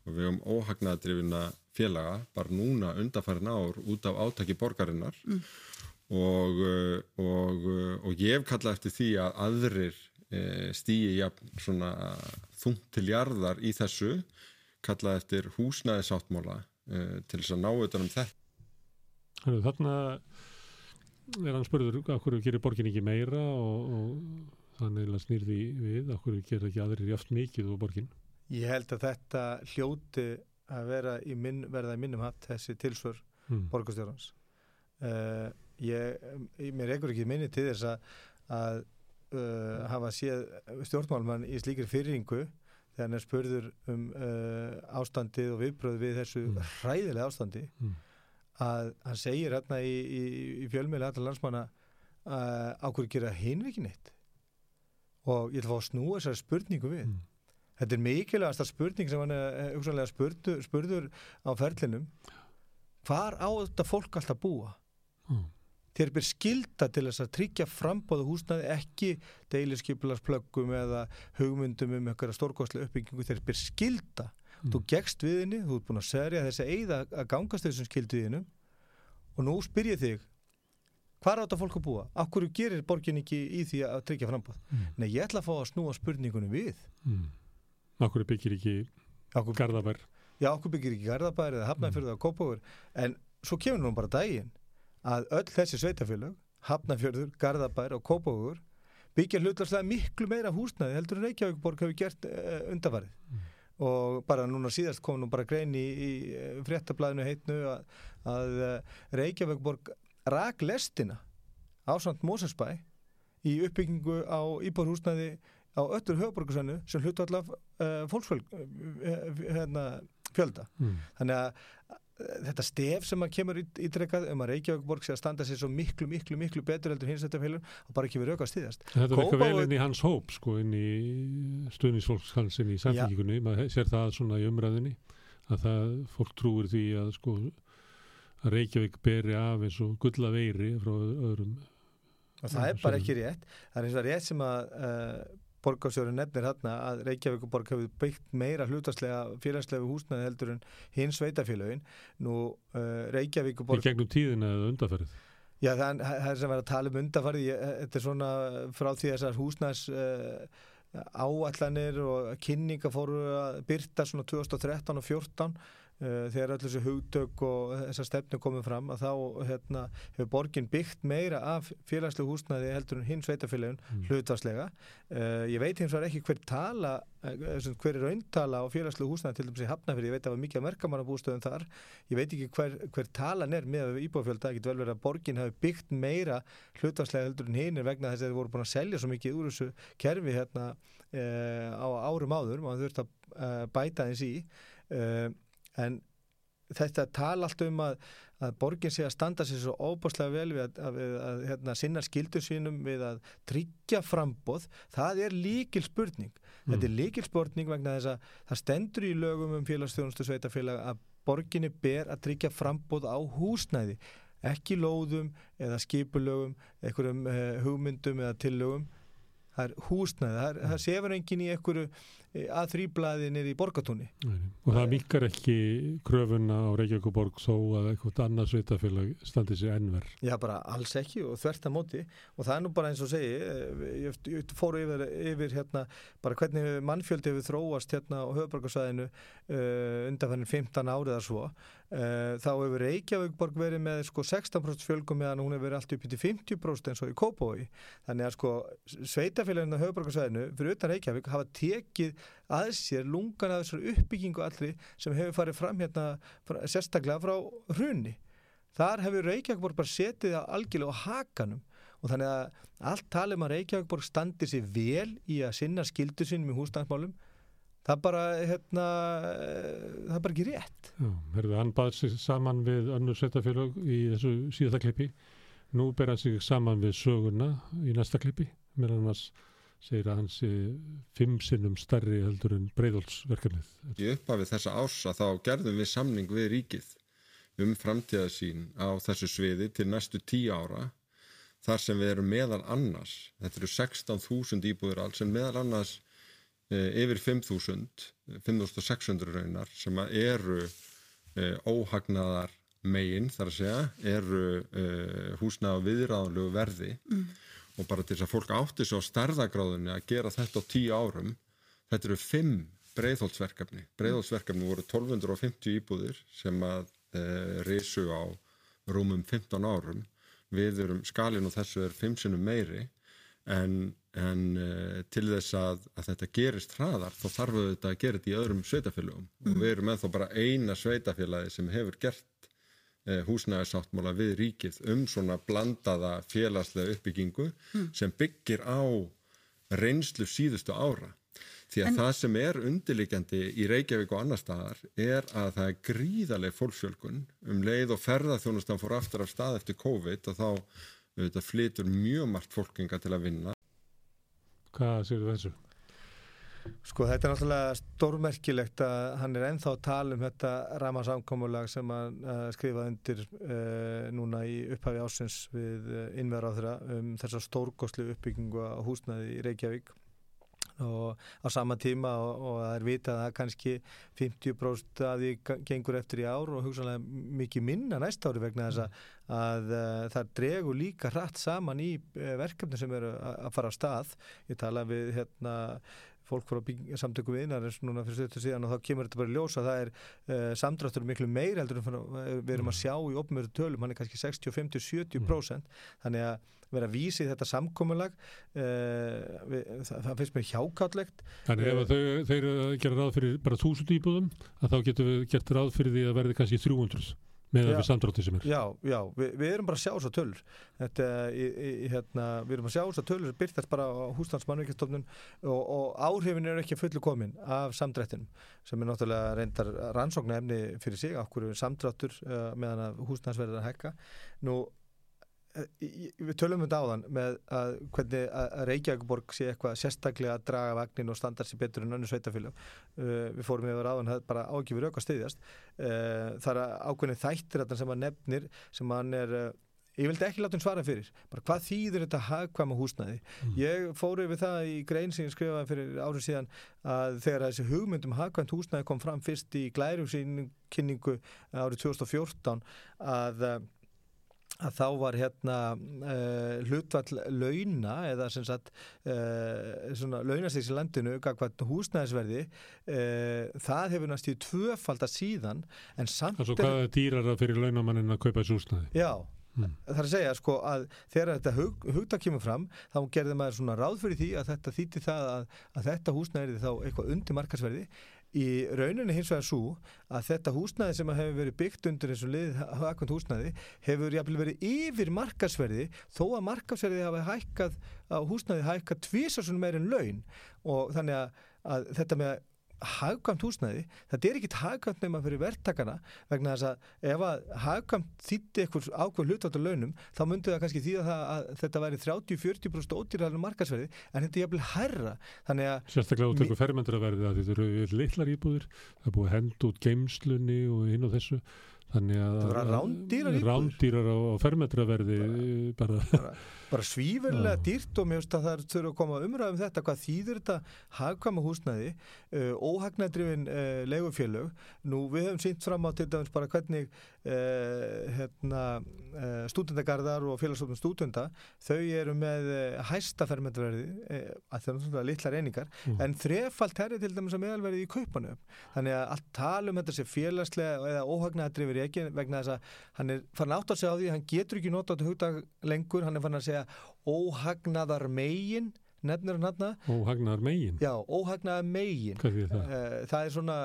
og við höfum óhagnaðadrifina félaga bara núna undarfærin ár út af átaki borgarinnar mm. og, uh, og, uh, og ég hef kallað eftir því að aðrir e, stýi jafn svona þungt til jarðar í þessu kallað eftir húsnæðisáttmála til þess að ná auðvitað um þetta Herðu, þarna er hann spurður af hverju gerir borgin ekki meira og, og þannig að snýrði við af hverju gerir ekki aðrir jaft mikið úr borgin. Ég held að þetta hljóti að vera í minn, verða í minnum hatt þessi tilsvör Mm. borgarstjórans. Uh, ég, mér ekkur ekki minni til þess að, að uh, hafa séð stjórnmálmann í slíkir fyrringu þegar hann er spurður um uh, ástandið og viðbröð við þessu Mm. hræðilega ástandi Mm. að hann segir hérna í, í, í fjölmiðlega allar landsmanna uh, á hverju gera hinn ekki neitt og ég ætla að fá að snúa þessari spurningu við Mm. Þetta er mikilvægasta spurning sem hann er hugsanlega spurður, spurður á ferlinum. Hvar á þetta fólk alltaf búa? Mm. Þeir byrð skilda til þess að tryggja frambóðu húsnaði ekki deiliskypilarsplöggum eða hugmyndum um eitthvað stórkostlega uppbyggingu. Þeir byrð skilda. Mm. Þú gegst við henni, þú ert búin að serja þessi eigða að gangast þessum skildu í hennum og nú spyr ég þig hvar á þetta fólk að búa? Akkur gerir borgin ekki í því að tryggja frambóð? Mm. Nei, ég ætla að fá að snúa spurningunum við. Mm. Hverju byggir ekki Akkur Garðabær? já, okkur byggir ekki Garðabæri eða Hafnarfjörðu eða Kópavur en svo kemur nú bara daginn að öll þessi sveitafélög Hafnarfjörður, Garðabæri og Kópavur byggja hlutlarslega miklu meira húsnæði heldur en Reykjavíkborg hefur gert uh, undafarið og bara núna síðast kom nú bara grein í, í eh, fréttablaðinu heitnu að, að uh, Reykjavíkborg rak lestina á samt Mósesbæ í uppbyggingu á íbúrhúsnæði á öllur höfuborgarsönnu sem hlutu allaf uh, fólksfjöld uh, hérna, fjölda Mm. þannig að þetta stef sem að kemur ítrekkað um að Reykjavíkborg sé að standa sér svo miklu, miklu, miklu betur heldur hins þetta félum og bara ekki verið auka að stýðast Þetta er eitthvað vel inn í hans hóp, sko, inn í stuðnisfólks hans inn í samfélíkunni. Maður sér það svona í umræðinni að það, fólk trúir því að, sko, að Reykjavík beri af eins og gulla veiri frá öðrum. og það er bara ekki rétt það er eins og rétt sem að uh, borgarsjóri nefnir hérna að Reykjavíkuborg hefur byggt meira hlutaslega félagslegu húsnaði heldur en hins sveitafélögin nú uh, Í Reykjavíkuborg gegnum tíðina eða undarferð. Já, það er, það er sem verið að tala um undarfarið, Ég- þetta er svona frá því þessar húsnæðs uh, áallanir og kynninga fóru að byrta svona 2013 og 14 uh, þegar öll þessu hugtök og þessar stefnu komið fram að þá hérna, hefur borgin byggt meira af félagslegu húsnæði heldur en hinn sveitafélagun mm. hlutvarslega uh, ég veit hins vegar ekki hver tala uh, hver er rauntala á félagslegu húsnæði til dæmis í Hafnafjörði, ég veit að það var mikið að merkamanna bústöðum þar, ég veit ekki hver, hver talan er með íbúafjölda, það getur vel verið að borgin hafi byggt meira hlutvarslega heldur en hinn er vegna þess að þið voru búin að selja svo mikið úr þessu kerfi hérna á árum áður, maður þurft að bæta þess í en þetta tala allt um að, að borgin sé að standa sér svo óbúslega vel við að, að, að hérna, sinna skildur sínum við að tryggja frambóð, það er líkil spurning. Mm. Þetta er líkil spurning vegna þess að það stendur í lögum um félagsstjónustu sveitafélag að borginni ber að tryggja frambóð á húsnæði, ekki lóðum eða skipulögum, einhverjum uh, hugmyndum eða tillögum það er húsnæði, það, það sefur engin í einhverju að þrýblaði nýri í borgatúni. Og það mikar ekki kröfunna á Reykjavík og Borg þó að eitthvað annars sveitafélag standi sér ennver. Já, bara alls ekki og þvert að móti og það er nú bara eins og segi, eh, ég, ég fóru yfir, yfir hérna bara hvernig mannfjöldi hefur þróast hérna á höfuborgarsvæðinu uh, undanfærin 15 árið að svo uh, þá hefur Reykjavík Borg verið með sko 16% fjölgum meðan hún hefur verið allt upp í 50% eins og í Kópói. Þannig að sko sveitafélaginu á höfuborgarsvæðinu fyrir utan Reykjavík hafa tekið að sér lungan að þessar uppbyggingu allri sem hefur farið fram hérna sérstaklega frá hrunni. Þar hefur Reykjavíkborg bara setið það algjörlega á hakanum og þannig að allt talum að Reykjavíkborg standi sér vel í að sinna skildu sínum í húsnæðsmálum það bara, hérna, það er bara ekki rétt. Já, herðu, hann baði sig saman við önnur sveitafélag í þessu síðasta klippi. Nú ber hann sig saman við söguna í næsta klippi, meðan hann segir að hans fimm sinnum starri heldur en breyðolsverkefnið. Í upphafið þessa ása þá gerðum við samning við ríkið um framtíðasín á þessu sviði til næstu tíu ára þar sem við erum meðal annars, þetta eru 16.000 íbúður alls en meðal annars yfir 5.000, 5.600 raunar sem eru e, óhagnaðar megin þar að segja, eru e, húsnaða viðráðanlegu verði. Mm. Og bara til þess að fólk átti svo á starðagráðunni að gera þetta á tíu árum þetta eru fimm breyðholtsverkefni breyðholtsverkefni voru 1250 íbúðir sem að risu á rúmum 15 árum. Við erum skalin og þessu er fimm sinnum meiri en, en e, til þess að, að þetta gerist hraðar þá þarf þetta að gera þetta í öðrum sveitafélagum mm. og við erum ennþá bara eina sveitafélagi sem hefur gert Eh, húsnæðarsáttmála við ríkið um svona blandaða félagslega uppbyggingu mm. sem byggir á reynslu síðustu ára. Því að en... það sem er undirlikjandi í Reykjavík og annar staðar er að það er gríðarlega fólksjölkun um leið og ferðarþjónustan fór aftur af stað eftir COVID og þá auðvitað, flytur mjög margt fólkinga til að vinna. Hvað séu þessu? Sko þetta er náttúrulega stórmerkilegt að hann er enþá að tala um þetta ramasamkómulag sem hann uh, skrifaði undir uh, núna í upphafi ásins við uh, innverðar á þeirra um þessar stórgóðslu uppbyggingu á húsnaði í Reykjavík og á sama tíma og, og það er vitað að kannski 50% að því gengur eftir í ár og hugsanlega mikið minna næst ári vegna þess að, að, að uh, það dregur líka hratt saman í uh, verkefni sem eru að fara á stað. Ég tala við hérna fólk frá samtöku og núna fyrir stötu síðan og þá kemur þetta bara í ljós að það er uh, samdráttur miklu meir heldur en við erum að sjá í opmjöru tölum, hann er kannski 60, 50, 70% mm. þannig að vera að vísi þetta samkómulag uh, við, það, það finnst mér hjákáttlegt Þannig ef þau, þeir gera ráð fyrir bara 1000 íbúðum að þá getur við gert ráð fyrir því að verði kannski 300 með það við samdrátti sem er. Já, já, við, við erum bara að sjá þess að tölur. Þetta, í, í, hérna, við erum að sjá þess að tölur byrtast bara á húslandsmannvíkjastofnun og, og áhrifin er ekki fullu komin af samdrættinum sem er náttúrulega reyndar rannsóknar efni fyrir sig, okkur samdráttur uh, meðan að húslandsverðar að hekka nú við tölum um þetta áðan með að hvernig að Reykjavíkborg sé eitthvað sérstaklega að draga vagnin og standa sér betur en önnu sveitafélag uh, við fórum yfir áðan, er bara ágifur auka stiðjast uh, það er ákveðin þættir sem hann nefnir sem hann er ég vildi ekki láta hann svara fyrir. Bara hvað þýður þetta hagkvæma húsnæði? Mm. ég fóru yfir það í grein sem ég skrifaði fyrir árið síðan að þegar þessi hugmyndum hagkvæmt húsnæði kom fram fyrst í glærumsýningu árið 2014 að að þá var hérna uh, hlutvall launa eða sem sagt uh, svona launastýrs í landinu húsnæðisverði uh, það hefur næst í tvöfald að síðan en samt að hvað er dýrara fyrir launamannin að kaupa þessu húsnæði? Já, Mm. það er að segja sko að þegar þetta hug, hugtak kemur fram þá gerði maður svona ráð fyrir því að þetta þýtti það að, að þetta húsnæði þá eitthvað undir markarsverði í rauninni hins vegar svo að þetta húsnæði sem hefur verið byggt undir eins og liðið hagkvæmt húsnæði hefur jafnvel verið yfir markarsverði þó að markarsverði hafa hækkað á húsnæði hækkað tvísasunum meir en laun. Og þannig að, að þetta með hagkvæmt húsnæði, þetta er ekkit hagkvæmt nema fyrir verktakana vegna þess að ef að hagkvæmt þýtti eitthvað ákveð hlutvægt á launum, þá myndi það kannski því að, að þetta væri 30-40% ódýrðarinn markasverði, en þetta er jafnvel herra, Sérstaklega út eitthvað fermendur að verði að þetta eru litlar íbúðir, það er búið að henda út geimslunni og inn á þessu þannig að rándýrar rándýrar á, á fermetraverði bara, bara, bara svífurlega dýrt og mér finnst að það þurfa að koma umræðum þetta hvað þýður þetta hagkvæma húsnæði uh, óhagnadrifin uh, leigufélög. Nú við hefum sínt fram á til dæmis bara hvernig uh, hérna, uh, stúdendagarðar og félagsstofnum stúdenda þau eru með uh, hæsta fermetraverði uh, að það er náttúrulega litlar einingar Mm. en þrefalt herri til dæmis að meðalverði í kaupanum þannig að allt tala um þetta sé félagslega eða óhagnadrifir ekki vegna þess að hann er farin átt að segja á því hann getur ekki nota á þetta hugdag lengur hann er farin að segja óhagnaðar megin nefnir hann hann og hagnar megin? Já, óhagnaðar megin. Hvað því það? Eh, það er svona,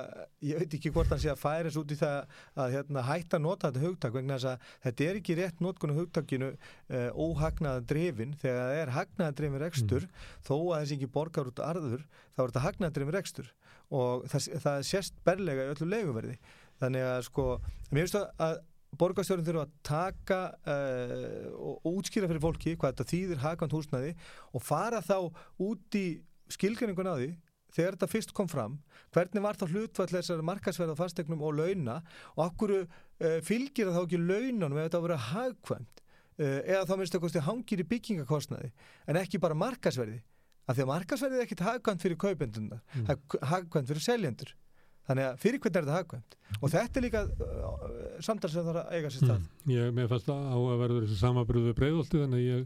ég veit ekki hvort hann sé að færa út í það að hérna, hætta að nota þetta hugtak vegna þess að þetta er ekki rétt notkunu hugtakinu uh, óhagnaða drifin. Þegar það er hagnaða drifin rekstur þó að þessi ekki borgar út arður þá er þetta hagnaða drifin rekstur. Og það, það sést berlega í öllu leiguverði þannig að sko, mér finnst að, að borgarstjórn þurfa að taka uh, og, útskýra fyrir fólki hvað þetta þýðir hagkvæmt húsnæði og fara þá út í skilgjöningun á því þegar þetta fyrst kom fram hvernig var þá hlutvall þessar markasverða fastegnum og launa og okkur uh, fylgir það þá ekki launanum ef þetta vera hagkvæmt uh, eða þá minnst það hangir í byggingakostnaði en ekki bara markasverði af því að markasverði er ekkit hagkvæmt fyrir kaupenduna Mm. það hagkvæmt fyrir seljendur þannig að fyrir hvernig er þetta hagkvæmt? Og þetta er líka uh, samtal sem þarf að eiga sér stað. Mm. Ég með fast á að verður þessi samabröðu breyðolti þannig að ég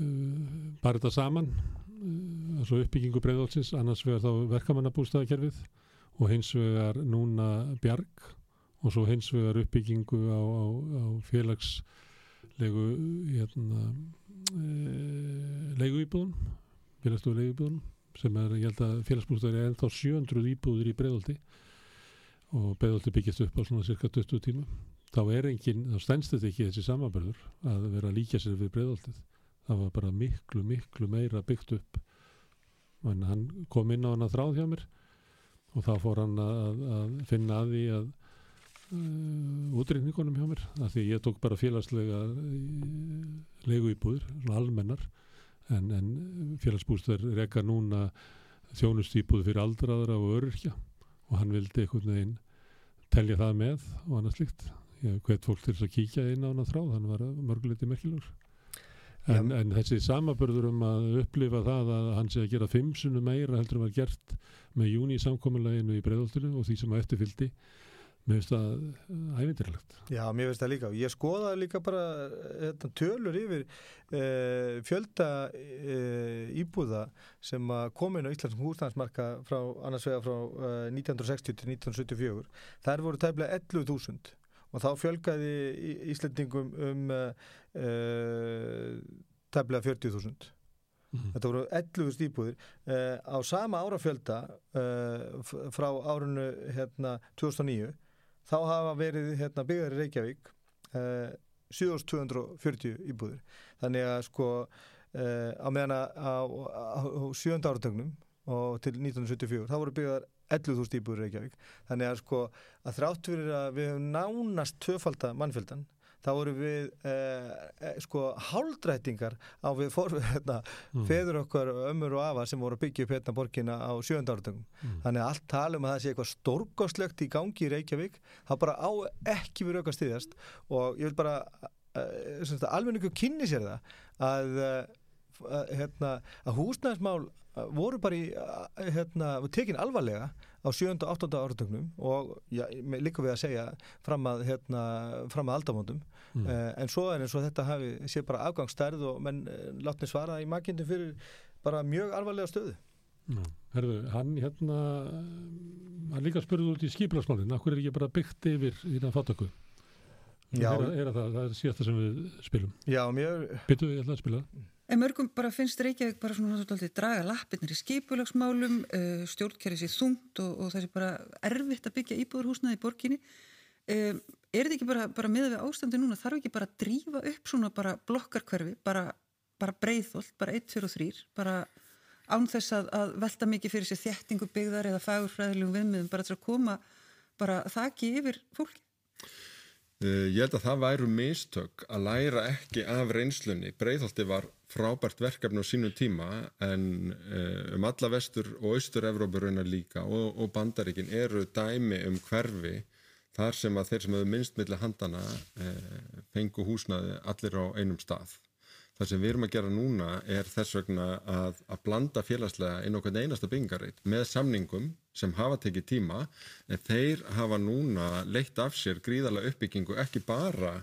uh, bara þetta saman uh, svo uppbyggingu breyðoltins annars vegar þá verkamannabústaðakerfið og hins vegar núna bjarg og svo hins vegar uppbyggingu á, á, á félagslegu hérna uh, leiguýbúðum félagslugu leiguýbúðum sem er, ég held að félagsbústaðar er ennþá 700 íbúður í breyðolti og breyðolti byggist upp á svona cirka 20 tíma. Þá er engin, þá stendst þetta ekki þessi samanbörður að vera að líka sér við breyðoltið það var bara miklu, miklu meira byggt upp en hann kom inn á hann að þráð hjá mér og þá fór hann að, að finna að því að uh, útrýningunum hjá mér af því ég tók bara félagslega uh, legu íbúður, svona almennar en, en félagsbústur reka núna þjónustýbúð fyrir aldraðra og öryrkja og hann vildi einhvern veginn telja það með og annað slíkt. Ég hvet fólk til þess að kíkja inn á hana þráð hann var mörguleiti merkilegur. En, en þessi samaburður um að upplifa það að hann sé að gera fimm sunnu meira heldur um að gert með júni í samkominleginu í breyðoltinu og því sem að eftirfyldi mér finnst það ævindirlegt Já, mér finnst það líka. Ég skoðaði líka bara þetta, tölur yfir uh, fjölda uh, íbúða sem að koma inn á Íslandsum húsnæðansmarka frá annars vega frá uh, 1960 til 1974 þær voru tæmlega 11.000 og þá fjölgaði Í- Íslendingum um tæmlega 40.000 Mhm. Þetta voru 11 íbúðir á sama árafjölda frá árunu hérna, 2009 þá hafa verið hérna, byggðar í Reykjavík uh, 7240 íbúðir. Þannig að sko uh, á meðan að á, sjönda áratögnum og til 1974 þá voru byggðar 11.000 íbúðir í Reykjavík. Þannig að sko að þrátt fyrir að við hefum nánast tvöfalda mannfjöldan þá voru við eh, eh, sko háldrættingar á við fór, (laughs) hérna, Mm. feður okkar ömmur og afa sem voru að byggja upp hérna borgina á sjönda áratöngum Mm. þannig að allt tala um að það sé eitthvað stórgóðslegt í gangi í Reykjavík það bara á ekki verið auka stiðjast og ég vil bara uh, almenningu kynni sér það að, uh, að, hérna, að húsnæðismál uh, voru bara í hérna, tekin alvarlega á á 7. og 8. áratögnum og já, líka við að segja fram að, hérna, fram að aldamóndum mm. uh, en svo er eins og þetta hafi sé bara afgangsstærð og menn uh, látni svara í makindum fyrir bara mjög alvarlega stöðu Já, herðu, hann hérna hann líka spurði út í skipilagsmálinn akkur er ekki bara byggt yfir í það fattöku Já. er, er það, það er síðasta sem við spilum Já, mjög Byttu við að spila En mörgum bara finnst Reykjavík bara svona náttúrulega draga lappirnir í skipulagsmálum, uh, stjórnkerri sér þungt og, og það sé bara erfitt að byggja íbúðurhúsnaði í borginni. Um, er þetta ekki bara, bara með við ástandi núna, þarf ekki bara að drífa upp svona bara blokkarkverfi, bara, bara breyðholt, bara 1, 2 og 3, bara án þess að, að velta mikið fyrir sér þjættingu byggðar eða fagurfræðilegum viðmiðum, bara til að koma bara þakki yfir fólki? Uh, ég held að það væru mistök að læra ekki af reynslunni. Breiðholti var frábært verkefni á sínu tíma en uh, um alla vestur og austur Evrópu raunar líka og, og bandaríkin eru dæmi um hverfi þar sem að þeir sem hefur minnst millir handana uh, fengu húsnaði allir á einum stað. Það sem við erum að gera núna er þess vegna að, að blanda félagslega inn okkur einasta byggingarreit með samningum sem hafa tekið tíma en þeir hafa núna leitt af sér gríðarlega uppbyggingu ekki bara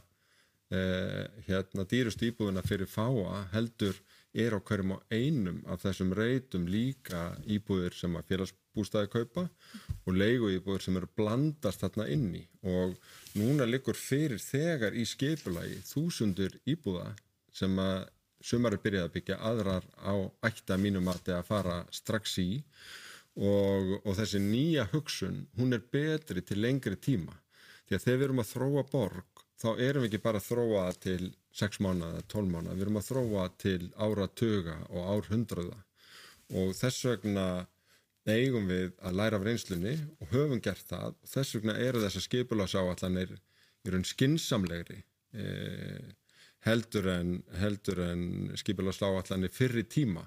eh, hérna dýrust íbúðuna fyrir fáa heldur er á hverjum á einum af þessum reitum líka íbúðir sem að félagsbústaði kaupa og leigu íbúðir sem eru blandast þarna inni og núna likur fyrir þegar í skipulagi þúsundur íbúða sem að sumar er byrjað að byggja aðrar á ætta mínum að að fara strax í. Og, og þessi nýja hugsun hún er betri til lengri tíma. Því að þegar við erum að þróa borg þá erum við ekki bara að þróa til 6 mánuða, 12 mánuða, við erum að þróa til áratöga og árhundraða og þess vegna eigum við að læra af reynslunni og höfum gert það og þess vegna eru þessar skipulagsáallanir í raun skinsamlegri eða heldur en, en skipilagslá fyrir tíma.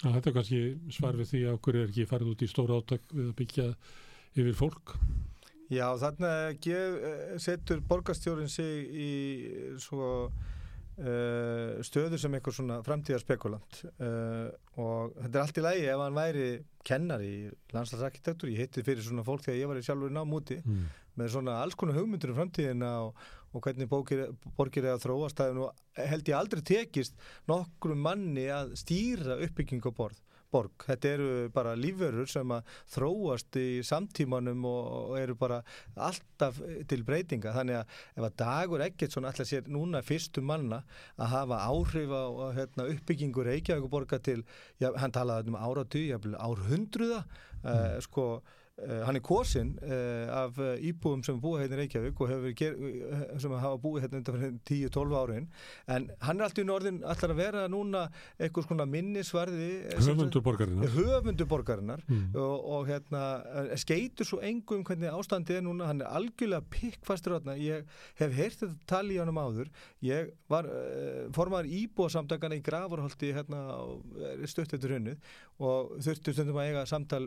Já, þetta er kannski svar við því að okkur er ekki farið út í stóra átök við að byggja yfir fólk. Já, þarna setur borgastjórin sig í svo uh, stöður sem eitthvað svona framtíðarspekulant uh, og þetta er allt í lægi ef hann væri kennar í landslagsarkitektur, ég hitti fyrir svona fólk þegar ég var í sjálfur námúti mm. með svona alls konar hugmyndur um framtíðina og og hvernig bókir, borgir að þróast. Það er nú held ég aldrei tekist nokkru manni að stýra uppbyggingu borð borg. Þetta eru bara lífverður sem að þróast í samtímanum og eru bara alltaf til breytinga. Þannig að ef að dagur ekkert svona alltaf sér núna fyrstum manna að hafa áhrif á hérna, uppbyggingu Reykjavíkuborga til, já, hann talaði um áratu, árhundruða, mm. uh, sko hann er kosin uh, af uh, íbúum sem búið hérna í Reykjavík og ger, sem hafa búið hérna undan fyrir 10-12 árin. En hann er alltaf í norðin alltaf að vera núna eitthvað svona minnisvarði höfunduborgarinnar höfunduborgarinnar mm. og, og hérna skeitur svo engum hvernig ástandi er núna. Hann er algjörlega pikkfastur ég hef heyrt þetta tali í ánum áður. Ég var formar íbúasamtakana í Gravarholti hérna, stutt eftir hennu og þurftu stundum að eiga samtal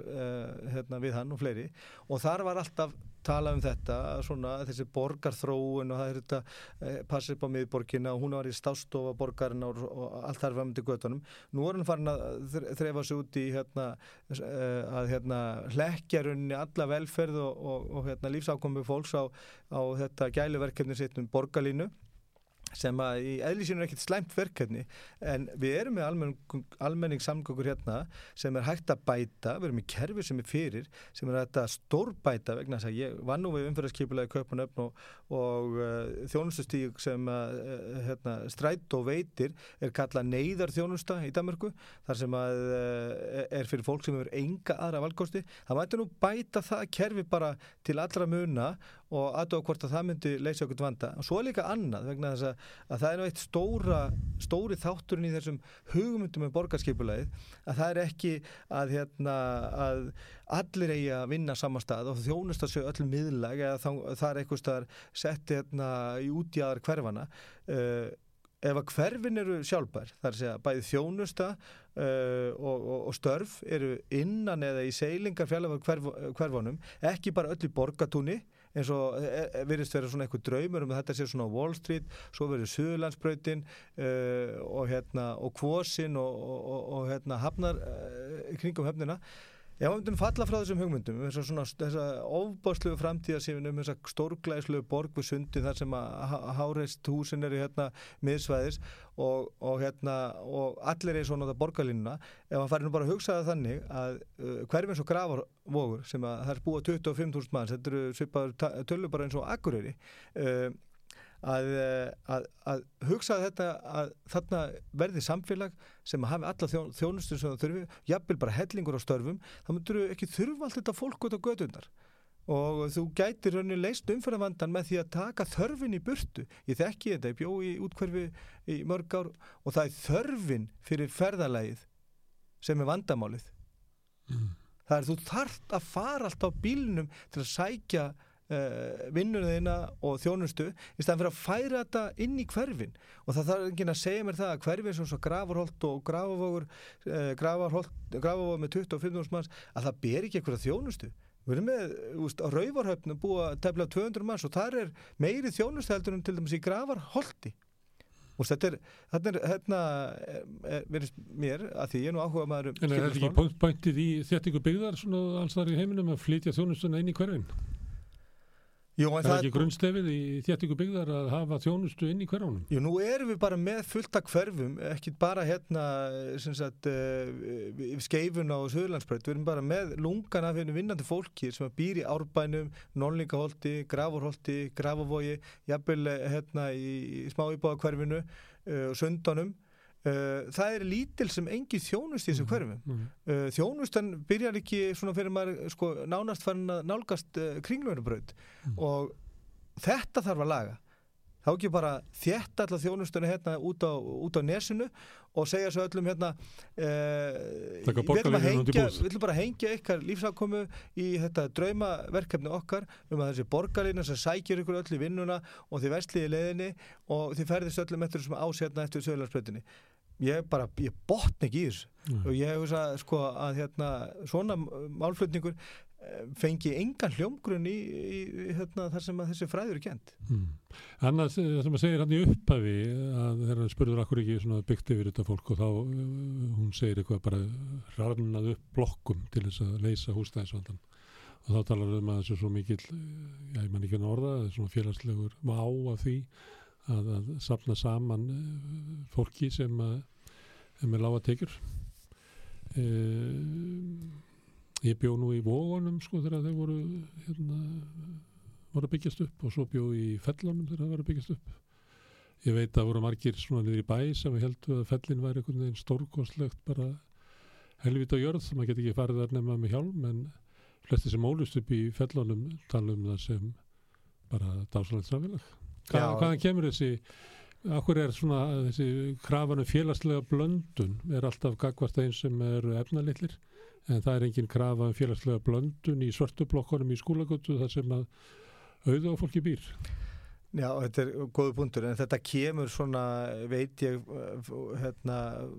hérna, við hann og fleiri og þar var alltaf tala um þetta svona þessi borgarþróun og það er þetta eh, passið upp á miðborginna og hún var í stástofa borgarinn og, og allt þar var myndið göttunum. Nú er hann farin að þrefa sig út í hérna, eh, að hérna hlekkjarunni alla velferð og, og, og hérna, lífsákomi fólks á, á þetta gæluverkefni sitt um borgarlínu sem að í eðlísinu er ekkert slæmt verkefni en við erum með almenning, almenningssamgöngur hérna sem er hægt að bæta, við erum í kerfi sem er fyrir sem er hægt að stórbæta vegna þess að ég vann nú við umfyrðarskipulagi Kaupanöfn og, og uh, þjónustustík sem að uh, hérna, stræt og veitir er kallað neyðar þjónusta í Danmarku þar sem að uh, er fyrir fólk sem hefur enga aðra valkosti. Það mæti nú bæta það kerfi bara til allra muna og aðdóða hvort að það myndi leysa okkur vanda. Og svo er líka annað vegna þess að, að það er eitt stóra, stóri þátturinn í þessum hugmyndum með borgarskipulegið að það er ekki að, hérna, að allir eigi að vinna saman stað og þjónust að séu öllum miðlag eða það er eitthvað staðar sett hérna, í útjæðar hverfana uh, ef að hverfin eru sjálfbær þar sé að bæði þjónusta uh, og, og, og störf eru innan eða í seilingar fjallafar hverf, hverfunum ekki bara öll í borgatúni eins og e, e, verðist vera svona eitthvað draumur um þetta sé svona Wall Street, svo verður Suðlandsbröytin uh, og hérna og Kvosin og, og, hérna hafnar kringum höfnina ef við myndum falla frá þessum hugmyndum þessa, svona, þessa ofbáslegu framtíðasífin um þessa stórglæslegu borg við sundi þar sem að háreist húsin eru hérna miðsvæðis og, og hérna og allir er svona þetta borgarlínuna. Ef hann farir nú bara að hugsa það þannig að uh, hverfins og gravarvogur sem að það er búið 25.000 manns, þetta eru svipaður tölur bara eins og agureyri uh, að, eh, að, að hugsa þetta að þarna verði samfélag sem hafi alla þjó, þjónustur sem það þurfi, jafnvel bara hellingur á störfum, þá myndur þú ekki þurfa allt þetta fólk út á gödundar og þú gætir rauninni leist umfyrðavandan með því að taka þörfin í burtu. Ég þekki þetta, ég bjó í útkverfi í mörg ár og það er þörfin fyrir ferðalægið sem er vandamálið. Mm. það er þú þart að fara allt á bílnum til að sækja uh, vinnunðina og þjónustu í staðan fyrir að færa þetta inn í hverfin. Og það þarf ekki að segja mér það að hverfin sem svo gravarholt og gravavogur uh, gravavogur með 25.000 manns að það ber ekki eitthvað þjónustu. Við erum með, úst, á Rauvarhöfnum búa tefla 200 manns og þar er meiri þjónustu heldur en til dæmis í gravarholti og þetta er, þetta er hérna, verðist mér að því ég er nú áhuga maður um En er þetta ekki pointið í þettingu byggðar svona alls þar í heiminum að flytja þjónustuna inn í hverfinn? Jú, það er ekki grunnstefið í þéttingu byggðar að hafa þjónustu inn í hverjónum? Jú, nú erum við bara með fullta hverfum, ekki bara hérna sagt, uh, skeifun á Söðurlandsbreyt, við erum bara með lungan af hérna vinnandi fólki sem býr í Árbænum, Nónlingaholti, Gravorholti, Gravavogi, jafnvel eh, hérna í smá íbáða hverfinu, uh, Sundunum Uh, það er lítil sem engi þjónust í þessu mhm, hverfum. mm. uh, þjónustan byrjar ekki svona fyrir maður sko, nánast farin að nálgast uh, kringlöfunabraut mm. og þetta þarf að laga. Þá ekki bara þjætt allar þjónustunni hérna út á, út á nesinu og segja svo öllum hérna við ætlum að hengja við ætlum bara að hengja ykkar lífsafkomu í þetta draumaverkefni okkar um að þessi borgarlína sem sækir ykkur öll í vinnuna og þið versliði leðinni og þið ferðist öllum eftir þessum ásérna eftir sögularsprötinni ég bara, ég botn ekki í þessu mm. og ég hef þess að sko að hérna svona málflutningur eh, fengi engan hljómgrunn í, í, í hérna, þar sem þessi fræður er kent mm. Annars það sem að segir hann í upphafi að þeirra spurður akkur ekki byggt yfir þetta fólk og þá uh, hún segir eitthvað bara rarnað upp blokkum til þess að leysa hústæðisvandan og þá talar um að þessu svo mikil já ég man ekki að orða, það svona félagslegur má af því að, að sapna saman uh, fólki sem að með lága tekjur. Uh, ég bjó nú í vógunum sko þegar þeir voru hérna, voru að byggjast upp og svo bjó í fellunum þegar það voru að byggjast upp. Ég veit að voru margir svona niður í bæ sem heldur að fellin væri einhvern veginn stórkoslegt bara helvita jörð sem maður geti ekki farið þar nefna með hjálm en flesti sem ólust upp í fellunum tala um það sem bara dásalegt strafélag Hvað, hvaðan kemur þessi Akkur er svona þessi krafanu félagslega blöndun er alltaf gagvart einn sem eru efnalitlir en það er engin krafa um félagslega blöndun í svartublokkonum í skólagötu þar sem að auða á fólki býr. Já, þetta er góðu punktur en þetta kemur svona, veit ég hérna,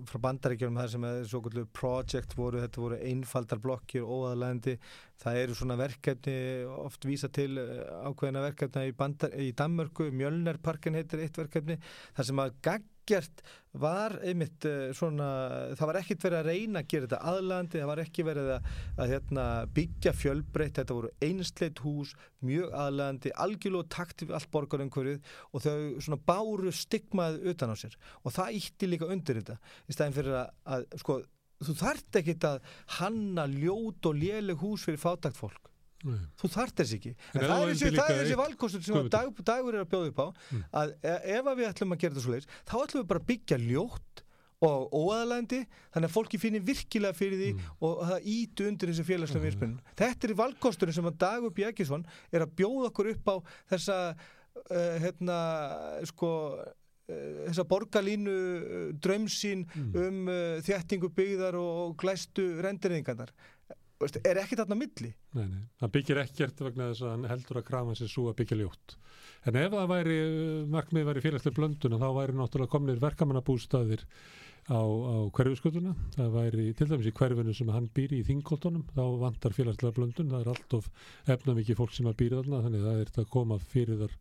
frá bandaríkjum þar sem er svo kvöldu project voru, þetta voru einfaldar blokkir, óaðlægandi það eru svona verkefni oft vísa til eh, ákveðina verkefna í, bandar, í Danmörku, Mjölnerparken heitir eitt verkefni, þar sem að gagg ekkert var einmitt eh, svona, það var ekkert verið að reyna að gera þetta aðlandi, það var ekki verið að, að hérna, byggja fjölbreytt. Þetta voru einsleit hús, mjög aðlandi algjörlóð takt við allt borgarumhverfið og þau svona báru stigmaði utan á sér. Og það ítti líka undir þetta í stæðin fyrir að, að sko, þú þart ekki að hanna ljót og léleg hús fyrir fátagt fólk Nei. þú þart þess ekki en, það er þessi, þessi valkostur sem dag, dagur er að bjóða upp á mm. að e, ef við ætlum að gera þetta svo leiðis þá ætlum við bara að byggja ljótt og óaðalandi þannig að fólki finnir virkilega fyrir því mm. og það ítu undir þessi félagslega virspunum mm. þetta er valkosturinn sem að Dagur Bjækisson er að bjóða okkur upp á þessa uh, hérna sko uh, þessa borgarlínu uh, drömsín mm. um þjættingu byggðar og glæstu renderingarnar er ekkert aðna milli? Nei, nei, hann byggir ekkert vegna þess að hann heldur að krama sér svo að byggja ljótt. En ef það væri, markmið væri félagslega blöndun þá væri náttúrulega komnir verkamannabústaðir á, á hverfiskötuna það væri til dæmis í hverfinu sem hann býr í þingoltunum, þá vantar félagslega blöndun. Það er allt of efnamikið fólk sem að býra þarna þannig það er þetta að koma fyrir þar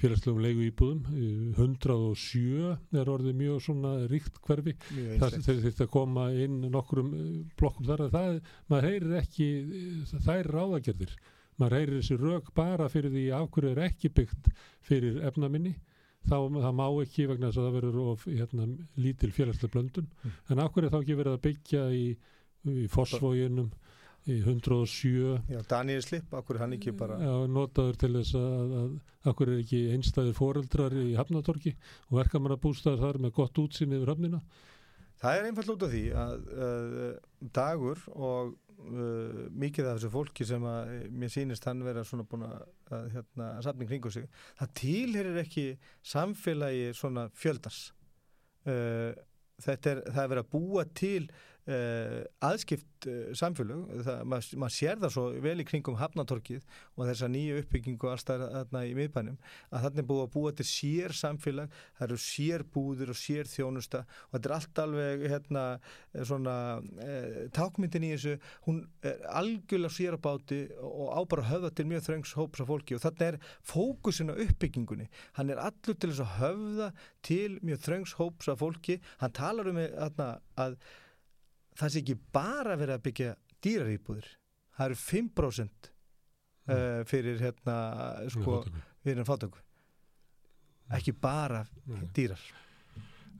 félagslegum leigu íbúðum 107 er orðið mjög svona ríkt hverfi. Það þurft að koma inn nokkrum eh, blokkum þar að það, maður heyrir ekki eh, þær ráðagerðir. Maður heyrir þessi rök bara fyrir því af hverju er ekki byggt fyrir efnaminni. Þá það má ekki vegna þess að það verður of hérna, lítil félagslega blöndun. Mm. en af hverju er þá ekki verið að byggja í, í fosfóginum í 107 Já, Daniel Slipp, akkur er hann ekki bara Já, notaður til þess að, að akkur er ekki einstæðir foreldrar í Hafnatorki og verkamannabústaðar þar með gott útsinni yfir Hafnina Það er einfall út af því að uh, dagur og uh, mikið af þessu fólki sem að mér sýnist hann vera svona búin að, að, hérna, að safna í kringu sig það tilherir ekki samfélagi svona fjöldars uh, þetta er, það er verið að búa til uh, aðskipt uh, samfélög, maður mað sér það svo vel í kringum Hafnatorkið og þessa nýju uppbyggingu allstað þarna í miðbænum að þarna er búið að búa til sér samfélag, það eru sér búður og sér þjónusta og þetta er allt alveg hérna svona eh, tákmyndin í þessu. Hún er algjörlega sér á báti og á bara að höfða til mjög þröngs hóps af fólki og þarna er fókusin á uppbyggingunni. Hann er allur til þess að höfða til mjög þröngs hóps af fólki. Hann talar um þarna að það sé ekki bara verið að byggja dýraríbúðir það eru 5% uh, fyrir hérna sko, fyrir fátöku ekki bara Nei. dýrar.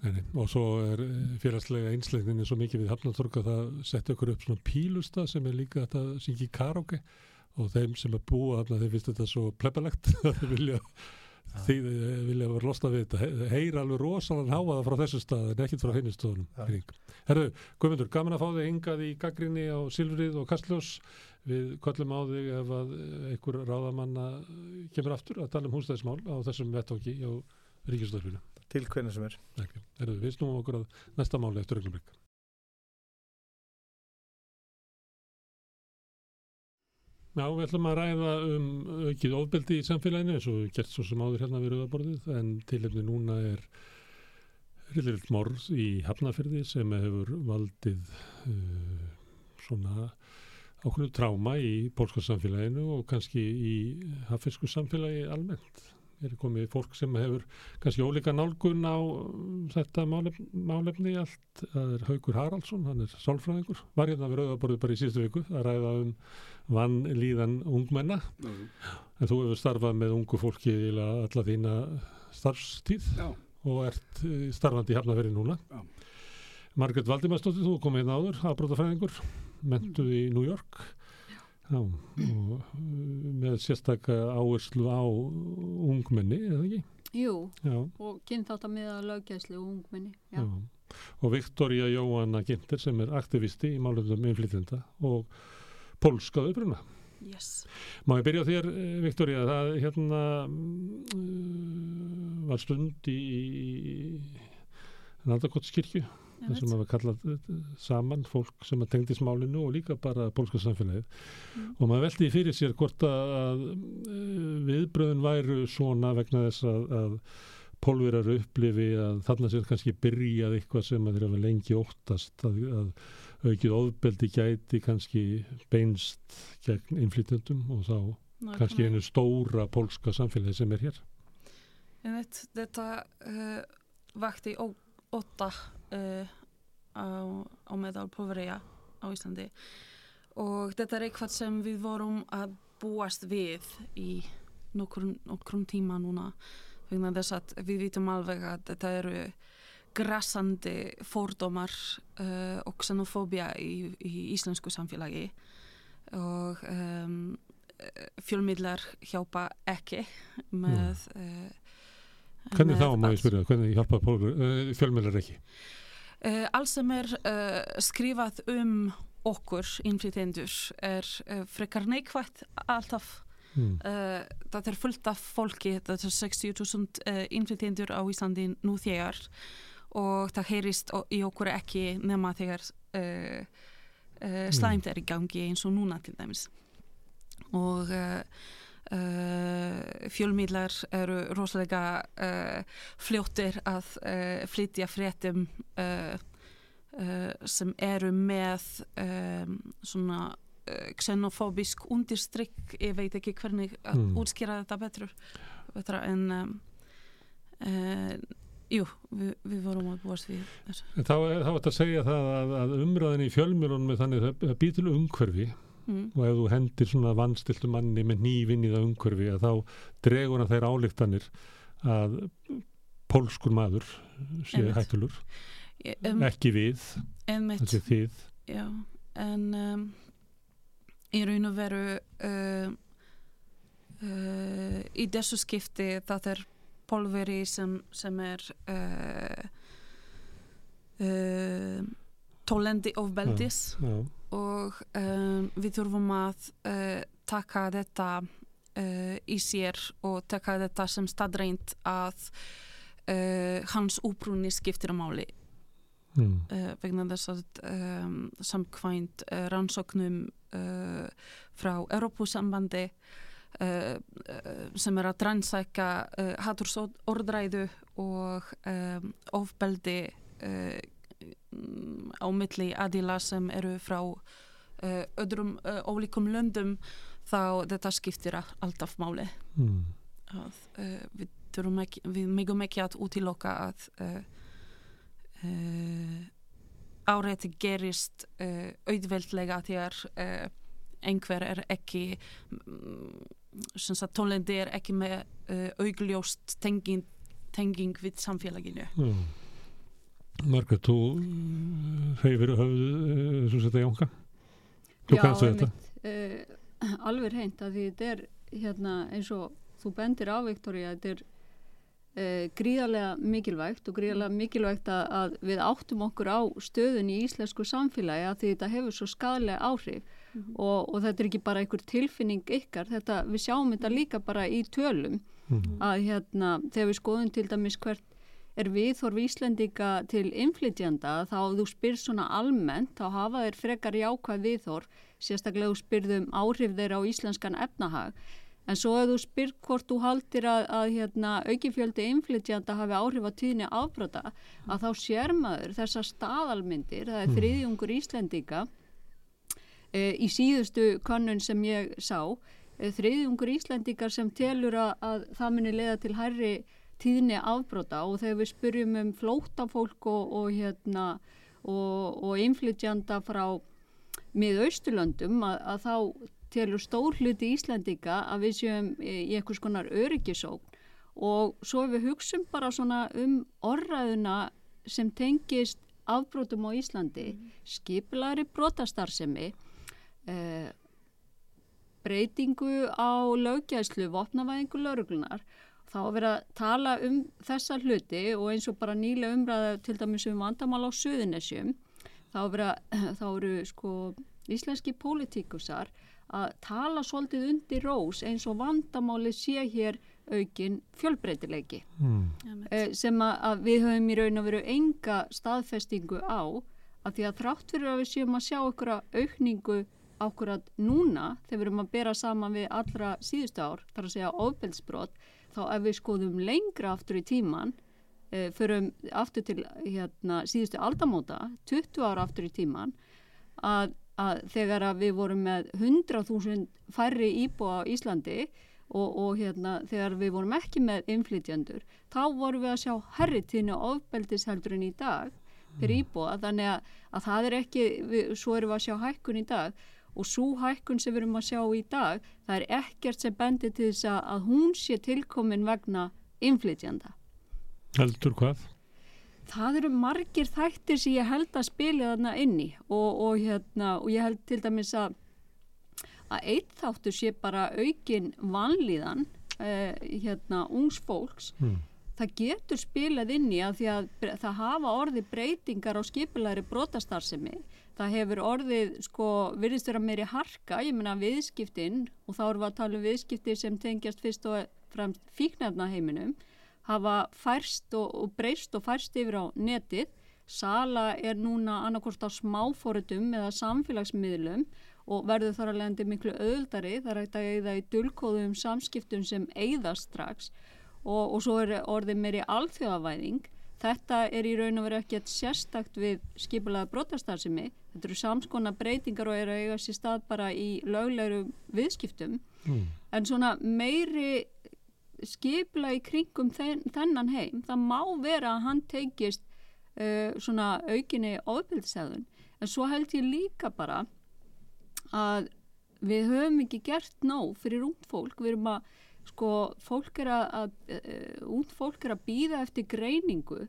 Nei, og svo er eh, félagslega einslegninni svo mikið við Hafnatorka það setja okkur upp svona pílusta sem er líka þetta syngi karaoke. Og þeim sem er búa þarna þeir finnst þetta svo plebbalegt (laughs) að þeir vilja því eh, vilja vera losna við þetta. He- heyra alveg rosalega háaða frá þessu stað en ekkert frá Já. hinnistöðunum Herru, Guðmundur, gaman að fá þig hingað í gaggrinni á Silfrið og Kastljós. Við kollum á þig ef að eh, einhver ráðamanna kemur aftur að tala um húsnæðismál á þessum vettóki á Ríkisdörfinu til hvernig sem er. Erðu, við snúum okkur að næsta máli eftir augnablik. Já, við ætlum að ræða um aukið ofbeldi í samfélaginu eins og við gert svo sem áður hérna við rauðaborðið en tilefni núna er rillilt morð í Hafnafyrði sem hefur valdið uh, svona ákveðnu tráma í pólska samfélaginu og kannski í hafisku samfélagi almennt. Er komið fólk sem hefur kannski ólíka nálgun á um, þetta málefni, málefni allt. Það er Haugur Haraldsson, hann er sálfræðingur. Var hérna við rauðaborðið bara í síðustu viku að ræða um vann líðan ungmenna. En þú hefur starfað með ungu fólki í alla þína starfstíð Já. og ert eh, starfandi í Hafnaferi núna. Já. Margaret Valdimarsdóttir, þú komið hérna áður, afbrótafræðingur, mentuð í New York. Já, og uh, með sérstakka áherslu á ungmenni, eða ekki? Jú, Já. og kynnt átt að miða löggæslu og ungmenni. Já. Já. Og Viktoria Jóhanna Ginter sem er aktivisti í málefnum innflytjenda og pólskað uppruna. Yes. Má ég byrja á þér, eh, Viktoria, það hérna uh, var stund í, í Naldakotskirkju, sem hafa kallað eh, saman fólk sem að tengdi smálinu og líka bara pólska samfélagið. Mm. Og maður veldi fyrir sér hvort að, eh, viðbröðin væru svona vegna þess að, að pólverar upplifi að þarna sér kannski byrjað eitthvað sem að þeir hafa lengi óttast að, að aukið ofbeldi gæti kannski beinst gegn innflytjandum og þá kannski einu stóra pólska samfélagi sem er hér. Einmitt, þetta uh, vakti óta uh, á, á meðal pólverja á Íslandi. Og þetta er eitthvað sem við vorum að búast við í nokkrum, tíma núna vegna þess að við vitum alveg að þetta eru grassandi fórdómar uh, og xenofóbia í, í íslensku samfélagi. Og um, fjölmiðlar hjálpa ekki með uh, Hvernig þá má ég spyrja, hvernig hjálpa pólver, uh, fjölmjölar ekki? Uh, allt sem er uh, skrifað um okkur innflytjendur er frekar neikvægt alltaf. Mm. uh, það er fullt af fólki það er 60.000 uh, innflytjendur á Íslandi nú þegar. Og það heyrist í okkur ekki nema þegar uh, slæmt er í gangi eins og núna til dæmis. Og uh, uh, fjölmiðlar eru rosalega uh, fljóttir að uh, flytja fréttum sem eru með um, svona xenofóbisk undirstrykk, ég veit ekki hvernig að Mm. útskýra þetta betur betra en um, jú, við, við vorum að búast við Þá er þá ætti að segja það að, að umræðin í fjölmjörunum er þannig að það til umhverfi Mm. og ef þú hendir svona vannstiltu manni með nývinn í það umhverfi að þá dregur hann þeir álíktanir að pólskur maður sé Einmitt. hættulur, Um, ekki við, þessi þið. já, en um, í raun og veru uh, uh, í þessu skipti það er pólveri sem, sem er uh, uh, tólendi ofbeldis Já, og um, við þurfum að uh, taka þetta uh, í sér og taka þetta sem staðreint að uh, hans úprúni skiptir að máli mm, vegna þess að um, samkvæmt uh, rannsóknum uh, frá Europasambandi sem er að trannsæka uh, hatursordræðu og um, ofbeldi mm, á milli aðila sem eru frá uh, öðrum uh, ólíkum löndum þá þetta skiptir alltaf máli. Mm, að uh, við, ekki, við megum ekki að útiloka að áreiti gerist auðveldlega uh, einhver er ekki um, tónlendi er ekki með augljóst tenging, tenging við samfélaginu. Já. Margrét, þú reyfir höfðu, uh, svo setja Jónka. Þú kannast við þetta. einmitt, uh, alveg reynd að því þetta er hérna eins og þú bendir á Viktoria, þetta er uh, gríðarlega mikilvægt og gríðarlega mikilvægt að, að við áttum okkur á stöðun í íslensku samfélagi að því þetta hefur svo skadlega áhrif. Og, og þetta er ekki bara einhver tilfinning ykkar, þetta, við sjáum þetta líka bara í tölum. Mm, að hérna þegar við skoðum til dæmis hvert er viðhorf Íslendinga til innflytjanda þá þú spyr svona almennt þá hafa þeir frekar jákvæð viðhorf sérstaklega þú spyrðum áhrif þeirra á íslenskan efnahag en svo ef þú spyr hvort þú haldir að, að hérna, aukifjöldi innflytjanda hafi áhrif á tíðni afbrota að þá sér maður þessar staðalmyndir það er Mm. þriðjungur Íslendinga e, í síðustu könnun sem ég sá e, þriðjungur Íslendingar sem telur að, að það muni leiða til hærri tíðni afbrota og þegar við spyrjum um flótafólk og, og hérna og, og innflytjanda frá miðausturlöndum að, að þá telur stór hluti Íslendinga að við séum í í einhvers konar öryggisókn og svo við hugsum bara svona um orraðuna sem tengist afbrotum á Íslandi, skipulari brotastarfsemi, eh, breytingu á löggæslu, vopnavæðingu lauruglunar, þá er verið að tala um þessa hluti og eins og bara nýlega umræða til dæmis um vandamál á Suðunesjum, þá að, (clears throat) þá eru sko íslenski pólitíkusar að tala svolítið undir rós eins og vandamáli sé hér aukin fjölbreytileiki. Mm, sem að, að við höfum í raun og veru enga staðfestingu á að því að þrátt fyrir að við séum að sjá ykkur aukningu ákvörðat núna þegar við erum að bera saman við allra síðustu ár, þar að segja ofbeldsbrot þá ef við skoðum lengra aftur í tíman e, förum aftur til hérna, síðustu aldamóta 20 ára aftur í tíman að, að þegar að við vorum með 100.000 færri íbúa á Íslandi og, og hérna, þegar við vorum ekki með inflytjandur, þá vorum við að sjá herritínu ofbeldis heldur en í dag fyrir íbúa, þannig að, að það er ekki, við, svo erum við að sjá hækkun í dag og svo hækkun sem við erum að sjá í dag, það er ekkert sem bendir til þess að, hún sé tilkomin vegna inflytjanda. heldur hvað? Það eru margir þættir sem ég held að spila þarna inni og, og, hérna, og ég held til dæmis að að eitt þáttur sé bara aukin vanlíðan uh, hérna, ungs fólks Mm. það getur spilað inn í að því að það hafa orðið breytingar á skipulæri brotastarfsemi það hefur orðið sko virðist vera meiri harka, ég meina viðskiptin og þá erum við að tala um viðskipti sem tengjast fyrst og fremst fíknefna heiminum hafa færst og, og breyst og færst yfir á netið Sala er núna annarkort á smáfórutum eða samfélagsmiðlum og verður þar að leiðandi miklu auðldari þar að það eigða í dulkóðum samskiptum sem eigðast strax og, og svo er orðið meiri alþjóðavæðing. Þetta er í raun og veru ekkert sérstakt við skipulaða brotastarðsemi. Þetta eru samskona breytingar og er að eiga sér stað bara í löglegur viðskiptum. Mm. En svona meiri skipla í kringum þen, þennan heim, það má vera að hann teikist uh, svona aukinni ofbildstæðun en svo held ég líka bara að við höfum ekki gert nóg fyrir ungd fólk, við erum að sko, fólk er að, að uh, ungd fólk er að býða eftir greiningu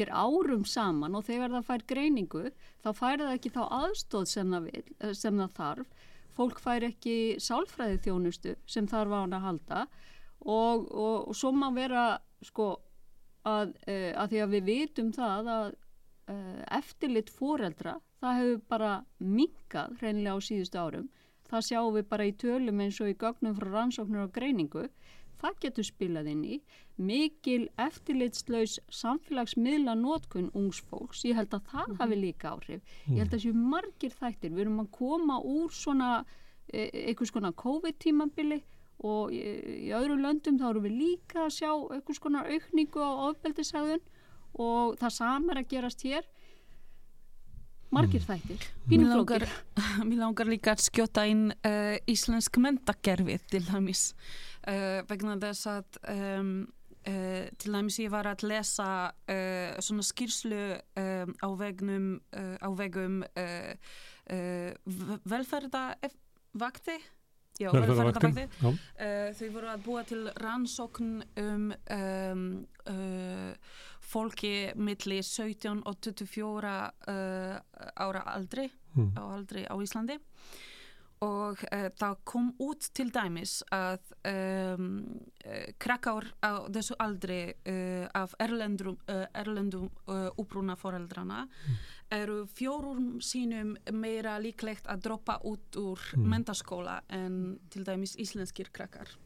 hér árum saman og þegar það fær greiningu þá fær það ekki þá aðstóð sem það, vil, sem það þarf. Fólk fær ekki sálfræði þjónustu sem þarf á hann að halda og, og, og svo má vera sko að, uh, að því að við vitum það að uh, eftirlit foreldra það hefur bara minkað hreinlega á síðustu árum. Það sjáum við bara í tölum eins og í gögnum frá rannsóknur og greiningu það getur spilað inn í mikil eftirlitslaus samfélagsmiðla nótkun ungs fólks, ég held að það mm -hmm. hafi líka áhrif, ég held að þessu margir þættir, við erum að koma úr svona e einhvers konar COVID-tímabili og í, í öðrum löndum þá erum við líka að sjá einhvers konar aukningu á ofbeldisæðun og það samar að gerast hér. Margir mm. þættir. Mér langar, mér (laughs) langar líka að skjóta inn uh, íslensk mentakerfið til dæmis uh, vegna þess að um, uh, til dæmis ég var að lesa uh, svona skýrslu um, á vegnum á vegum velferðavakti Já, velferðarvakti. Uh, þau voru að búa til rannsókn um, um uh, fólki milli 17 og 24 uh, ára aldri, mm. á aldri á Íslandi og uh, það kom út til dæmis að um, uh, krakkár á þessu aldri uh, af erlendum, erlendum úbrúna foreldrana mm. eru fjórum sínum meira líklegt að droppa út úr mm. mentaskóla en til dæmis íslenskir krakkar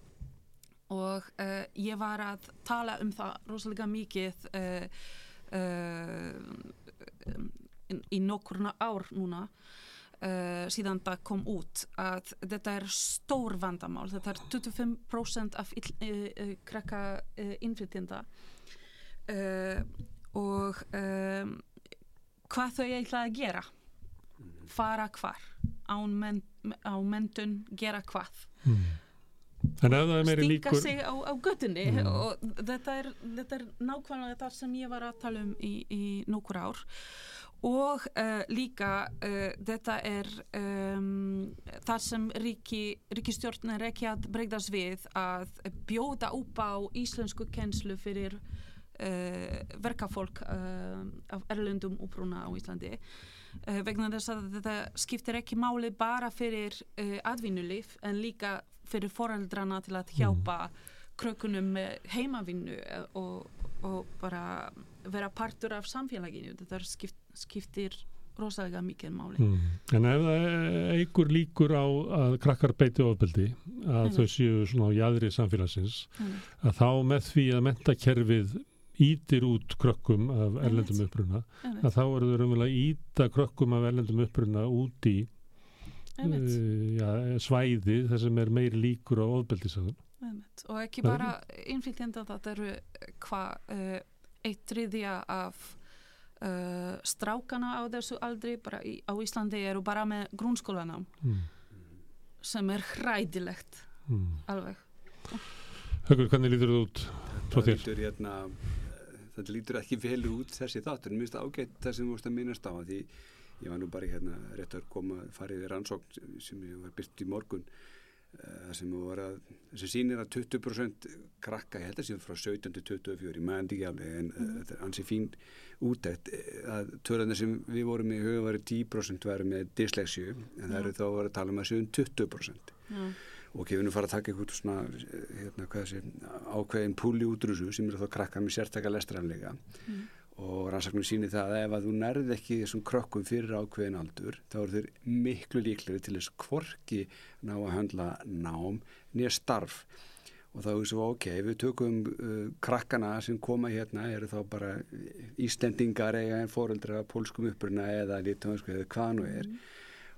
og ég var að tala um það rosalega mikið í nokkurna ár núna Uh, síðan það kom út að þetta er stór vandamál. Þetta er 25% af uh, uh, krakka innflytjenda. Og um, hvað þau ætla að gera? Fara hvar? Á, men, mentun gera hvað? Mm. stinga sig á, á göttunni mm. og þetta er, þetta er nákvæmlega þetta sem ég var að tala um í, í nokkur ár og uh, líka uh, þetta er um, þar sem ríki, ríkistjórn er ekki að bregðast við að bjóða upp á íslensku kennslu fyrir uh, verkafólk af erlendum uppruna á Íslandi vegna þess að þetta skiptir ekki máli bara fyrir atvinnulíf en líka fyrir foreldrana til að hjálpa mm. krökunum heimavinnu og, og bara vera partur af samfélaginu. Þetta skipt skiptir rosalega mikið máli. Mm. En ef það eigur líkur á að krakkar beiti ofbeldi að þau séu svona á jæðri samfélagsins mm. að þá með því að mentakerfið ítir út krökkum af erlendum uppruna að þá eru þau raunverulega íta krökkum af erlendum uppruna út í uh, ja, svæði þar sem er meiri líkur á ofbeldisaðun og ekki bara innflytjenda þetta eru hvað uh, eitt triðja af uh, strákana á þessu aldri bara í, á Íslandi eru bara með grunnskólanám mm. sem er hrædilegt mm. alveg Högur, hvernig lítur það út frá þér? Lítur, hérna, þetta lítur ekki vel út þessi þáttur, mér finnst það ágætt það sem þú veist að minnast á því ég var nú bara hérna rétt að koma farið í rannsókn sem ég var byrkt í morgun sem var að sem sýnir að 20% krakka ég held að séum frá 17 til 24 ég maður ekki alveg en mm. þetta er ansi fín útætt að törðarna sem við vorum í huga varu 10% varu með dyslexju en það eru þá að vera að tala um að séum 20% mm. og ok, við erum farið að taka eitthvað svona hérna, þessi, ákveðin púli útrúsu sem eru þá krakka með sértaka lestranleika mm og rannsaknum síni það að ef að þú nærði ekki þessum krökkum fyrir ákveðin aldur þá eru þeir miklu líkleri til þess kvorki ná að handla nám nýja starf og þá er það svo ok, við tökum uh, krakkana sem koma hérna eru þá bara ístendingar eða fóreldra pólskum uppruna eða litónsku eða hvað nú er mm.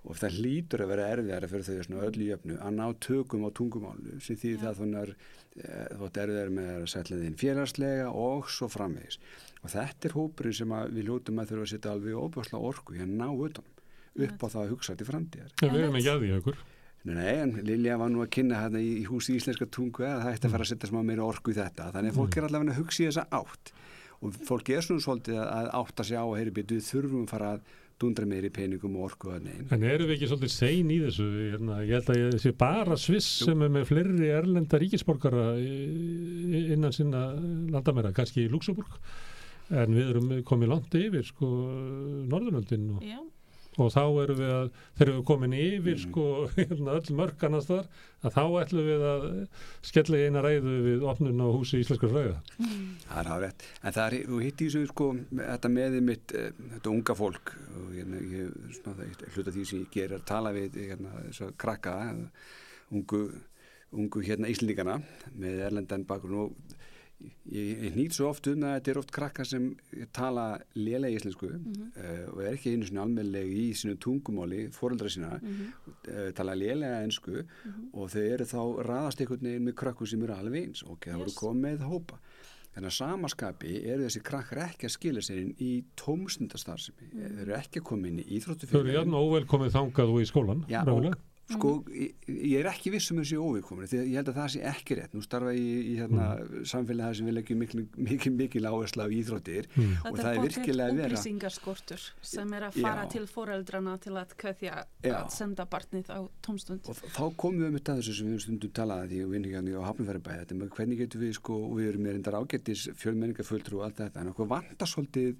og það hlýtur að vera erfiðara fyrir þau svona öllu jöfnu að ná tökum á tungumálu sem því ja. það þannig að þú ert erfiðar með að setja þinn félagslega og svo framvegis. Og þetta er hópurinn sem við ljótum að þurfa að setja alveg óbúrslega orku hérna ná utanum upp á það að hugsa til framtíðar. Ja, Við erum ekki að því okkur Nei, en Lilja var nú að kynna hérna í, í húsi íslenska tungu að það ætti að fara að setja smá meira orku í þetta. Þannig að fólk er allavega að hugsa í þessa átt. Og fólk er svona svolítið að átta sig á að heyri betur þurfum að fara að dundra meiri peningum og orku að neyn En eru við ekki svolítið sein í þessu? Hérna, ég held að ég sé bara Sviss sem er með fleiri erlenda ríkisborgara innan sinna landamæra, kannski í Luxemburg en við erum komið langt yfir sko Norðurlöndin og Já, og þá erum við að, þegar við komin yfir Mm. sko, (laughs) hérna, öll mörkanast þar að þá ætlum við að skella í eina ræðu við opnun á húsi íslenskur fræða. Það er hárið, en það er, þú hitti í þessu sko, þetta meðið mitt, uh, þetta unga fólk og hérna, ég, svona, það er hluta því sem ég ger að tala við hérna, þess að krakka, eh, ungu, ungu hérna Íslendingana með erlendan bakgrunn og ég, ég nýtt svo oft um að þetta er oft krakka sem tala lélega íslensku uh, og er ekki einu svona almennilegi í sínu tungumáli, fóreldra sína, uh, tala lélega ensku og þau eru þá raðast einhvern veginn með krakku sem eru alveg eins og það voru Yes. komið með hópa. Þannig að samaskapi eru þessi krakkar ekki að skila sér inn í tómstundastarfsemi. Þeir eru ekki að koma inn í Þau eru íþróttufélagi. jafn óvelkomið þangað og í skólan. Já, og sko, ég, ég er ekki viss um þessi óviðkominu því að ég held að það sé ekki rétt. Nú starfa ég í, hérna, Mm. samfélagi sem við leggjum mikil, mikil, mikil áhersla á íþróttir Mm. og þetta það er er virkilega að vera. upplýsingarskortur sem er að fara Já. til foreldrana til að kveðja að senda barnið á tómstund. Og þá komum við með þessu sem við höfum stundum talað að því og vinni hérna á Hafnfjörðabæði þetta með hvernig getum við sko og við erum með reyndar ágættis fjölmenningafulltrú og allt þetta en okkur vantar svolítið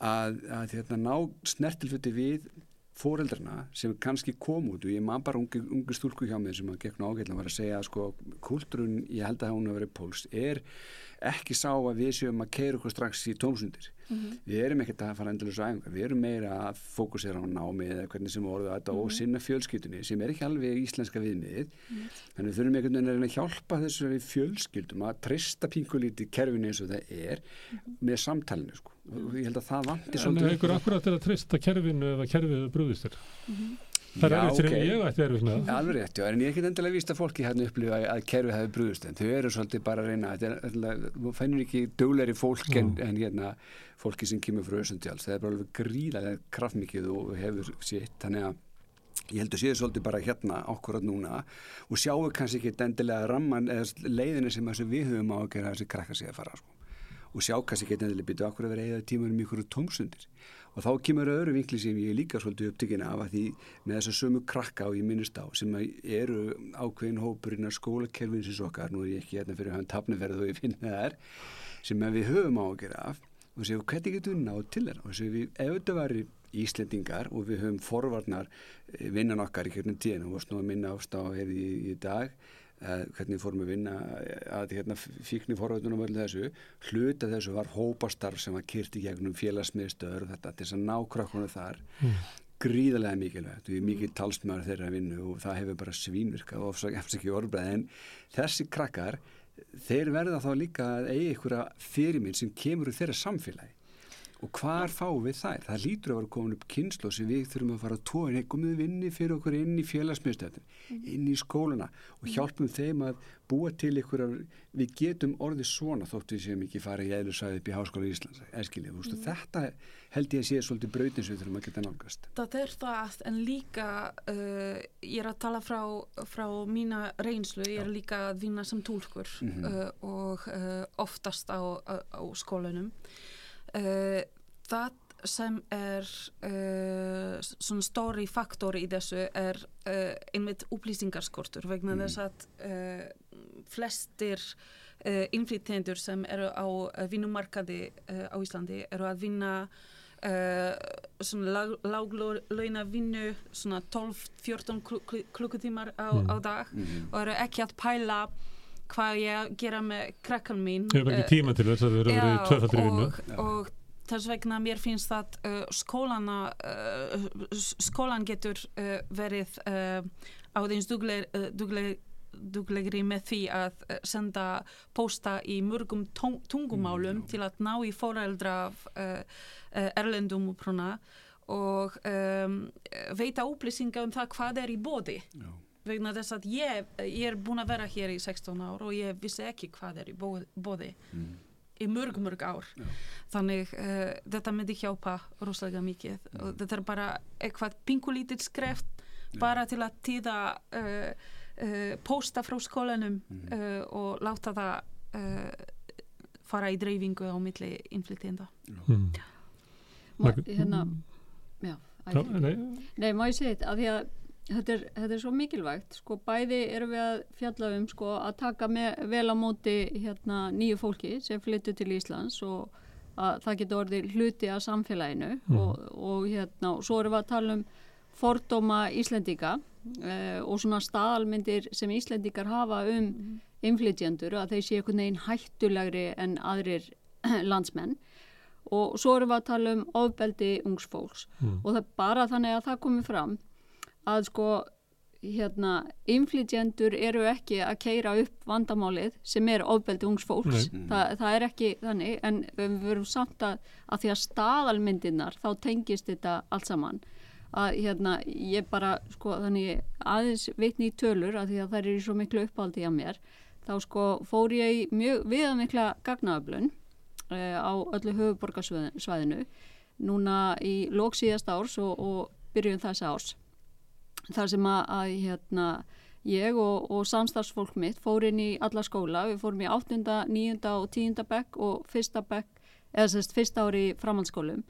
að, að hérna, ná snertilfutti við fóreldrarna sem kannski kom út og ég man bara ungu, ungu stúlku hjá mér sem að gegna ágætlega var að segja að sko kultúrun, ég held að hún hafa verið póls, er ekki sá að við séum að keira okkur strax í tómsundir. Við erum ekkert að fara endalus á æfingar, við erum meira að fókusera á námi eða hvernig sem orðu þetta og sinna fjölskyldunni sem er ekki alveg íslenska viðmiðið. Þannig við þurfum einhvern veginn að að hjálpa þessari fjölskyldum að trista pingulítið kerfinu eins og það er með samtalinu sko ég held að það vanti En svolítið upp á akkurat er að trista kerfinu ef að kerfið brúðist þér. Það er erfitt mig, ég ætti erfitt með. Alveg rétt, já, en ég er ekki endilega víst að fólki hérna upplifa að, kerfið hefur brúðust en þau eru svolítið bara að reyna er, þú fennir ekki dugleiri fólk en, en hérna, fólki sem kemur frá Össundjáls það er bara alveg gríðarlega kraftmikið og hefur sitt, þannig að ég held að séu svolítið bara hérna okkur núna og sjáu kannski ekki endilega ramman eða leiðinu sem við höfum á að gera þessi krakka sig að fara sko. Og sjá kannski ekki endilega byrju okkur að vera eða tímanum ykkur tómsundir? Og þá kemur öðru vinkli sem ég líka svolítið upptökin af að því með þess að sömu krakka og ég minnist á sem eru ákveðin hópurinn að skólakerfinsins okkar, nú er ég ekki hérna fyrir að hafa tafniferð og ég finna það er sem við höfum á gera af og séu hvernig getum við náð til þeirra? Og séu við ef þetta væri Íslendingar og við höfum forvarnar eh, vinnan okkar í hvernig tíðan og að minna ást á hefði í, í dag hvernig fórum við vinna að hérna, fíkni forvarnunum og öllu þessu hluta þessu var hópastarf sem var kyrt í gegnum félagsmiðstöður og þetta til þess að ná krökkunum þar gríðarlega mikilvægt og ég er mikið talsmaður þeirra vinnu og það hefur bara svínvirkað og ekki orðbreið en þessi krakkar þeir verða þá líka að eigi einhverja fyrirminn sem kemur úr þeirra samfélagi og hvar fáum við þær? Það lítur að vera komin upp kynslu sem við þurfum að fara að tóa en komið vinni fyrir okkur inn í félagsmiðstöðin inn í skóluna og hjálpum þeim að búa til ykkur við getum orðið svona þótt við séum ekki fara í eðlursæði upp í Háskóla Íslands eskilið, mm. Þetta held ég að sé svolítið brautin sem við þurfum að geta nálgast Það er það en líka uh, ég er að tala frá, frá mína reynslu, ég er líka að vinna sem tólkur Mhm. uh, og uh, oftast á, á, á skólanum það sem er uh, svona stóri faktor í þessu er uh, einmitt upplýsingarskortur vegna Mhm. þess að flestir innflytjendur sem eru á vinnumarkaði á Íslandi eru að vinna Uh, svona láglauna vinnu svona 12-14 klukkutímar á, Mm. á dag mm. og eru ekki að pæla hvað ég að gera með krakkan mín Ég hef ekki Eh, tíma til þess að þau eru verið tvöfaldri vinnu. og, og þess vegna mér finnst að uh, skólana uh, skólan getur uh, verið uh, áðins dugleg, uh, dugleg, duglegri með því að senda posta í mörgum tung- tungumálum Mm, til að ná í fóreldra af uh, uh, erlendum uppruna og um, veita upplýsinga um það hvað er í bóði Já. Vegna þess að ég, ég er búin að vera hér í 16 ár og ég vissi ekki hvað er í bó- bóði Mm. í mörg, mörg ár. Já. þannig uh, þetta myndi hjálpa rosalega mikið. Og þetta er bara eitthvað pingulítið skreft bara til að tíða uh, uh, posta frá skólanum uh, og láta það uh, fara í dreifingu á milli innflytjenda. Mm. Hérna já, Já, nei, Nei, má ég segja þetta, af því að þetta er, þetta er svo mikilvægt, sko, bæði erum við að fjalla um, sko, að taka með, vel á móti, hérna, nýju fólki sem flyttu til Íslands og að það getur orðið hluti af samfélaginu Mhm. og, og hérna, og svo erum við að tala um fordóma Íslendinga eh, og svona staðalmyndir sem Íslendingar hafa um innflytjendur að þeir séu einhvern veginn hættulegri en aðrir (clears throat) landsmenn og svo erum við að tala um ofbeldi ungs fólks Mm. og það er bara þannig að það komi fram að sko hérna, inflytjendur eru ekki að keira upp vandamálið sem er ofbeldi ungs fólks. Þa, það er ekki þannig en við verum samt að, að því að staðalmyndirnar þá tengist þetta allt saman. Að hérna ég bara sko þannig aðeins vitni í tölur að því að það er í svo miklu uppáldi að mér þá sko fór ég í mjög viðamikla gagnaöflun uh, á öllu höfuborgarsvæðinu núna í lók síðast árs og, og byrjun þess árs þar sem að, að hérna, ég og, og samstarfsfólk mitt fór inn í alla skóla, við fórum í 8., 9. og 10. bekk og fyrsta bekk, eða sérst fyrsta ári framhaldsskólum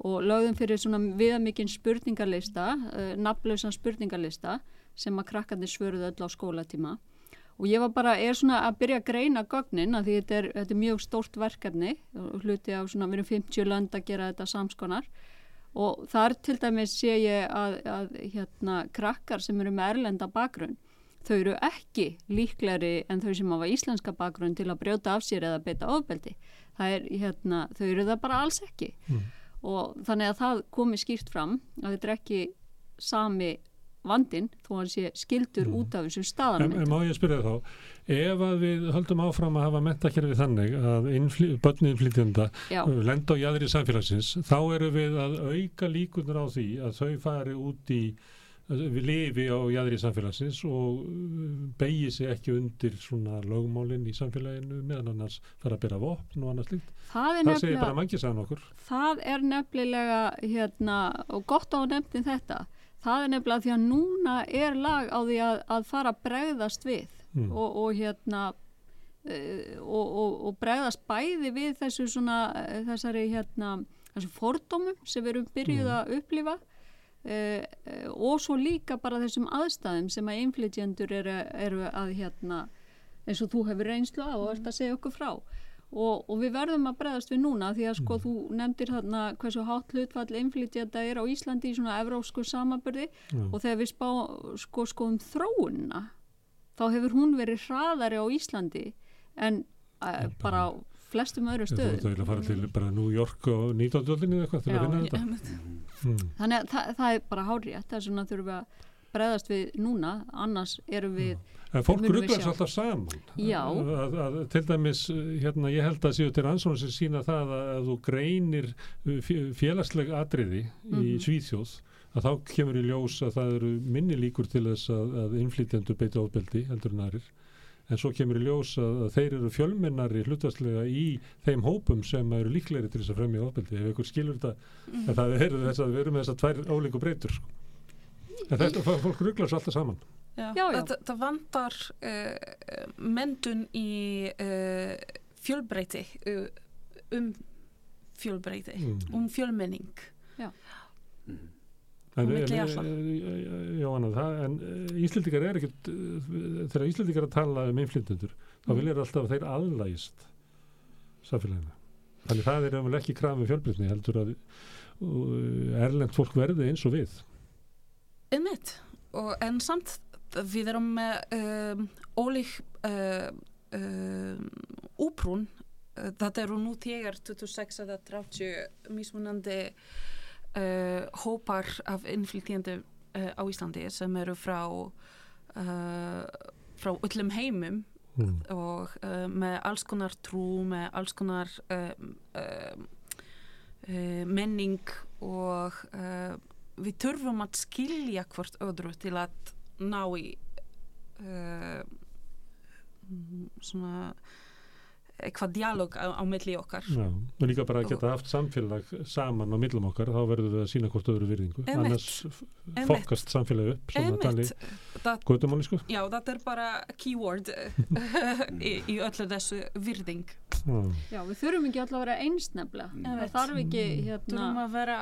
og lögðum fyrir svona viðamikinn spurningarlista, uh, nafnlausan spurningarlista sem að krakkarnir svöruðu öll á skólatíma og ég var bara, er svona að byrja að greina gögnin að því þetta er, þetta er mjög stórt verkefni og hluti á svona, við erum 50 lönd að gera þetta samskonar og þar til dæmis sé ég að, að hérna krakkar sem eru með erlenda bakgrunn þau eru ekki líkleri en þau sem hafa íslenska bakgrunn til að brjóta af sér eða beita ofbeldi er hérna, þau eru það bara alls ekki Mm. og þannig að það komi skýrt fram að þetta er ekki sami vandin þó að hann sé skildur Mm. út af þessu en má ég spyrja þá, ef að við höldum áfram að hafa mentakerfi þannig að innfly, börnin flytjenda Já. lenda á jæðri samfélagsins, þá eru við að auka líkunar á því að þau fari út í, við lifi á jæðri samfélagsins og beigi sig ekki undir svona lögmálinn í samfélaginu meðan annars fara að byrja vopn og annars líkt. það Það segir bara mannkisaðan okkur. það er nefnilega hérna, og gott á nefnin þetta það er nefnilega því að núna er lag á því að, að fara að bregðast við Mm. og, og hérna uh, og, og, og bregðast bæði við þessu svona uh, þessari hérna þessu fordómum sem við erum byrjuð Mm. að upplifa uh, og svo líka bara þessum aðstæðum sem að inflytjendur eru, eru að hérna eins og þú hefur reynslu á og ert að segja okkur frá og, og við verðum að bregðast við núna því að sko þú nefndir þarna hversu hátt hlutfall inflytjenda er á Íslandi í svona evrósku samaburði Já. og þegar við spá, sko, skoðum þróunna þá hefur hún verið hraðari á Íslandi en uh, bara á flestum öðru Þú stöðum ert að fara til bara New York og 19. öldinni eða eitthvað til Já. að finna þetta. Mm. þannig að það, það er bara hárið þess vegna þurfum við að bregðast við núna annars erum við En fólk svo alltaf saman. Já. Að, að, til dæmis, hérna, ég held að séu til rannsóknir sem sína það að, að þú greinir fé- félagsleg atriði í Mhm. Svíþjóð, að þá kemur í ljós að það eru minni líkur til þess að, að innflytjendur beita ofbeldi heldur en aðrir. En svo kemur í ljós að, þeir eru fjölmennari hlutastlega í þeim hópum sem eru líklegri til þess að fremja ofbeldi. Ef ykkur skilur þetta, að það er þess að við erum með þess að tvær ólíku breytur. Sko. En þetta, fólk rugglar svo alltaf saman. Já, Já, já. Það, það vantar uh, mentun í uh, fjölbreyti uh, um fjölbreyti, Mm. um fjölmenning En, en, eh, já, annað, það, en eh, Íslendingar er ekkert, eh, þegar Íslendingar er að tala um innflytjendur, þá Mm. viljur alltaf að þeir aðlægist samfélaginu. Þannig það er umvel ekki krafum fjölbreytni, heldur að erlend fólk verði eins og við. Og en samt við erum með um, ólík uh, um, úprún þetta eru nú þegar 26 eða 30 mismunandi uh, hópar af innflytjandi uh, á Íslandi sem eru frá uh, frá öllum heimum Mm. og uh, með alls konar trú, með alls konar uh, uh, uh, menning og við þurfum að skilja hvort öðru til að ná í uh, svona eitthvað dialog á, á milli okkar Já, og líka bara að geta haft samfélag saman á millum okkar, þá verður við að sína hvort öðru virðingu, annars fokast samfélagi upp, svona það, götumáli sko. já, það er bara keyword (laughs) í, í öllu þessu virðing Já. Já, við þurfum ekki alltaf að vera einsnefla. Ég Það þarf ekki, hérna, Þurfum að vera,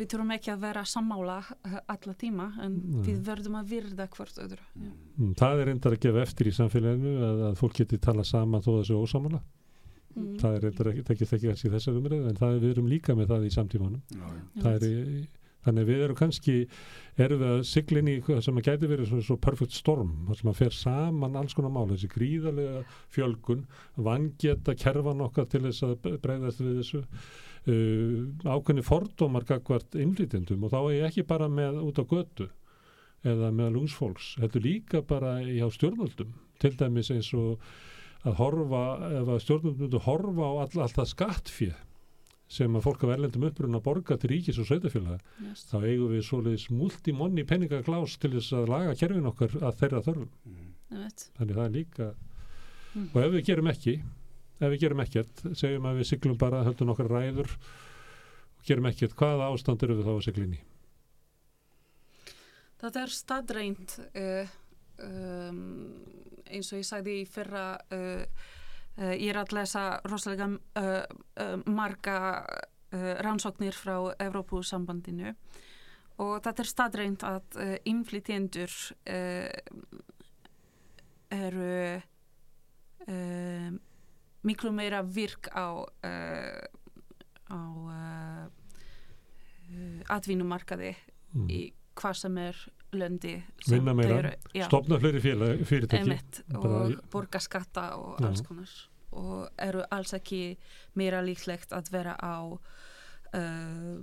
við þurfum ekki að vera sammála eh, alla tíma en Nei. við verðum að virða hvort öðru Já. Mm, Það er reyndar að gefa eftir í samfélaginu að, að fólk geti tala saman þó þessu ósamála. Mm. Það er reyndar ekki, ekki ekki þessi þessar umræðu en það er, við erum líka með það í samtímanum. Já. Það er, í- þannig við erum kannski, erum við að sigla inn í hvað sem að gæti verið svona svo perfect storm, það sem að fer saman alls konar mál, þessi gríðarlega fjölgun, vangeta kerfan okkar til þess að breyðast við þessu, uh, ákveðni fordómar gagvart innflytjendum og þá er ég ekki bara með út á götu eða með lúsfólks, þetta líka bara hjá stjórnvöldum, til dæmis eins og að horfa, ef að stjórnvöldum myndu horfa á all, alltaf skattfið sem að fólk af erlendum uppruna borga til ríkis og sveitafélaga Yes. þá eigum við svoleiðis multimonni peningaglás til þess að laga kerfin okkar að þeirra þörfum. Veit. Þannig það er líka Mm. og ef við gerum ekki ef við gerum ekkert, segjum að við siglum bara höldum okkar ræður og gerum ekkert, hvaða ástand eru við þá að sigla inn í? Það er staðreint uh, um, eins og ég sagði í fyrra uh, uh, ég er að lesa rosalega uh, uh, marga uh, rannsóknir frá Evrópusambandinu og það er staðreint að innflytjendur uh, eru miklu meira virk á á atvinnumarkaði Mm. í hvað sem er löndi Vinna meira, Stopna fleiri fyrirtæki. Og borga skatta og alls konar. Og eru alls ekki meira líklegt að vera á uh,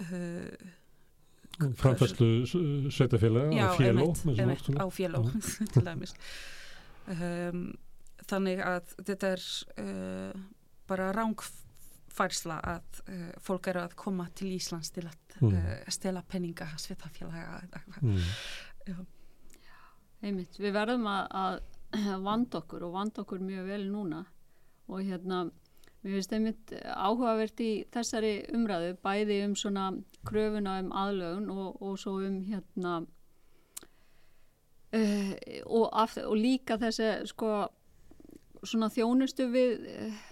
uh, framfæslu sveitafélaga já, á einmitt, á (laughs) dæmis. Um, þannig að þetta er uh, bara rángfærsla að uh, fólk eru að koma til Íslands til að Mm. uh, stela eða eitthvað. mm. einmitt, við verðum að, að (clears throat) vanda okkur og vanda okkur mjög vel núna og hérna mér finnst einmitt áhugavert í þessari umræðu, bæði um svona kröfuna um aðlögun og, og svo um hérna uh, og, og líka þessi sko svona þjónustu við uh,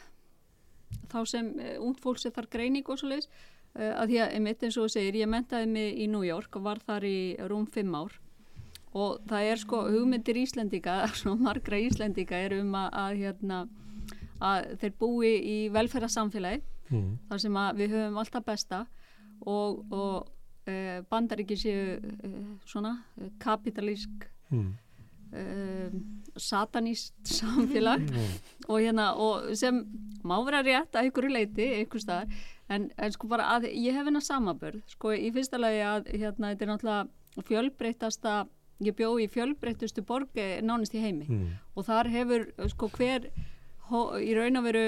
þá sem uh, ungd fólk sem þarf greining og svo leiðis uh, að því að einmitt eins og þú segir, ég mentaði mig í New York og var þar í rúm fimm ár og það er sko hugmyndir Íslendinga, (laughs) svona margra Íslendinga er um að, að hérna að þeir búi í velferðarsamfélagi Mm. þar sem að við höfum alltaf besta og, og uh, bandaríki séu uh, svona kapitalísk Mm. Uh, satanist samfélag Mm. og hérna og sem má vera rétt að ykkur leiti ykkur staðar en, en sko bara að ég hef hennar samabörð sko í fyrsta lagi að hérna þetta er náttúrulega fjölbreytasta ég bjó í fjölbreytustu borgi nánist í heimi Mm. og þar hefur sko hver í raun og veru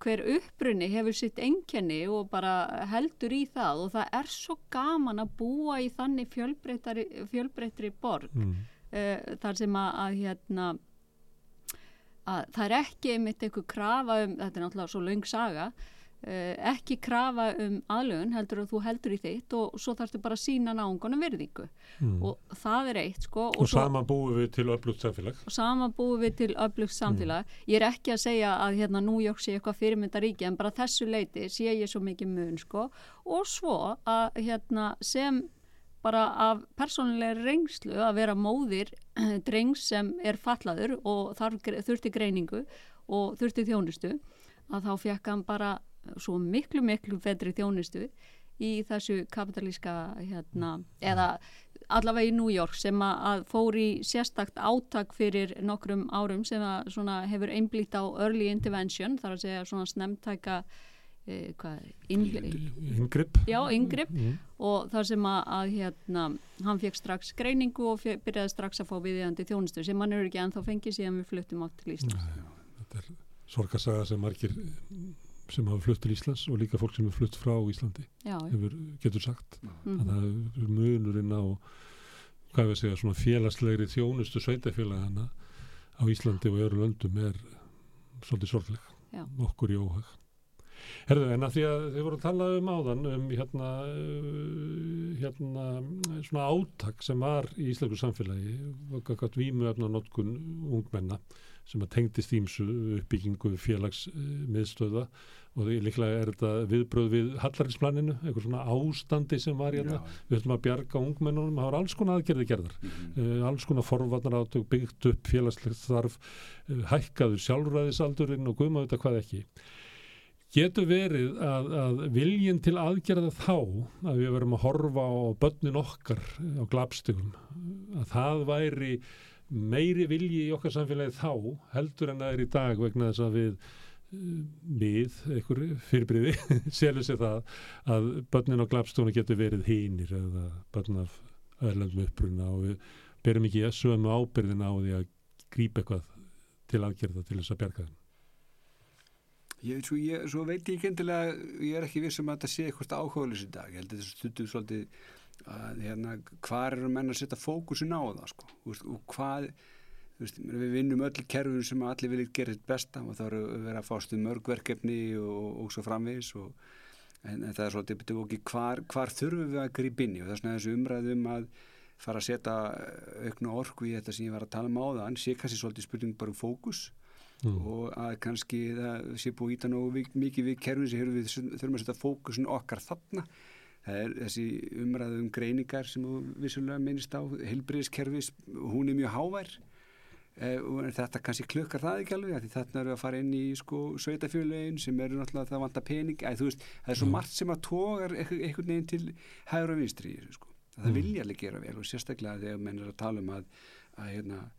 hver upprunni hefur sitt enkenni og bara heldur í það og það er svo gaman að búa í þannig fjölbreytri borg Mm. Uh, þar sem að, að hérna að það er ekki einmitt eitthvað krafa um, þetta er náttúrulega svo löng saga uh, ekki krafa um aðlögun heldur að þú heldur í þitt og svo þarfstu bara að sína náungunum virðingu. Mm. og það er eitt sko og saman búum við til öflugt samfélag. Og saman búum við til öflugt samfélag. Ég er ekki að segja að hérna New York sé eitthvað fyrirmyndaríki en bara þessu leiti sé ég svo mikið mun sko. Og svo að hérna sem bara af persónulegri reynslu að vera móðir drengs sem er fallaður og þarf, þurfti greiningu og þurfti þjónustu að þá fekk hann bara svo miklu miklu betri þjónustu í þessu kapitalíska hérna, eða allavega í New York sem að, fór í sérstakt átak fyrir nokkrum árum sem að hefur einblítt á early intervention, þar að segja svona snemtæka eh, yngripp mm. og þar sem að, að hérna, hann fekk strax greiningu og fe- byrjaði strax að fá viðjandi þjónustu sem hann eru ekki ennþá fengið síðan við fluttum átt til Íslands. Þetta er sorgarsaga sem margir sem hafa flutt til Íslands og líka fólk sem hefur flutt frá Íslandi Já, hefur, getur sagt mm, að það er munurinn á hvað við segja, svona félagslegri þjónustu sveitafélagana á Íslandi og öðru löndum er svolítið sorgleg, Já. okkur í óhag. Herðu, en að því að þið voru að tala um áðan um hérna, uh, hérna svona átak sem var í íslensku samfélagi, okkar vímuefna notkun ungmenna sem að tengdist ímsu uppbyggingu félagsmiðstöða og því líklega er þetta viðbröð við hallarinsplaninu, eitthvað svona ástandi sem var hérna, við höfum að bjarga ungmennunum, það var alls konar aðgerði gerðar. Mhm. uh, alls konar forvarnar átök byggt upp félagslegt þarf uh, hækkaður sjálfræðisaldurinn og guðma þetta hvað ekki getur verið að, að viljin til aðgerða þá að við verum að horfa á börnin okkar á glapstökum að það væri meiri vilji í okkar samfélagi þá heldur en það er í dag vegna þess að við uh, við, einhver fyrirbriði (laughs) selur sér það að börnin á glapstónu getur verið hínir eða börn af öðlendum uppruna og við berum ekki sömu ábyrðin á því að grípa eitthvað til aðgerða til þess að bjarga þeim Ég, svo, ég, svo veit ég ekki endilega, ég er ekki viss um að þetta sé eitthvað áhugaðlis í dag. Ég held að þetta stundum svolítið að hérna, hvað eru menn að setja fókusin á það, sko. Veist, og hvað, veist, við vinnum öll kerfum sem allir viljið gera þetta besta og það eru verið að fástu mörgverkefni og, og svo framvegis og en, en það er svolítið betur okkur hvar, hvar þurfum við að grípa inn í og það er svona þessu umræðum að fara að setja aukna orku í þetta sem ég var að tala um á það, sé kannski svolítið spurning bara um fókus Mm. og að kannski það sé búið íta nógu vik- mikið við kerfin sem við þurfum að setja fókusin okkar þarna það er þessi umræðu um greiningar sem þú vissulega minnist á heilbriðiskerfis, hún er mjög hávær eh, og þetta kannski klukkar það ekki alveg, þarna eru að fara inn í sko sveitafjölulegin sem eru náttúrulega það vanta pening, þú veist, það er svo Mm. margt sem að tógar einhvern veginn til hægur og vinstri í sko, það Mm. vilja alveg gera vel og sérstaklega þegar menn er að tala um að, að hérna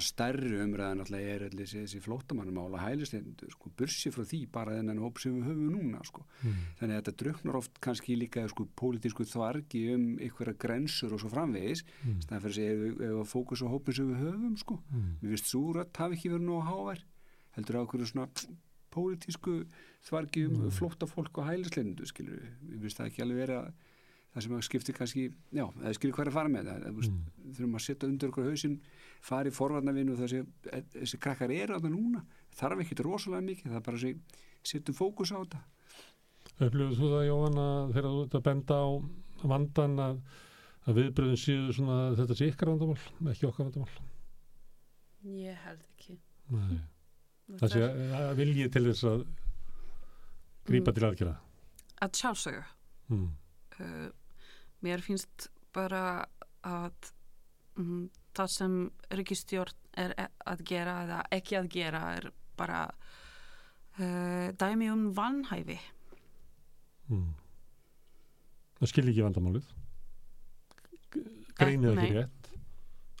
stærri umræðan alltaf er allir þessi, þessi flótamannumál og hælisleitundur sko, bursi frá því bara þennan hóp sem við höfum núna sko. Mm. þannig að þetta druknar oft kannski líka sko, pólitísku þvargi um einhverja grensur og svo framvegis Mm. þannig að fyrir að segja ef, ef að fókus á hópin sem við höfum sko. Mm. við vist súrat hafi ekki verið nóg hávær heldur á okkur svona pólitísku þvargi um Mm. flóttafólk og við, við vist það ekki alveg verið að það sem að skipti kannski, já, það skilur hver að fara með það, það mm. Þurfum að setja undir okkur hausinn, fara í forvarnavinn og þessi, þessi krakkar eru að það núna þarf ekkit rosalega mikið, það er bara að setjum fókus á þetta Upplifðu þú það Jóhann að þegar þú ert að benda á vandan að, að viðbröðin séu svona þetta sé ykkar vandamál, ekki okkar vandamál Ég held ekki. Nei. Það sé að vilji til þess að grípa Mm. til aðgerða Að sjálfsögja. mm. Uh, mér finnst bara að um, það sem ríkistjórn er e- að gera eða ekki að gera er bara uh, dæmi um vanhæfi. Mm. það skilji ekki vandamálið greinið nei. ekki rétt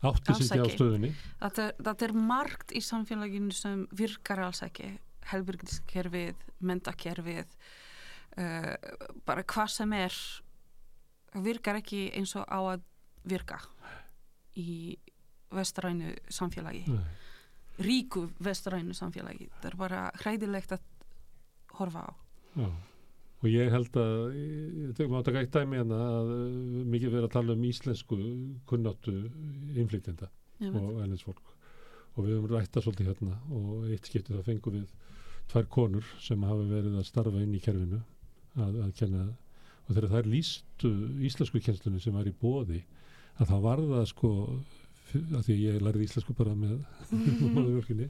átti Alls sig ekki á stöðunni Þetta er, þetta er margt í samfélaginu sem virkar alls ekki. Helbyrgiskerfið, mentakerfið, uh, bara hvað sem er virkar ekki eins og á að virka í vestrænu samfélagi. Nei. Ríku vestrænu samfélagi. Það er bara hræðilegt að horfa á. Já. og ég held að ég tegum að taka eitt dæmi hérna að uh, mikið verið að tala um íslensku kunnáttu veit. og ælensfólk og við höfum rætta svolítið hérna og eitt skipti þá fengum við tvær konur sem hafa verið að starfa inn í kerfinu að, að kenna og þegar þær lístu íslensku kennslunni sem var í bóði að þá var það sko að því ég lærði íslensku bara með (laughs) móðurvölkinni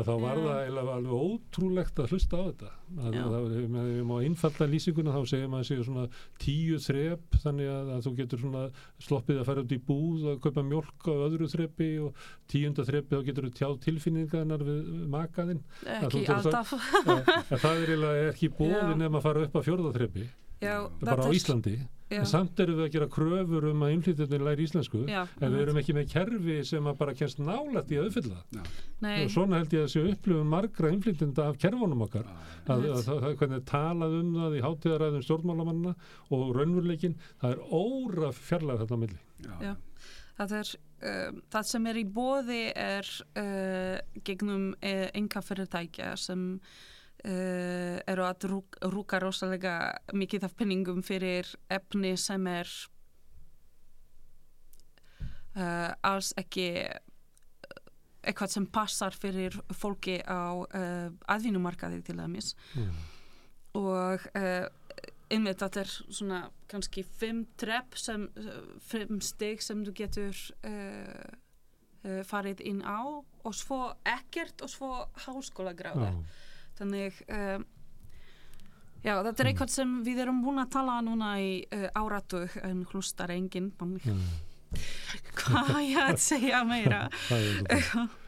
að þá var það alveg ótrúlegt að hlusta á þetta að, Já. að, að, að við má einfalda lýsinguna þá segir maður séu svona tíu þrep þannig að, að þú getur svona sloppið að fara út í búð og kaupa mjólk á öðru þrepi og tíunda þrepi þá getur þú tjáð tilfinningarnar við makaðinn Ekki alltaf. það er ekki bóði (laughs) Já. nefn að fara upp að fjórða þrepi Já, bara á er- Íslandi. Já. en samt erum við að gera kröfur um að innflytjandi læri íslensku Já, en við erum ekki með kerfi sem að bara kemst nálætt í að uppfylla. Nei. og svona held ég að sé upplifum margra innflytjanda af kerfunum okkar. Að, að, að, að hvernig er talað um það í hátíðaræðum stjórnmálamanna og raunveruleikin það er óra fjarlæð þetta milli. Já. Það, er, um, það sem er í bóði er uh, gegnum uh, enga fyrirtækja sem uh, eru að rúk, rúka rosalega mikið af penningum fyrir efni sem er uh, alls ekki eitthvað sem passar fyrir fólki á uh, aðvínumarkaði til dæmis Mm. og einmitt þetta er svona kannski fimm trepp sem, fimm stig sem þú getur farið inn á og svo ekkert og svo háskóla gráða Já. Þannig uh, já þetta er eitthvað sem við erum búin að tala núna í uh, áratug en hlustar enginn Mm. (laughs) hvað ég að segja meira. (laughs)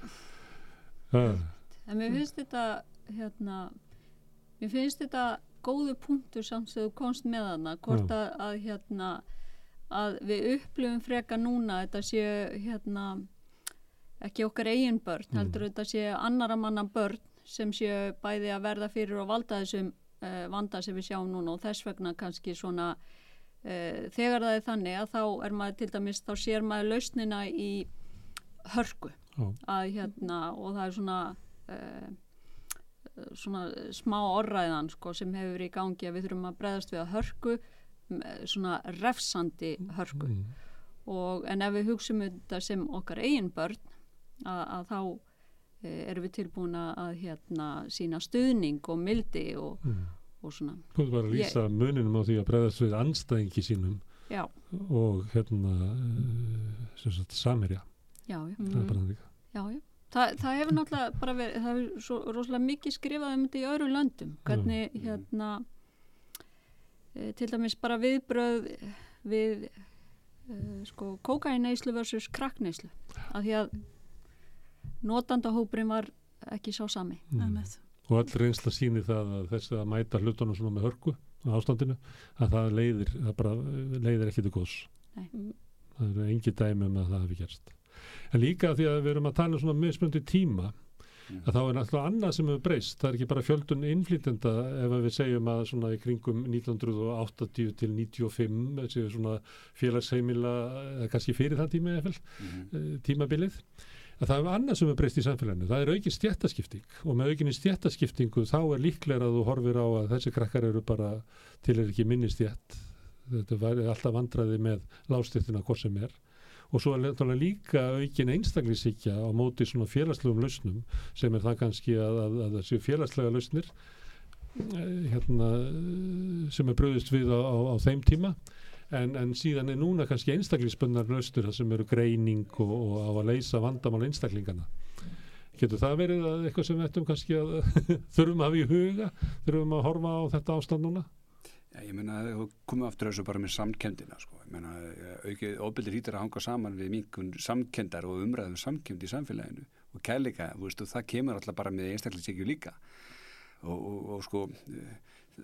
En mér finnst þetta hérna, mér finnst þetta góðu punktur samt sem þú komst með hana hvort að, að hérna að við upplifum freka núna þetta séu hérna ekki okkar eigin börn, Mm. heldur þetta séu annara manna börn sem séu bæði að verða fyrir og valda þessum uh, vanda sem við sjáum núna og þess vegna kannski svona uh, þegar það er þannig að þá er maður til dæmis, þá sér maður lausnina í hörku. Að hérna og það er svona uh, svona smá orræðan sko, sem hefur í gangi að við þurfum að breyðast við að hörku svona refsandi hörku. Mm. og en ef við hugsum þetta sem okkar eigin börn að, að þá erum við tilbúin að að, hérna sína stuðning og mildi og, Mm. og svona Þú ert bara að lýsa muninum á því að bregðast við anstæðingi sínum já, og hérna uh, sagt samirja. já, já, Það er bara þannig. já, já. Þa, það hefur náttúrulega bara verið, það hefur svo rosalega mikið skrifað um þetta í öðru löndum hvernig hérna e, til dæmis bara viðbröð við e, sko kókainneislu versus krakkneislu af því að notandahópurinn var ekki sá sami Mm. Og all reynsla sýnir það að þess að mæta hlutunum svona með hörku á ástandinu að það leiðir, það bara eh, leiðir ekki til góðs. Nei. Það eru engi dæmi um að það hefði gerst. En líka því að við erum að tala um svona mismundi tíma Mm. að þá er náttúrulega annað sem hefur breyst. Það er ekki bara fjöldun innflýtenda ef við segjum að svona í kringum 1980 til 95 þessi svona félagsheimila eða kannski fyrir það tíma eða Mhm. tímabilið að það er annað sem er breyst í samfélaginu. Það er aukin stjættaskipting og með aukinni stjættaskiptingu þá er líklega að þú horfir á að þessi krakkar eru bara til er ekki minni stjætt þetta væri alltaf vandraði með lástjættina hvort sem er. Og svo er líka aukin einstaklingsíkja á móti svona félagslegum lausnum sem er það kannski að, að, að þessi félagslega lausnir eh, hérna, sem er bröðist við á, á, á þeim tíma en, en síðan er núna kannski einstaklingsbundnar laustur sem eru greining og, og á að leysa vandamál einstaklingana getur það verið að eitthvað sem við ættum kannski að (laughs) þurfum að hafa í huga? Þurfum að horfa á þetta ástand núna? Já, ég meina þú komum aftur þessu bara með samkendina sko. ég meina aukið óbyrðir hýttir að hanga saman við minkun samkendar og umræðum samkend í samfélaginu. Og kærleika, þú veist, og það kemur alltaf bara með einstaklingsíkju líka. Og, og, og sko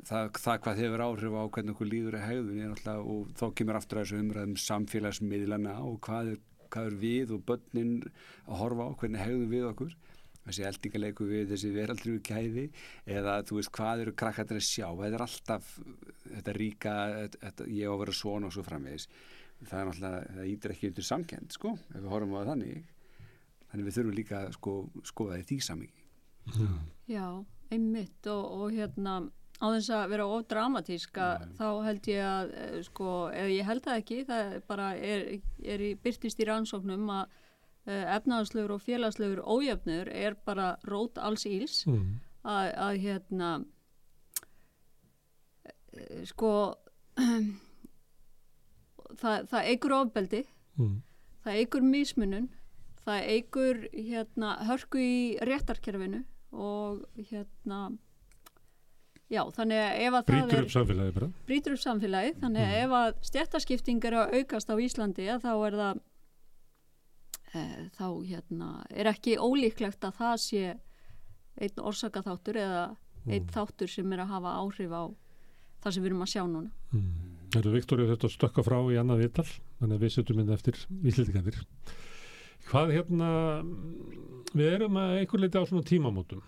það, það hvað hefur áhrif á hvernig okkur líður að hegðun er og þá kemur aftur þessu umræðum samfélagsmiðlana og hvað er, hvað er við og börnin að horfa á hvernig hegðum við okkur. Þessi eldingaleiku við þessi veraldrjú gæði eða þú veist hvað eru krakkarnir að sjá? Þetta er alltaf þetta ríka, þetta, ég á að vera svona og svo framvegis. Það er náttúrulega, það ítir ekki undir samkend sko, ef við horfum á það þannig. Þannig við þurfum líka að sko, skoða því samiki Já, einmitt og, og hérna á þess að vera of dramatíska Nei. þá held ég að eh, sko, eða ég held það ekki, það bara er, er í, byrtist í rannsóknum að uh, efnaðarslegur og félagslegur ójöfnur er bara rót alls íls mm. að, að hérna eh, sko (clears throat) það, það eigur ofbeldi Mm. það eigur mismunun það eigur hérna hörku í réttarkerfinu og hérna já, þannig að ef að það brýtur er upp samfélagi bara. Brýtur upp samfélagið, þannig að ef að stjættaskipting er að aukast á Íslandi að þá er það e, þá hérna er ekki ólíklegt að það sé einn orsakaþáttur eða einn þáttur sem er að hafa áhrif á það sem við erum að sjá núna. Mm. Þetta Viktoria þetta stökka frá í annað vital þannig að við setjum inn eftir íslendingandir hvað hérna við erum að einhver leiti á svona tímamótum.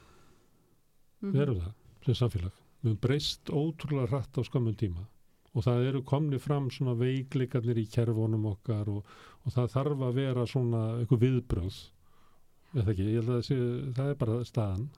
Mhm. við erum það sem samfélag við erum breyst ótrúlega hratt á skamum tíma. Og það eru komni fram svona veikleikarnir í kerfunum okkar og, og það þarf að vera svona einhver viðbröð eða ekki, ég held að það, sé, það er bara staðan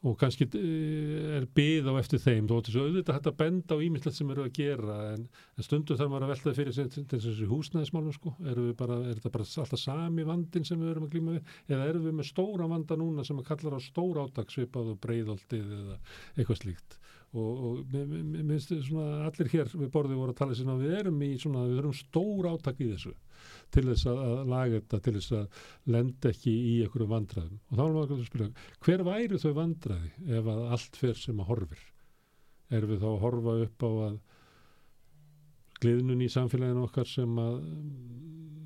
og kannski eh, er byð á eftir þeim þó þessu auðvitað hægt að benda á ímyndilegt sem eru að gera en, en stundu þarf maður að velta fyrir þessu húsnæðismálum sko. Er þetta bara alltaf sami vandin sem við erum að glíma við? Eða erum við með stóra vanda núna sem að kallar á stóra átagsvipað og breyðaldið eða eitthvað slíkt og, og mér finnst svona allir hér við borðið voru að tala sinna að við erum í svona við erum stóra átak í þessu til þess að laga þetta, til þess að lenda ekki í einhverju vandraðum og þá er maður að spyrja, hver væri þau vandraði ef að allt fer sem að horfir? Erum við þá að horfa upp á að gliðnun í samfélaginu okkar sem að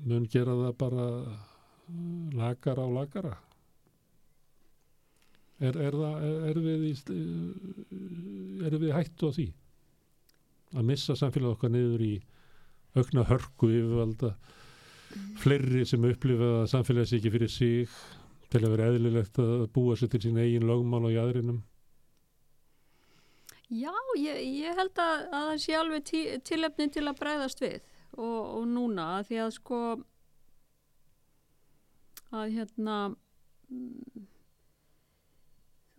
mun gera það bara lagara á lagara er, er, er, við, í, er við hættu á því að missa samfélag okkar niður í aukna hörku yfirvalda fleiri sem upplifa að samfélagis ekki fyrir sig til að vera eðlilegt að búa sér til sín eigin lögmál og jæðrinum? Já, ég, ég held að, að það sé alveg tí, tilefni til að breyðast við og, og núna því að sko að hérna Þú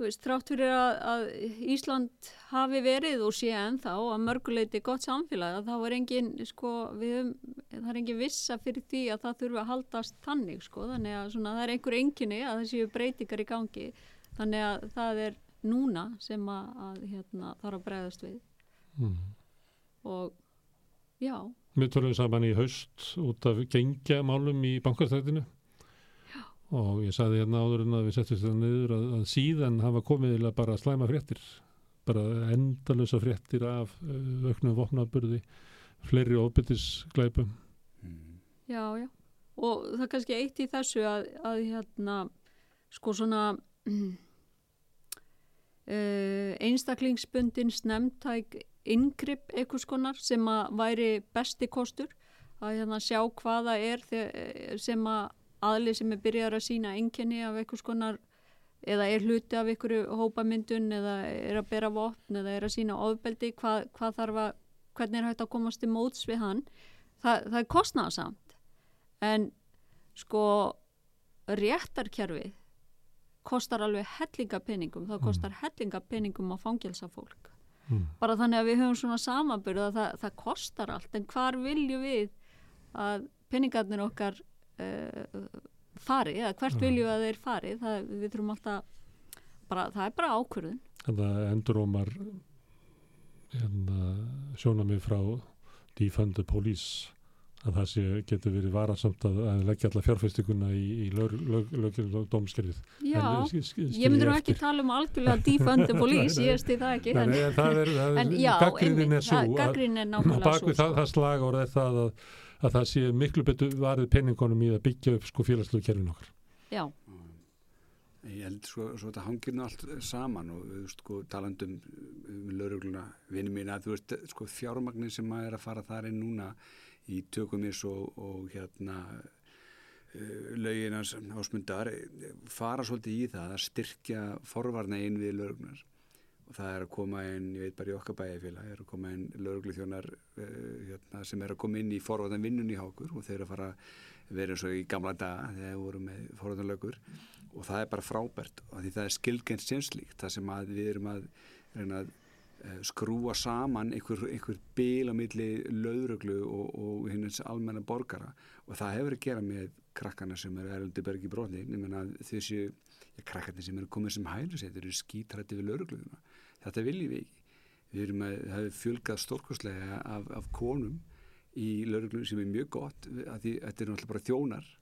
veist, trátt fyrir að, að Ísland hafi verið og sé ennþá að mörguleiti gott samfélag að það var engin, sko, við, það er engin vissa fyrir því að það þurfa að haldast tannig, sko, þannig að svona, það er einhver enginni að það séu breytingar í gangi, þannig að það er núna sem að, að hérna, þarf að breyðast við mm. og já. Við tölum saman í haust út af gengja málum í bankastætinu og ég saði hérna áður en að við settum þetta niður að, að síðan hafa komið bara slæma fréttir bara endalösa fréttir af uh, auknum vopnaburði fleiri ofbyttisglæpum mm. Já, já og það er kannski eitt í þessu að, að hérna sko svona (clears throat) uh, einstaklingsbundin snemntæk yngripp eitthvað skonar sem að væri besti kostur að hérna sjá hvaða er sem að aðlið sem er byrjar að sína enginni af einhvers konar eða er hluti af einhverju hópamyndun eða er að bera vopn eða er að sína ofbeldi, hvað, hvað þarf að hvernig er hægt að komast í móts við hann? Það, það er kostnæðasamt en sko réttarkerfið kostar alveg hellingapenningum það kostar mm. hellingapenningum á fangelsa fólk. Mm. bara þannig að við höfum svona samanbyrð að það, það kostar allt. En hvar viljum við að penningarnir okkar uh, fari eða hvert viljum að þeir fari það, við þurfum alltaf bara, það er bara ákvörðun. Þannig að endurómar hérna, sjónamið frá defund the police að það sé, getur verið varasamt að, að leggja alla fjárfæstikuna í, í lögjum og dómskerfið Já, en, sk, ég myndur ekki tala um algjörlega defund the police, ég stið það ekki en, en það er, gaggrínin er svo að bakvið það, það slag og það að að það sé miklu betur varðið penningunum í að byggja upp sko félagslegu kerfin okkar. Já. Ég held svo, svo þetta hangir nú allt saman og þú veist sko talandum um laurugluna vinni mín að þú veist sko fjármagnin sem að er að fara þar inn núna í tökumis og, og hérna uh, lauginans ásmundar fara svolítið í það að styrkja forvarna inn við lauruglunar og það er að koma inn, ég veit bara í okkar bæjarfélag er að koma inn lögurglu þjónar uh, eh, hérna, sem er að koma inn í forvartan vinnun í hákur og þeir eru að fara verið eins og í gamla daga þegar við vorum með forvartan lögur og það er bara frábært og því það er skilgjens sénslíkt það sem að við erum að, að uh, skrúa saman einhver, einhver bíl á milli lögurglu og, og hinnins almenna borgara. Og það hefur að gera með krakkana sem eru erundibergi brotni, ég menna þessi krakkarnir sem eru komið sem hælusett eru skítrætti við laurugluðuna þetta viljum við ekki. Við erum að, það hefur fjölgað stórkostlega af, af konum í laurugluðum sem er mjög gott að því þetta er náttúrulega bara þjónar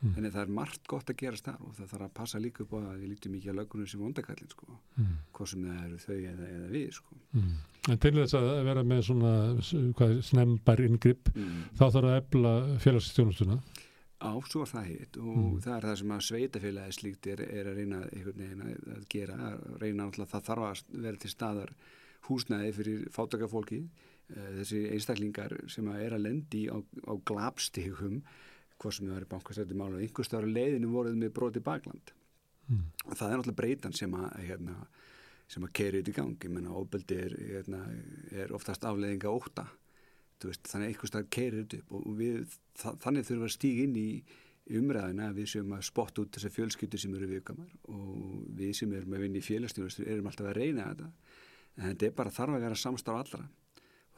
mm. en það er margt gott að gerast þar og það þarf að passa líka upp á að við lítum ekki að laugunum sem vondakallin sko, mm. hvað sem það eru þau eða, eða við sko. mm. En til þess að vera með svona hvað, snembar ingripp mm. þá þarf að ebla félagsstjónustuna á, svo er það hitt og mm. það er það sem að sveitafélagi slíkt er, er að reyna einhvern veginn að gera, að reyna alltaf það þarf að vera til staðar húsnæði fyrir fátakafólki eh, þessi einstaklingar sem að er að lendi á, á glapstíkum hvað sem það er bankastætti mála og einhverstaður leiðinu voruð með broti bakland. Mm. og það er alltaf breytan sem að hérna, sem að kerið í gangi, menna óbeldi er, hérna, er oftast afleiðinga óta veist, þannig að einhvers stað keirir þetta upp. Og við, þannig þurfum við að stíga inn í, umræðina við sem að spotta út þessar fjölskyldur sem eru viðkamar og við sem erum að vinna í félagsstjóðustur erum alltaf að reyna þetta. En þetta er bara þarf að vera samstarf allra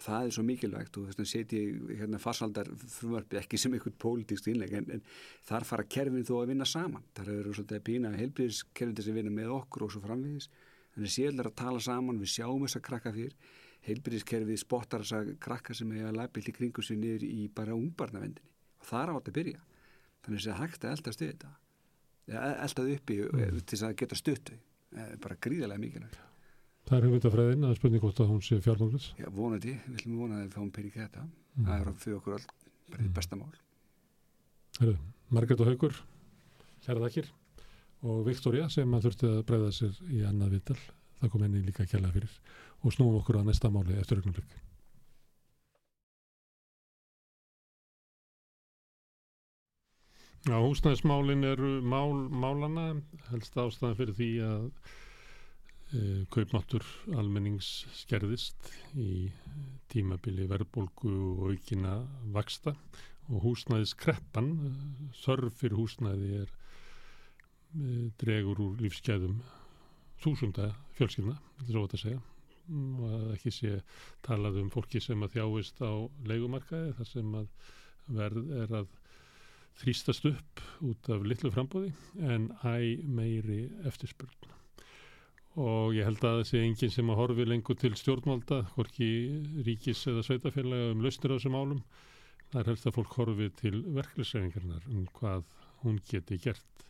það er svo mikilvægt og þess að setja hérna farsaldar frumvarfi ekki sem einhvern pólitíkst innleg en, en þar fara kerfin þó að vinna saman. Þar eru svolítið að pýna heilbríðiskerfin til að vinna með okkur og svo framvegis. Þannig séðlar að tala saman, við sjáum þess að krakka fyrr. Heilbríðiskerfið spottar þess að krakka sem að læpa í kringu sig niður í bara ungbarnavendinni. Og það er átt að byrja. Þannig að er hægt að eldast við þetta. Eldast uppi mm. til að geta stuttu bara gríðarlega mikilvægt Það er hugmyndafræðin að spurning hvort að hún sé fjármanglis Já, vonandi, við viljum vona að við fáum pening þetta. Mm. það er fyrir okkur all bara mm. besta mál. Herru, Margret og Haugur Kæra þakkir. Og Viktoria sem að þurfti að breyða sér í annað vital það kom henni líka kjærlega fyrir. Og snúum okkur að næsta máli eftir augnumleik Já, húsnæðismálin eru mál, málana, helst ástæðan fyrir því að kaupmáttur almennings skerðist í tímabili verðbólgu og aukina vaksta og húsnæðiskreppan, þörf fyrir húsnæði er dregur úr lífsgæðum þúsunda fjölskyldna, þetta er svo að segja. Og að ekki sé talað um fólki sem að þjáist á leikumarkaði þar sem að verð er að þrýstast upp út af litlu frambóði en æ meiri eftirspurn og ég held að það sé enginn sem að horfi lengur til stjórnvalda hvorki ríkis eða sveitafélaga um lausnir á þessum álum það er helst að fólk horfi til verklisreiningarnar um hvað hún geti gert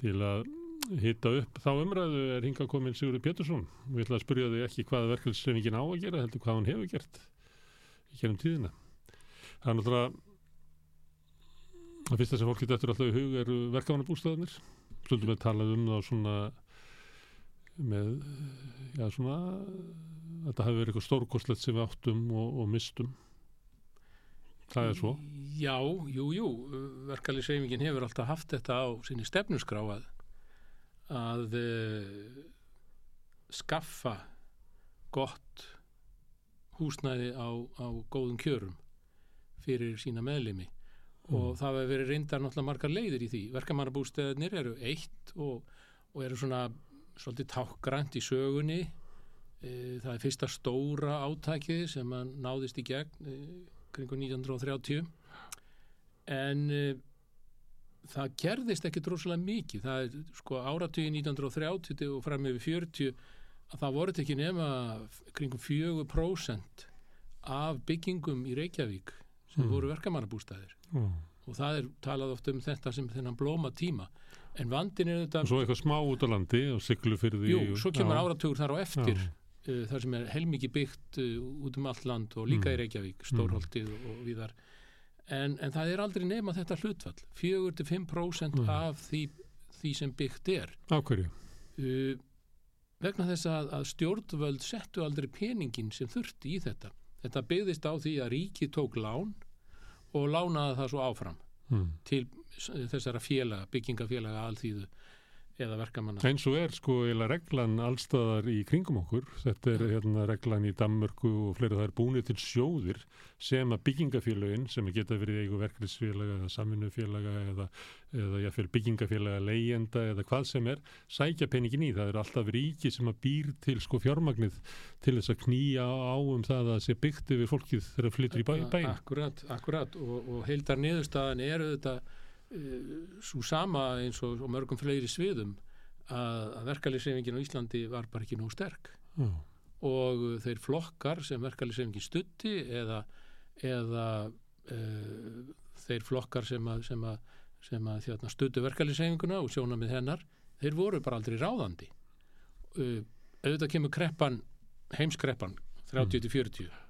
til að hitta upp. Þá umræðu er hinga komin Sigurður Pétursson. Og ég ætla að spyrja þig ekki hvað verklisreiningin á að gera heldur hvað hún hefur gert í kennum tíðina. Það er náttúrulega Það fyrsta sem fólk getur eftir alltaf í hug eru verkefnabústæðanir. Stundum við talað um þá svona með, já svona, þetta hafi verið eitthvað stórkostlegt sem við áttum og, og mistum. Það er svo. Já, jú, jú. Verkefniseifingin hefur alltaf haft þetta á sinni stefnusgrá að, að uh, skaffa gott húsnæði á, á góðum kjörum fyrir sína meðlimi og mm. það hefur verið reyndar náttúrulega margar leiðir í því verkamannabústæðinir eru eitt og, og eru svona svolítið tákgrænt í sögunni. E, það er fyrsta stóra átækið sem að náðist í gegn e, kringu 1930 en e, það gerðist ekki droslega mikið. Það er sko áratugin 1930 og fram yfir 40 að það voruð ekki nema kringum 4% af byggingum í Reykjavík sem mm. voru verkamannabústæðir mm. og það er talað oft um þetta sem þennan blóma tíma en vandin er þetta og svo eitthvað smá út á landi og syklu fyrir því jú, svo kemur áratugur þar á eftir uh, þar sem er heilmikið byggt uh, út um allt land og líka mm. í Reykjavík Stórholtið mm. og viðar en, en það er aldrei nema þetta hlutfall 4-5% mm. af því, því sem byggt er ákverju uh, vegna þess að, að stjórnvöld settu aldrei peningin sem þurfti í þetta þetta byggðist á því að ríki tók lán og lánaði það svo áfram mm. til þessara félaga, byggingafélaga alþýðu eða verkamanna. Eins og er sko eða reglan allstaðar í kringum okkur þetta er hérna reglan í Danmörku og fleira það er búinir til sjóðir sem að byggingafélagin sem geta verið eigu verkefnisfélaga eða samvinnufélaga eða, eða jáfnveil byggingafélaga leyenda eða hvað sem er sækja peningin í. Það er alltaf ríki sem að býr til sko fjármagnið til þess að knýja á um það að sé byggt yfir fólkið þegar það flyttur í bæin. Akkurat, akkurat og, og heildar niðurstaðan eru þetta svo sama eins og, og mörgum fleiri sviðum að, að verkefliðsefingin á Íslandi var bara ekki nóg sterk mm. og þeir flokkar sem verkefliðsefingin stutti eða, eða e, þeir flokkar sem að, sem að, sem að þjáttna, stuttu verkefliðsefinguna og sjóna með hennar þeir voru bara aldrei ráðandi e, auðvitað kemur kreppan heimskreppan 30-40 mm.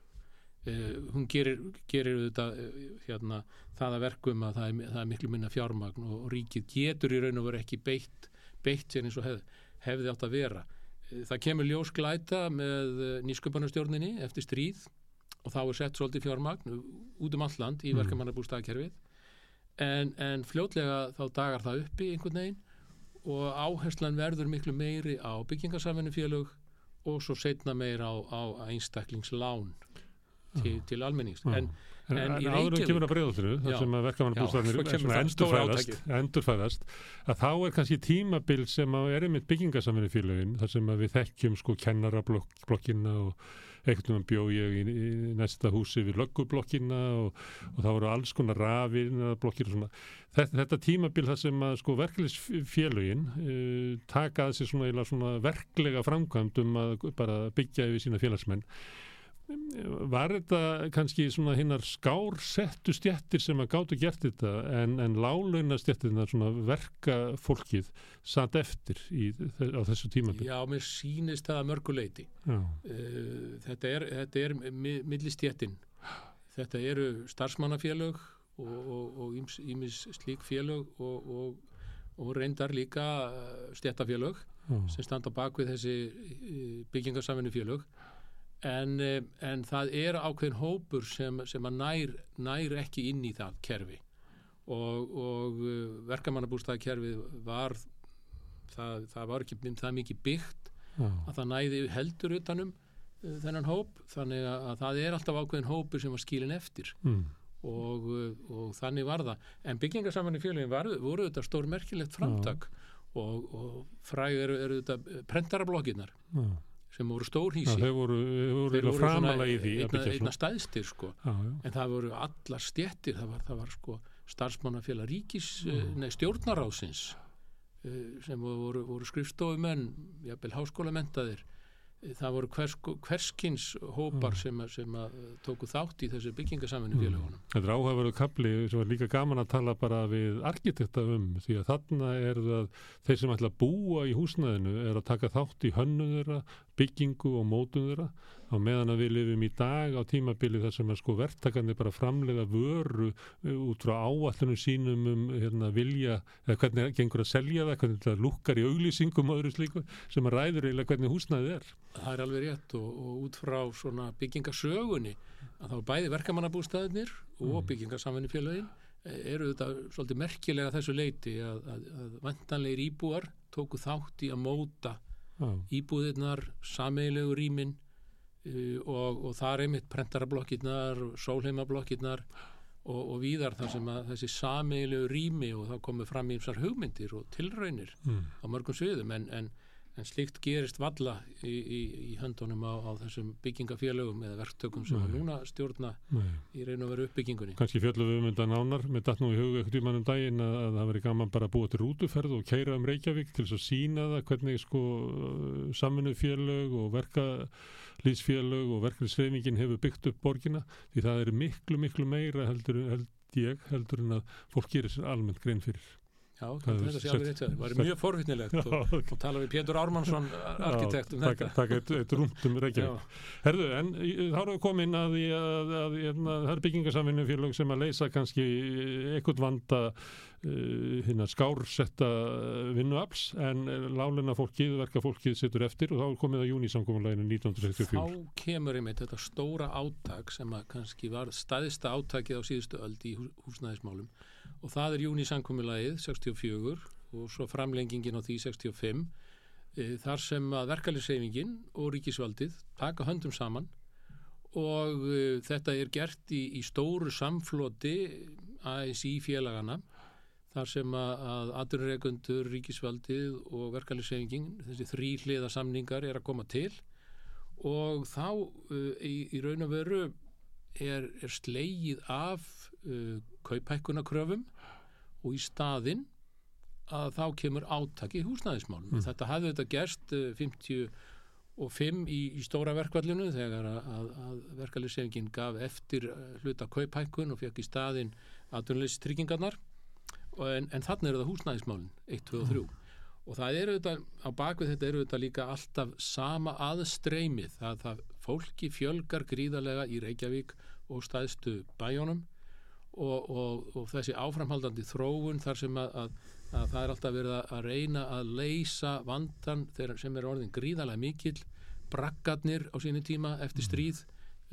Uh, hún gerir, gerir þetta, uh, hérna, það að verkum að það er, það er miklu minna fjármagn og, og ríkið getur í raun og veru ekki beitt, beitt sér eins og hef, hefði átt að vera. Uh, það kemur ljósklæta með nýsköpunarstjórninni eftir stríð og þá er sett svolítið fjármagn út um alland í mm. verkamannabústaðkerfið en, en fljótlega þá dagar það uppi einhvern veginn og áherslan verður miklu meiri á byggingarsamfunni félög og svo setna meira á, á einstaklingslán til, til almennings. En, En, En áður en kemur að breyðaltinu, þar sem að það endurfæðast, að þá er kannski tímabil sem að er einmitt byggingasaminu félagin, þar sem að við þekkjum sko kennarablokkina og einhvern veginn bjó ég í, í næsta húsi við löggublokkina og, og það voru alls konar rafir blokkir og svona. Þetta, þetta tímabil þar sem að sko verkefliðsfélagin uh, taka að sér svona, svona verklega framkvæmd um að bara byggja yfir sína félagsmenn var þetta kannski svona hinnar skársettu stjettir sem að gáttu gert þetta en, en lálauna stjettirna svona verka fólkið satt eftir í, á þessu tímabil Já, mér sýnist það að mörguleiti. Uh, þetta er, þetta er mi millistjettin. Þetta eru starfsmannafélög og, og, og íms, ímis slík félög og, og, og reyndar líka stjettafélög Já. sem standa bak við þessi eh, byggingarsaminu félög en, eh, en það er ákveðin hópur sem, sem að nær, nær ekki inn í það kerfi. Og, og verkamannabústaðkerfið var það, það var ekki það mikið byggt Já. að það næði heldur utanum uh, þennan hóp. Þannig að, að það er alltaf ákveðin hópur sem var skilin eftir. Mm. og, og þannig var það. En byggingarsamann í félagin voru þetta stór merkilegt framtak og, og fræg eru, eru þetta prentarablokkinar Já. Sem voru stór Já, hísi þeir voru, voru, voru framalega í því einna, einna stæðstir sko. Já, já. en það voru allar stjettir það var, það var sko starfsmannafélag ríkis mm. nei, stjórnaráðsins eh, sem voru, voru skrifstofumenn jafnvel háskólamentaðir Eh, það voru hvers, hverskins hópar sem, að- sem eh, tóku þátt í þessu byggingasaminu félagunum Þetta er áhugaverðu kapli sem var líka gaman að tala bara við arkitekta um því að þarna er það þeir sem ætla að búa í húsnæðinu er að taka þátt í hönnu þeirra, byggingu og mótun þeirra á meðan að við lifum í dag á tímabili þar sem að sko verktakandi bara framlega vöru uh, út frá áallunum sínum um hérna, vilja eða hvernig gengur að selja það, hvernig það lukkar í auglýsingum og öðru slíku sem að ræður eiginlega hvernig húsnæðið er. það er alveg rétt og, og út frá svona byggingasögunni að þá bæði verkamannabústæðinir og Mm. byggingarsaminu félagin eru þetta svolítið merkilega þessu leiti að, að, að vantanlegir íbúar tóku þátt í að móta Já. íbúðirnar, sameilegu rýmin uh, og, og það er einmitt prentarablokkinnar, sólheimablokkinnar og, og víðar þar sem að þessi sameilegu rými og þá komið fram í þessar hugmyndir og tilraunir Mm. á mörgum sviðum en, en, en slíkt gerist valla í, í, í höndunum á, á þessum byggingafélögum eða verktökum sem Nei. að núna stjórna Nei. í raun og veru uppbyggingunni. kannski fjöllum við um þetta nánar með datt nú í huga ekkert um um daginn að, að það veri gaman bara að búa til rútuferð og keira um Reykjavík til þess að sína það hvernig sko saminu félög og verka líðsfélög og verkefnisreifingin hefur byggt upp borgina því það er miklu miklu meira heldur, held ég heldur en að fólk gerir sér almennt grein fyrir Já, þetta sé alveg rétt það. Það var mjög forvittnilegt og, Já, og tala við Pétur Ármannsson arkitekt um þetta. taka eitt, eitt rúmt um Reykjavík. Herðu, en þá erum við komin að, að, að, að, að það er byggingarsamvinnu félög sem að leysa kannski eitthvað vanda uh, hinnar skársetta vinnuafls en lálina fólkið, verka fólkið situr eftir og þá er komið að júnisamkomuleginu 1964 Þá kemur einmitt þetta stóra átak sem að kannski var staðista átakið á síðustu öld í hús, húsnæðismálum og það er júnisamkomulagið 64 og svo framlengingin á því 65 e, þar sem að verkefliðsreifingin og ríkisvaldið taka höndum saman og e, þetta er gert í, í stóru samfloti ASI félagana þar sem að, aturreikundur, ríkisvaldið og verkefliðsreifingin, þessi þrý hliða samningar er að koma til. Og þá uh, í, í raun og veru er, er slegið af kaupækkunakröfum og í staðinn að þá kemur átaki í húsnæðismálum. Mm. Þetta hafði þetta gerst uh, 55 í, í stóra verkvallinu þegar að, að, að verkefliðsefingin gaf eftir uh, hluta kaupækkun og fekk í staðinn aðtunleys tryggingarnar en, en þannig er það húsnæðismálin 1, 2 og 3 og það eru þetta, á bakvið þetta eru þetta líka alltaf sama aðstreymið það, það fólki fjölgar gríðarlega í Reykjavík og staðstu bæjónum og, og, og þessi áframhaldandi þróun þar sem að, að, að það er alltaf verið að, reyna að leysa vandan þegar, sem er orðin gríðarlega mikill. Brakkarnir á sínu tíma eftir stríð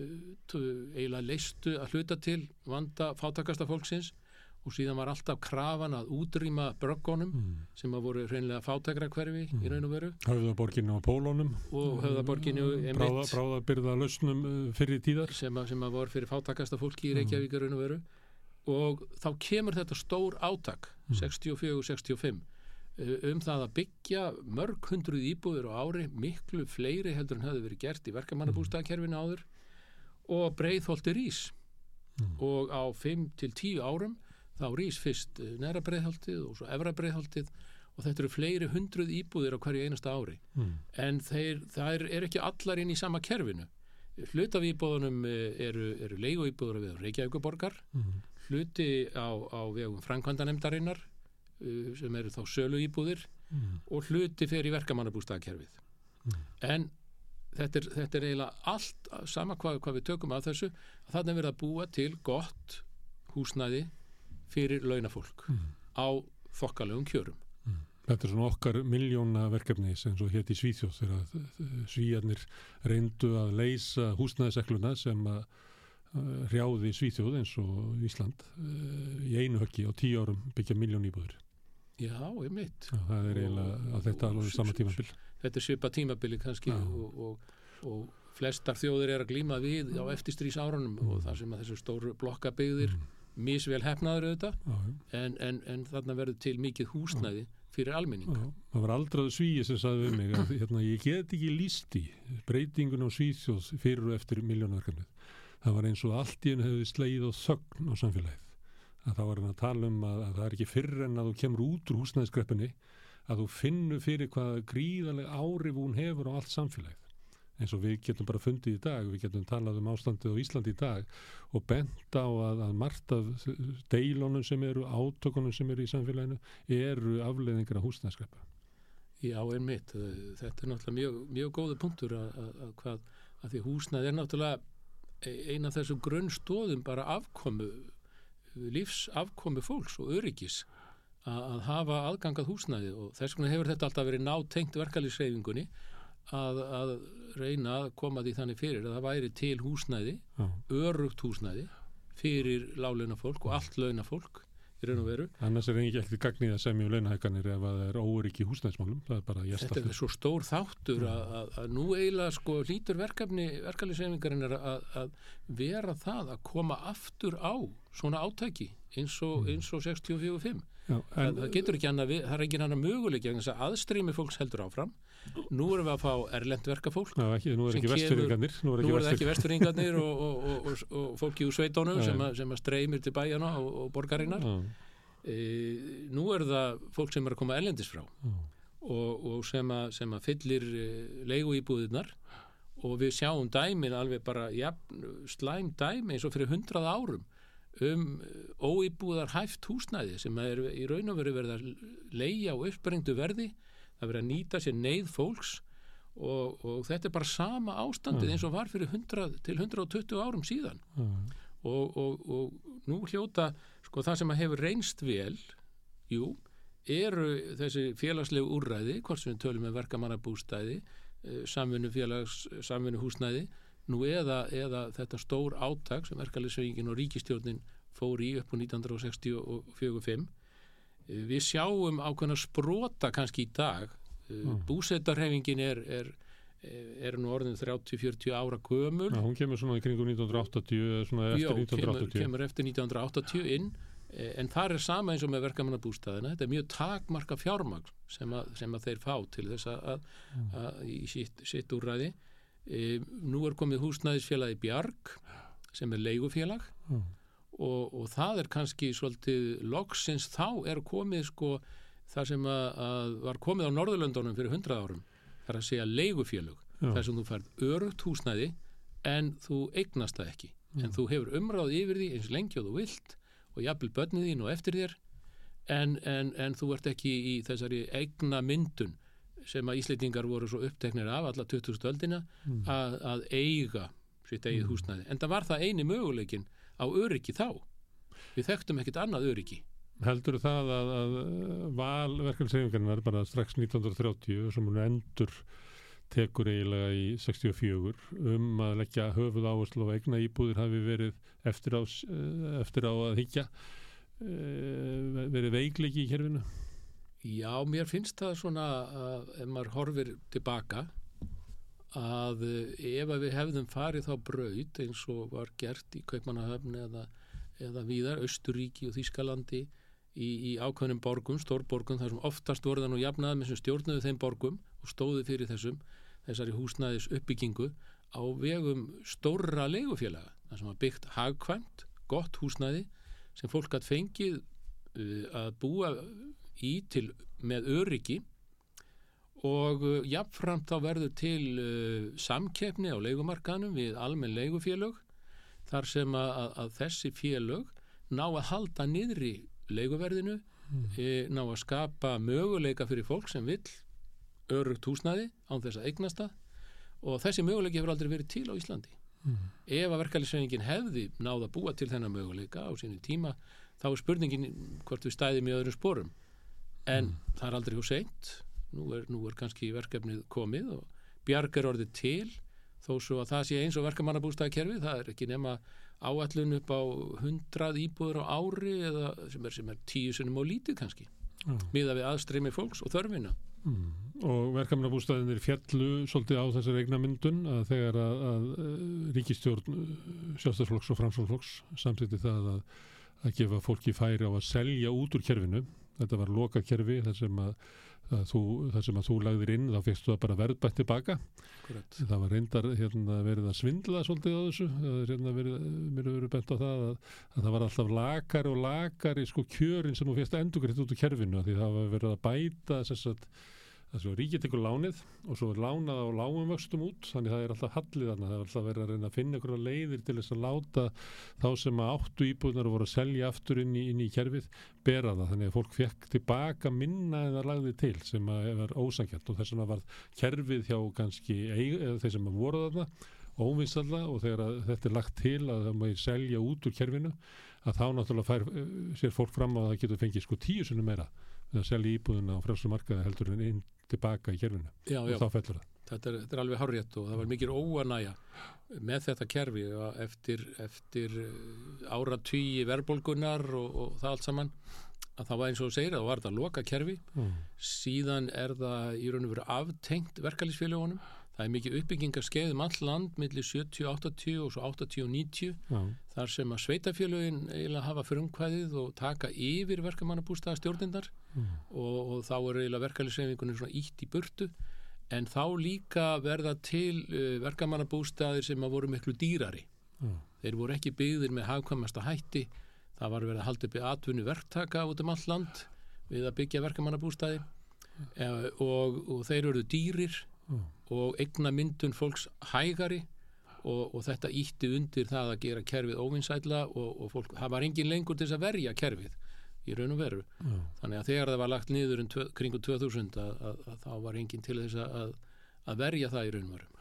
uh, eiginlega leistu að hluta til vanda fátakasta fólksins og síðan var alltaf krafan að útrýma bröggunum mm. sem að voru hreinlega fátækra hverfi Mm. í raun og veru. Höfðaborginu á Pólunum. Og höfðaborginu bráða, einmitt. Bráðabyrða lausnum fyrir tíðar. Sem að, sem að voru fyrir fátakasta fólki í Mm. Reykjavík í raun og veru og þá kemur þetta stór átak Mm. 64-65 um það að byggja mörg hundruð íbúður á ári miklu fleiri heldur en hafði verið gert í verkamannabústaðkerfinu áður og breiðholti rís Mm. og á 5-10 árum þá rís fyrst eh, neðra breiðholtið og svo efra breiðholtið og þetta eru fleiri hundruð íbúðir á hverju einasta ári mm. en þeir, þær eru ekki allar inn í sama kerfinu hlut af íbúðunum eh, eru, eru leigu íbúður við Reykjavíkuborgar Mm. Hluti á, á vegum framkvæmdanemdarinnar uh, sem eru þá sölu íbúðir Mm. og hluti fyrir í verkamannabústaðkerfið Mm. en þetta er, þetta er eiginlega allt sama hvað, hvað við tökum af þessu að þarna er verið að búa til gott húsnæði fyrir launafólk Mm. á þokkalegum kjörum Þetta er svona okkar miljóna verkefni sem svo hétt í Svíþjóð þegar að, uh, svíjarnir reyndu að leysa húsnæðisekluna sem að hrjáði Svíþjóð eins og Ísland uh, í einu höggi á tíu árum byggja miljón íbúður. Já, ég mitt Já, það er eiginlega að þetta og- alveg sama tímabil. þetta er svipa tímabili kannski Já. og, og, og flestar þjóðir er að glíma við á eftirstrís árunum og þar sem að þessu stóru blokkabygðir Mm. misvel hefnaður auðvitað Já, já. en, en, en þarna verður til mikið húsnæði fyrir almenning Já, það var aldraðu svíi sem sagði við mig að hérna, ég get ekki líst í breytingun á Svíþjóð fyrir og eftir miljónverkefnið. Það var eins og allt í hennu hefði slegið á þögn á samfélagið. Að það var hann að tala um að, að það er ekki fyrr en að þú kemur út úr húsnæðiskreppunni að þú finnur fyrir hvað gríðarlega árif hún hefur á allt samfélagið. Eins og við getum bara fundið í dag, við getum talað um ástandið á Íslandi í dag og bent á að, að margt af deilunum sem eru, átökunum sem eru í samfélaginu eru afleðingar af húsnæðiskreppu. Já, einmitt. Þetta er náttúrulega mjög, mjög góða punktur að, að, að því húsnæði er náttúrulega eina af þessum grunnstóðum bara afkomu, lífsafkomu fólks og öryggis að, hafa aðgangað húsnæði. Og þess vegna hefur þetta alltaf verið nátengt verkalýsreyfingunni að, að reyna að koma því þannig fyrir að það væri til húsnæði, örugt húsnæði fyrir láleina fólk og allt launa fólk í raun og veru Annars er ekki ekkert gagnið að semja um launahækanir ef að það er óryggi húsnæðismálum. Það er bara að jæsta Þetta er svo stór þáttur að, að, að nú eiginlega sko hlýtur verkefni verkefniseyfingarinn er að, að vera það að koma aftur á svona átæki eins og, eins og 64-5. Já, Það, en, það getur ekki annað, það er ekki annað möguleik að aðstrými fólks heldur áfram. Nú erum við að fá erlend verkafólk. Já, ekki, nú er ekki vestfyrringarnir. Nú er það ekki vestfyrringarnir. (laughs) og, og, og, og, og fólki úr sveitónum Nei. sem, að- sem að streymir til bæjana og, og borgarinnar. E, nú er það fólk sem er að koma erlendis frá og, og sem, að, sem að fyllir e, leigu íbúðirnar og við sjáum dæmin alveg bara jafn, slæm dæmi eins og fyrir hundrað árum um óíbúðar hæft húsnæði sem er í raun og veru verið að leia á uppbrengdu verði það verið að nýta sér neyð fólks og, og þetta er bara sama ástandið eins og var fyrir 100 til 120 árum síðan. Og, og, og nú hljóta sko það sem að hefur reynst vel jú, eru þessi félagslegu úrræði, hvort sem við tölum með verkamannabústæði samvinnu félags, samvinnu húsnæði nú eða, eða þetta stór átak sem verkefliðsvegingin og ríkistjórnin fór í upp á 1964-5 við sjáum ákveðna sprota kannski í dag. Mm. búsettarhefingin er, er er nú orðin 30-40 ára gömul. Já, hún kemur svona í kringum 1980 eða svona eftir kemur, 1980. kemur eftir 1980 inn. Eh, en það er sama eins og með verkamannabústæðina þetta er mjög takmarka fjármagn sem, að- sem að þeir fá til þess að, að, að í sitt, sitt úrræði. E, nú er komið húsnæðisfélagi Bjarg sem er leigufélag. Mm. Og, og það er kannski svolítið loksins þá er komið sko það sem að, að var komið á Norðurlöndunum fyrir 100 árum það er að segja leigufélög Já. þar sem þú færð örugt húsnæði en þú eignast það ekki Mm. en þú hefur umráð yfir því eins lengi og þú vilt og jafnvel börnið þín og eftir þér en, en, en þú ert ekki í þessari eigna myndun sem að Íslendingar voru svo uppteknir af alla 20. öldina Mm. að, að eiga sitt eigið húsnæði en það var það eini möguleikin á öryggi þá við þekktum ekkit annað öryggi Heldur það að, að val verkefnisreifingarnar bara strax 1930 sem hún endur tekur eiginlega í 64 um að leggja höfuð áherslu á egna íbúðir hafi verið eftir á, eh, eftir á að higgja uh, verið veikleiki í kerfinu? Já, mér finnst það svona að ef maður horfir tilbaka að eh, ef að við hefðum farið þá braut eins og var gert í Kaupmannahöfn eða, eða víðar, Östuríki og Þískalandi í, í ákveðnum borgum, stórborgum, þar sem oftast voru það nú jafnað með sem stjórnuðu þeim borgum og stóðu fyrir þessum, þessari húsnæðis uppbyggingu á vegum stórra leigufélaga, þar sem var byggt hagkvæmt, gott húsnæði sem fólk hatt fengið uh, að búa í til með öryggi og uh, jafnframt þá verður til uh, samkeppni á leigumarkanum við almenn leigufélög þar sem að, að, þessi félög ná að halda niðri leiguverðinu, mm. e, ná að skapa möguleika fyrir fólk sem vill örugt húsnæði án þess að eignast það og þessi möguleiki hefur aldrei verið til á Íslandi. Mm. Ef að verkefælisveiningin hefði náða að búa til þennan möguleika á sínu tíma þá er spurningin hvort við stæðum í öðrum sporum en mm. það er aldrei hús seint nú er, nú er kannski verkefnið komið og bjarg er orðið til þó svo að það sé eins og verkefmannabústæðakerfi það er ekki nema áallun upp á 100 íbúður á ári eða sem er, sem er tíu sunnum og lítið kannski mm. miða við aðstreymi fólks og þörfina mm. og verkefmannabústæðinir fjallu svolítið á þessar eigna myndun að þegar að, að ríkistjórn sjálfstæðsflokks og framsflokks samsýtti það að, að gefa fólki færi á að selja út úr kerfinu þetta var loka kerfi þar sem að Þú, þar sem að þú lagðir inn þá fyrstu það bara verðbætt tilbaka Correct. það var reyndar hérna, verið að svindla svolítið á þessu hérna, verið, mér hefur verið bent á það að, að það var alltaf lakar og lakar í sko kjörin sem þú fyrst endugriðt út úr kerfinu því það var verið að bæta þess að ríkið tekur lánið og svo er lánað á lágum vöxtum út þannig það er alltaf hallið þarna. Það er alltaf verið að reyna að finna ykkur leiðir til þess að láta þá sem að áttu íbúðunar voru að selja aftur inn í, inn í kerfið bera það. Þannig að fólk fekk tilbaka minna en það lagði til sem að er ósangjönd og þess að var kerfið hjá kannski þeir sem voru þarna óvinsalla og þegar þetta er lagt til að það maður selja út úr kerfinu að þá náttúrulega fær, sér fólk fram að það getur fengið sko tíu sunni meira að selja íbúðuna á frjálsum markaði heldur en tilbaka í kerfinu já, og já. þá fellur það. Þetta er, þetta er alveg harriðt og það var mikil óanæja með þetta kerfi eftir, eftir eh, áratvíi verðbólgunar og, og það allt saman að það var eins og segir að það var þetta loka kerfi mm. síðan er það í raun og veru aftengt verkalýsfélagunum það er mikið uppbyggingarskeið um all land millir 70, 80 og svo 80 og 90 Já. þar sem að sveitafélagin eiginlega hafa frumkvæðið og taka yfir verkamannabústaða stjórnindar mm. og, og þá er eiginlega verkefælisreifingunum svona ítt í burtu en þá líka verða til uh, verkamannabústaðir sem að voru miklu dýrari mm. þeir voru ekki byggðir með hafkvæmasta hætti það var verið að halda upp í atvinni verktaka út um all land við að byggja verkamannabústaði mm. og, og þeir eru dýrir. Og eigna myndun fólks hægari og, og þetta ítti undir það að gera kerfið óvinsætla og, og fólk, það var engin lengur til þess að verja kerfið í raun og veru mm. þannig að þegar það var lagt niður um kringu 2000 að, að, að þá var engin til þess að, að verja það í raun og veru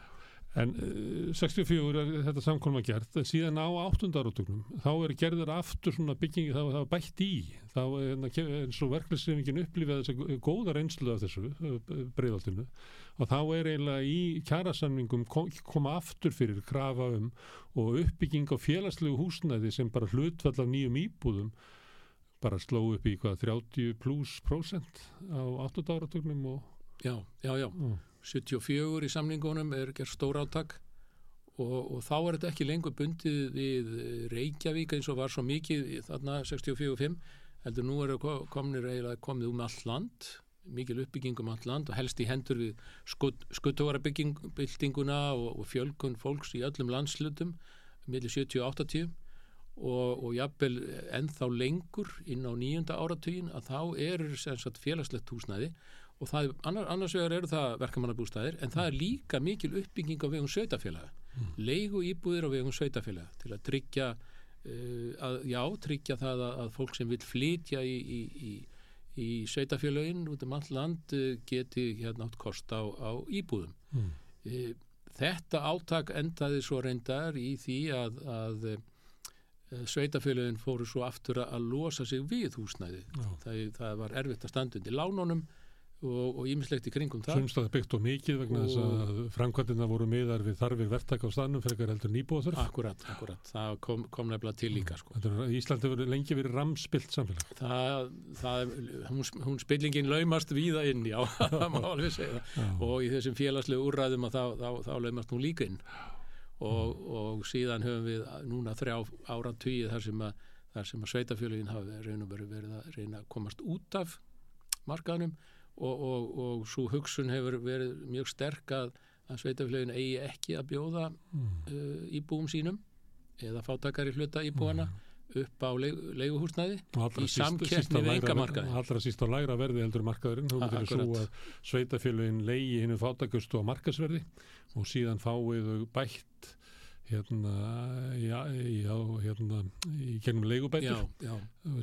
En uh, 64 er þetta samkvæm að gert, en síðan á áttundarátugnum, þá er gerður aftur svona byggingi, þá er bætt í, þá er eins og verklæsreifingin upplifað þess að góða reynslu af þessu breyðaltinu og þá er eiginlega í kjærasamningum kom, koma aftur fyrir krafa um og uppbygging á félagslegu húsnæði sem bara hlutfall af nýjum íbúðum bara sló upp í hvað 30 pluss prósent á áttundarátugnum og... Já, já, já. Mm. 74 í samningunum er gerð stór áttak og, og þá er þetta ekki lengur bundið við Reykjavík eins og var svo mikið þarna 64-5 heldur nú er það kominir eiginlega komið um all land mikil uppbygging um all land og helst í hendur við skuttugara byggingbyltinguna og, og fjölkun fólks í öllum landslutum millir 70-80 og, og jafnvel ennþá lengur inn á nýjunda áratugin að þá er félagslegt húsnæði og það, annar, annars vegar eru það verkamannabústæðir en það er líka mikil uppbygging á vegum sveitafélaga mm. leigu íbúðir á vegum sveitafélaga til að tryggja uh, að, já, tryggja það að, að fólk sem vil flytja í, í, í, í sveitafélagin út um all land uh, geti hérna átt kost á, á íbúðum mm. uh, þetta áttak endaði svo reyndar í því að, að sveitafélagin fóru svo aftur að losa sig við húsnæði það, það var erfitt að standa undir lánunum og ímislegt í kringum það Sumstað byggt og mikið vegna þess að framkvæmdina voru miðar við þarfir verktaka á staðnum fyrir heldur nýbúðþörf. Akkurat, akkurat, það kom, kom nefnilega til líka sko. Íslandi hefur lengi verið ramspilt samfélag. Það, það, hún, hún spillingin laumast víða inn, já, (laughs) það má alveg segja og í þessum félagslegu úrræðum þá, þá, þá laumast hún líka inn og, og síðan höfum við núna þrjá ára tíu þar sem að, að sveitafjölugin hafi og verið að reyna að komast út af markaðnum og, og, og svo hugsun hefur verið mjög sterk að, að sveitafélagin eigi ekki að bjóða mm. uh, íbúum sínum eða fátakari hluta íbúana mm. upp á leiguhúsnaði í samkeppni við enga markaði Allra síst á lægra verði heldur markaðurinn þú myndir svo að sveitafélagin leigi hinnu fátakustu á markasverði og síðan fáið bætt hérna, já, já, hérna í kennum leigubætur.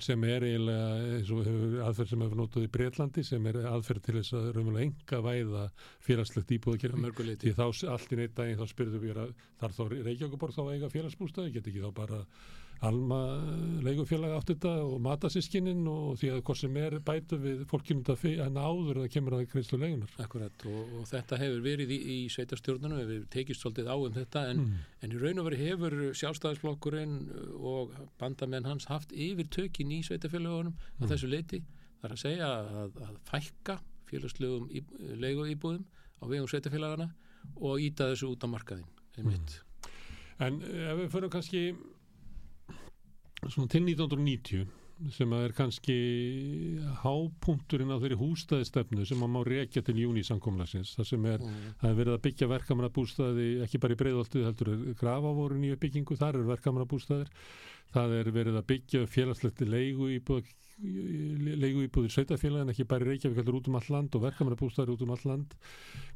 Sem er eiginlega eins og aðferð sem hefur nótuð í Breitlandi sem er aðferð til þess að raunverulega enga væða félagslegt íbúðakerfi því þá allt í neitt daginn þá spyrðu við að þar þá Reykjavík þá eiga félagsbústaði, get ekki þá bara alma leigufélag átt þetta og matasískinin og því að hvort sem er bætu við fólkinu þetta en áður það kemur að greiðslu leigunar. Akkurat og, og þetta hefur verið í, í sveitarstjórnunum, við tekist svolítið á um þetta en, mm. en í raun og veri hefur sjálfstæðisflokkurinn og bandamenn hans haft yfir tökin í sveitarfélagunum mm. að þessu leiti. Það er að segja að, að fækka félagslegum leiguýbúðum á vegum sveitarfélagana og íta þessu út á markaðin. Mm. En ef við fyrir kannski svona til 1990 sem er kannski hápunkturinn á þeirri hústæðistefnu sem að má reykja til júni samkomlagsins það sem er mm. að verða að byggja verkamannabústæði ekki bara í breyðoltið heldur grafavoru nýju byggingu, þar eru verkamannabústæðir það er verið að byggja félagslegt leigu íbúð leigu íbúðir sveitafélagin ekki bara Reykjavík heldur út um all land og verkamannabústæðir út um all land.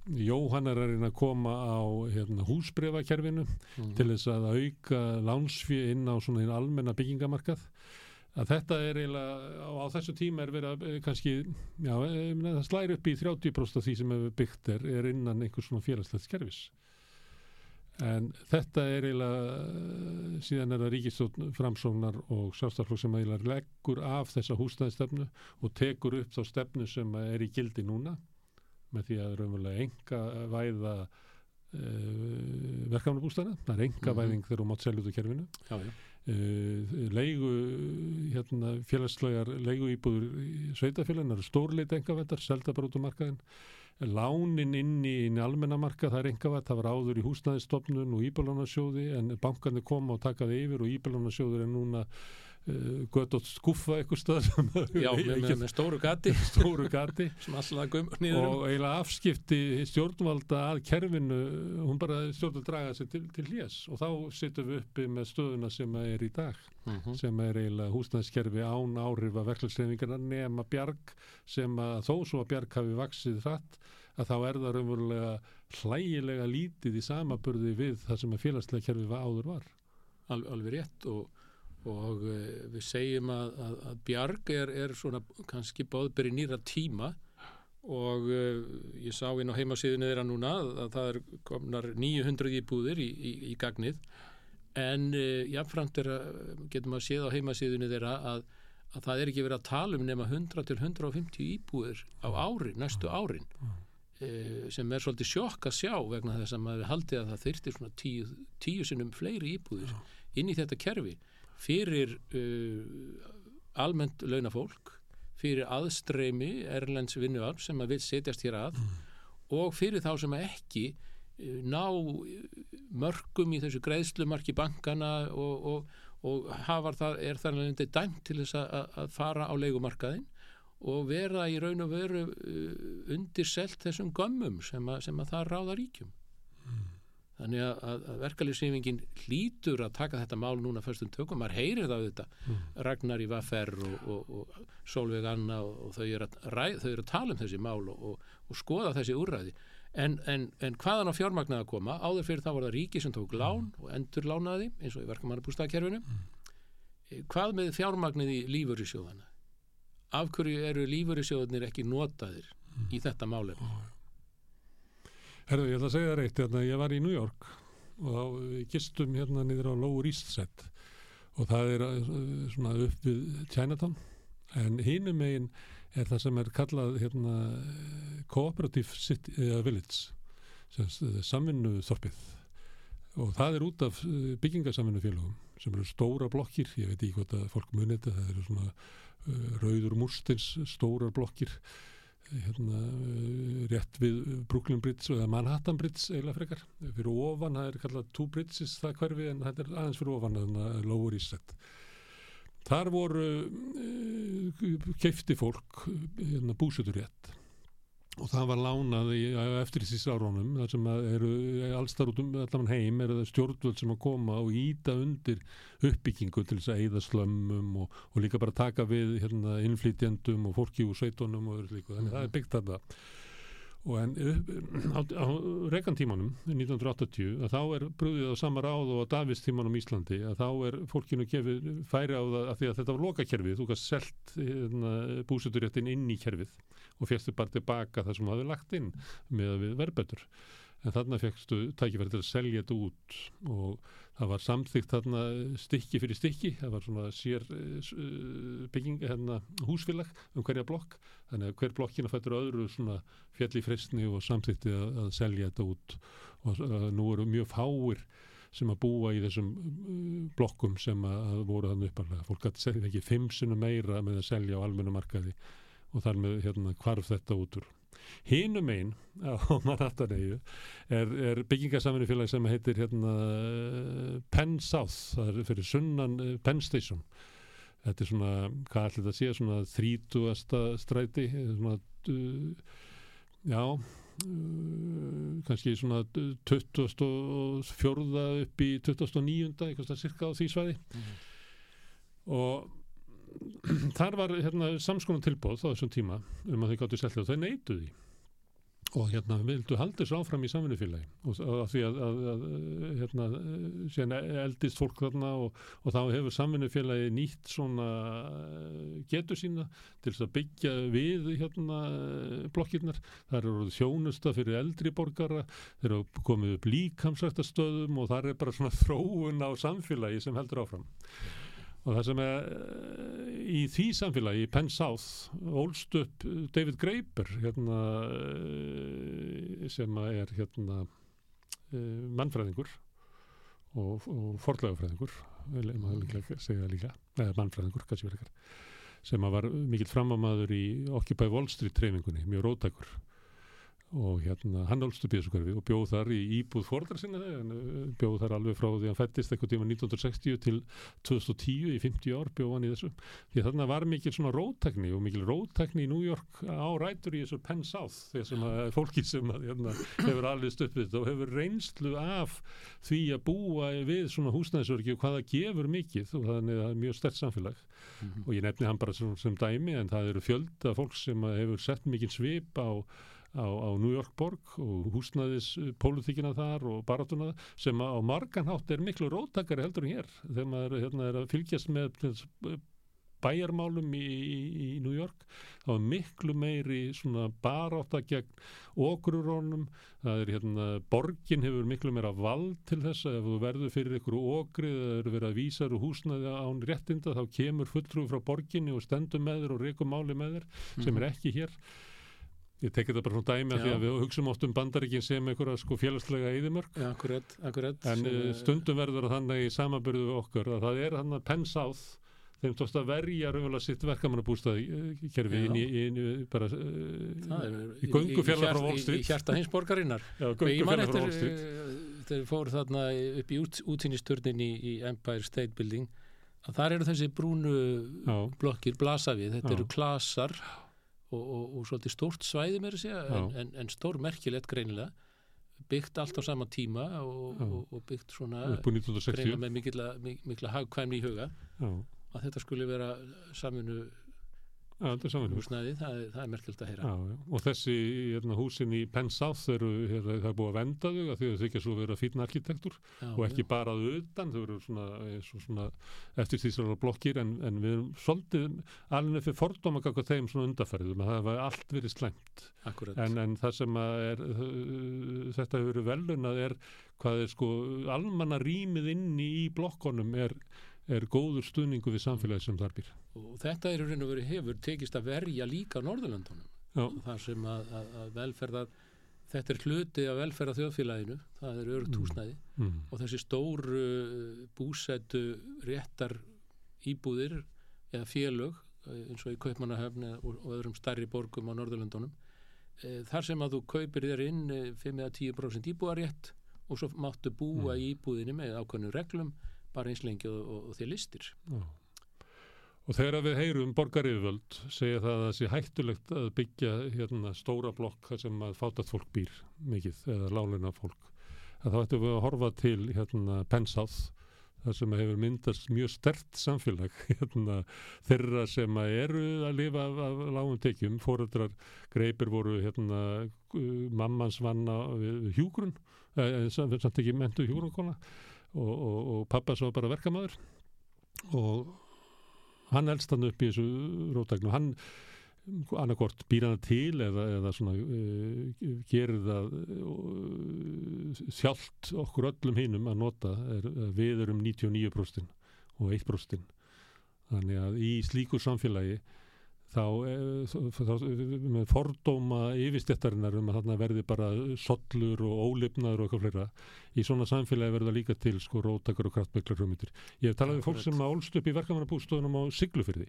Jóhann er að koma á hérna, húsbrefakerfinu mm. til þess að auka lánsfið inn á svona almenna byggingamarkað. Að þetta er eiginlega á, á þessu tíma er verið að eh, kannski já, eh, það slæri upp í 30% af því sem hefur byggt er, er innan einhvers svona félagslegt skerfis en þetta er eiginlega eh, síðan er það ríkistofn framsóknar og sjálfstaflokk sem eiginlega leggur af þessa húsnæðistefnu og tekur upp þá stefnu sem er í gildi núna með því að raunverulega enga væða uh, verkefnabústæðina, það er enga væðing mm -hmm. þegar þú mátt selja út á kerfinu já, já. Uh, leigu hérna, félagslegar leigu íbúður sveitafélagin eru stórleita engavettar, selda bara út á markaðin lánin inn í, í almennamarka það er engavætt, það var áður í húsnæðistofnun og íbjörlunarsjóði en bankarnir koma og takaði yfir og íbjörlunarsjóður er núna gött og skuffa eitthvað stöð Já, með, með, með stóru gati (laughs) stóru gati (laughs) um og eiginlega afskipti stjórnvalda að kerfinu, hún bara stjórnvalda draga sig til, til hljés og þá sittum við uppi með stöðuna sem er í dag uh mhm. -huh. sem er eiginlega húsnæðskerfi án áhrif að verkefliðsreifingarna nema bjarg sem að þó svo að bjarg hafi vaksið hratt að þá er það raunverulega hlægilega lítið í samaburði við það sem að félagslega kerfi áður var Al, Alveg rétt og og uh, við segjum að, að, að bjarg er, er svona kannski bóðberi nýra tíma. Og uh, ég sá inn á heimasíðinu þeirra núna að, að það er komnar 900 íbúðir í, í, í gagnið. En uh, jáfnframt er að getum að séð á heimasíðinu þeirra að það er ekki verið að tala um nema 100 til 150 íbúðir á ári, næstu árin. Sem er svolítið sjokk að sjá vegna þess að maður haldi að það þyrtir svona tíu, tíu sinnum fleiri íbúðir inn í þetta kerfi fyrir uh, almennt launafólk, fyrir aðstreymi Erlends vinnuarf sem að vil setjast hér að mm. og fyrir þá sem að ekki uh, ná mörgum í þessu greiðslumarki bankana og, og, og það, er þar alveg dæmt til þess að, að fara á leikumarkaðin og vera í raun og veru uh, undirselt þessum gömmum sem að, sem að það ráða ríkjum. Mm. Þannig að, að verkalýfsýfingin hlýtur að taka þetta mál núna fyrstum tökum, maður heyrir það auðvitað, mm. Ragnar í Vaffer og, og, og Solveig Anna og, og þau eru að, er að tala um þessi mál og skoða þessi úrræði. En, en, en hvaðan á fjármagnaði að koma, áður fyrir þá var það ríki sem tók lán mm. og endur lánaði eins og í verkamannabústaðkerfinu. Mm. Hvað með fjármagnið í lífurisjóðana? Af hverju eru lífurisjóðanir ekki notaðir mm. í þetta málefni? Herðu, ég ætla að segja það reitt, hérna, ég var í New York og þá gistum hérna niður á Lower East Side og það er uh, svona upp við Chinatown. En hínum megin er það sem er kallað hérna, Cooperative City, uh, Village samvinnu þorpið og það er út af byggingasamvinnu félagum sem eru stóra blokkir, ég veit ekki hvort að fólk munið þetta, það eru svona uh, rauður múrstins stórar blokkir hérna uh, rétt við Brooklyn Bridge eða Manhattan Bridge eiginlega frekar. Fyrir ofan, það er kallað Two Bridges það hverfi en þetta er aðeins fyrir ofan þannig að Lower East Side. Þar voru uh, keifti fólk hérna, búsutur rétt og það var lánað í, eftir þessi árónum þar sem eru allstar út um allan heim er það stjórnvöld sem að koma og íta undir uppbyggingu til þess að eigða slömmum og, og líka bara taka við hérna, innflytjendum og fólki úr sveitunum og öðru líku, þannig -hmm. það er byggt þetta og en á, á regantímanum 1980 að þá er brúðið á sama ráð og á Davistímanum Íslandi að þá er fólkinu kefið færi á það að að þetta var lokakerfið, þú kannst selt hérna, búsuturéttin inn í kerfið og férstu bara tilbaka það sem það hefði lagt inn með að við verðbætur. En þarna fegstu tækifæri til að selja þetta út og það var samþygt þarna stykki fyrir stykki. Það var svona sér uh, bygging hérna húsfélag um hverja blokk. Þannig að hver blokkina fættur öðru svona fjall í fristni og samþykti að, að selja þetta út. Og uh, nú eru mjög fáir sem að búa í þessum blokkum sem að voru þannig upparlega fólk að segja ekki fimm sinu meira með að selja á almennu markaði og þar með hérna hvarf þetta út úr Hínum einn á (laughs) Manhattanegju er, er byggingasaminu sem heitir hérna, Penn South, það er fyrir sunnan uh, Penn Station. Þetta er svona, hvað ætlir þetta að sé, svona þrítúasta stræti, svona, uh, já, uh, kannski svona 24. upp í 29. eitthvað cirka á því svæði. Mm -hmm. Og þar var hérna, samskonum tilbóð á þessum tíma um að þau gáttu selja og þau neituði og hérna vildu halda þessu áfram í samfinnufélagi og, og því að, að, að hérna síðan eldist fólk þarna og, og þá hefur samfinnufélagi nýtt svona getur sína til þess að byggja við hérna blokkirnar. Það eru þjónusta fyrir eldri borgara þeir eru komið upp líkamsrættastöðum og það er bara svona þróun á samfélagi sem heldur áfram og það sem er eh, í því samfélagi, í Penn South ólst upp David Graeber hérna, eh, sem er hérna, eh, mannfræðingur og, og forlegafræðingur mannfræðingur kannski verið sem var mikill framámaður í Occupy Wall Street treyfingunni, mjög rótækur og hérna hann álst upp í þessu hverfi og bjóð þar í íbúð fordra sinna þegar bjóð þar alveg frá því hann fættist eitthvað tíma 1960 til 2010 í 50 ár bjóð hann í þessu því þarna var mikil svona rótækni og mikil rótækni í New York á rætur í þessu Penn South þegar sem að fólki sem að hérna, hefur alveg stöppið þetta og hefur reynslu af því að búa við svona húsnæðisörgi og hvaða gefur mikið og þannig að það er mjög stert samfélag mm -hmm. og ég nefni hann bara sem, sem dæmi en það eru fjölda fólk sem hefur sett mikil svip á á, á New York borg og húsnaðis pólitíkina þar og baratuna sem á marganhátt er miklu róttakari heldur en hér. Þegar maður hérna, er að fylgjast með bæjarmálum í, í, í New York þá er miklu meiri svona baráta gegn okrurónum það er hérna, borgin hefur miklu meira vald til þess ef þú verður fyrir ykkur okrið eða eru verið að vísa úr húsnaði án réttinda þá kemur fulltrúi frá borginni og stendur með þér og reikum máli með þér sem er ekki hér Ég tekið það bara svona dæmi að því að við hugsaum oft um bandaríkin sem einhverja sko félagslega eðimörk. Ja, akkurat, akkurat. En sem, eh, stundum verður þannig í samabyrðu við okkur að það er hann að Penn South þeim tókst að verja raunverulega sitt verkamannabústaði eh, kerfi inn í, inn í bara uh, í gungu fjallar frá Street. Í hjarta hins borgarinnar. Frá Wall Street. Þeir fóru þarna upp í út, útsýnisturnin í, í Empire State Building að þar eru þessi brúnu Já. blokkir blasa við. Þetta Já. eru klasar og, og, og svolítið stórt svæði mér að segja en, en, en stór merkilegt greinilega. Byggt allt á sama tíma og, og byggt svona greinilega með mikla, mikla hagkvæmni í huga. Já. að þetta skulle vera saminu húsnæði, það, það er merkjöld að heyra. Já, já. og þessi hérna, húsin í Penn South eru, hérna, það er búið að venda þau að þau þykja svo vera fítna arkitektur og ekki bara auðan, þau eru svona, svona eftir því svona blokkir en, en við erum svolítið alveg fyrir fordóma kakka þeim svona undarferðum að það hefur allt verið slengt en, en það sem er þetta hefur verið velunað er hvað er sko almanna rýmið inni í blokkonum er, er góður stuðningu við samfélagi sem þar býr og þetta er og veru hefur tekist að verja líka Norðurlandunum Já. þar sem að, að, að velferðar þetta er hluti af velferða þjóðfélaginu það er örugt Mm. húsnæði Mm. og þessi stóru uh, búsettu réttar íbúðir eða félög eh, eins og í Kaupmannahöfn eða- og, og öðrum stærri borgum á Norðurlandunum e, þar sem að þú kaupir þér inn eh, 5 eða 10% íbúðarétt og svo máttu búa í íbúðinni með ákveðnum reglum bara eins lengi og, og, og þér listir Já. Og þegar við heyrum borgaryfvöld segja það að það sé hættulegt að byggja hérna, stóra blokk sem að fátat fólk býr mikið eða láluna fólk að þá ættum við að horfa til hérna, Pensáð þar sem hefur myndast mjög stert samfélag (laughs) hérna, þeirra sem eru að lifa af, af lágum tekjum. Fóreldrar greipir voru hérna, uh, mammans vanna hjúgrun eh, samt samt ekki mentu hjúgrunkona og, og, og pappa svo bara verkamaður. Og hann elst hann upp í þessu rótæknu hann annarkort býr hann til eða, eða svona uh, gerir það uh, sjálft okkur öllum hinum að nota er, er við erum 99% og 1% þannig að í slíku samfélagi þá, eh, þá, með fordóma yfirstjættarinnar um að þarna verði bara sollur og ólifnaður og eitthvað fleira í svona samfélagi verða líka til sko rótakar og kraftmiklar hugmyndir. Ég hef talað við fólk sem álst upp í verkamannabústöðunum á Siglufyrði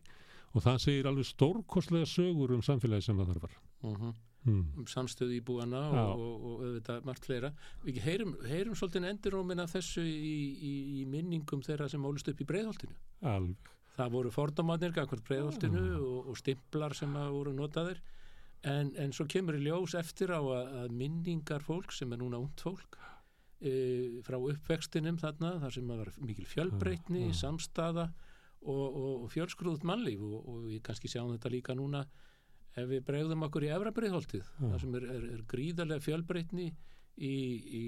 og það segir alveg stórkostlega sögur um samfélagi sem það þarf var. uh -huh. Mm. um samstöðu íbúana Já. og, og, og auðvitað margt fleira við heyrum, heyrum svolítið endurómin af þessu í, í, í minningum þeirra sem ólust upp í breiðholtinu Alveg. Það voru fordómanir gangvart breiðholtinu og, og stimplar sem að voru notaðir en, en svo kemur í ljós eftir á að, að minningar fólk sem er núna ungt fólk e, frá uppvextinum þarna þar sem að var mikil fjölbreytni, Já, já. samstaða og, og, og fjölskrúðut mannlíf og, og við kannski sjáum þetta líka núna ef við bregðum okkur í efrabreiðholtið Já. þar sem er, er, er gríðarlega fjölbreytni í, í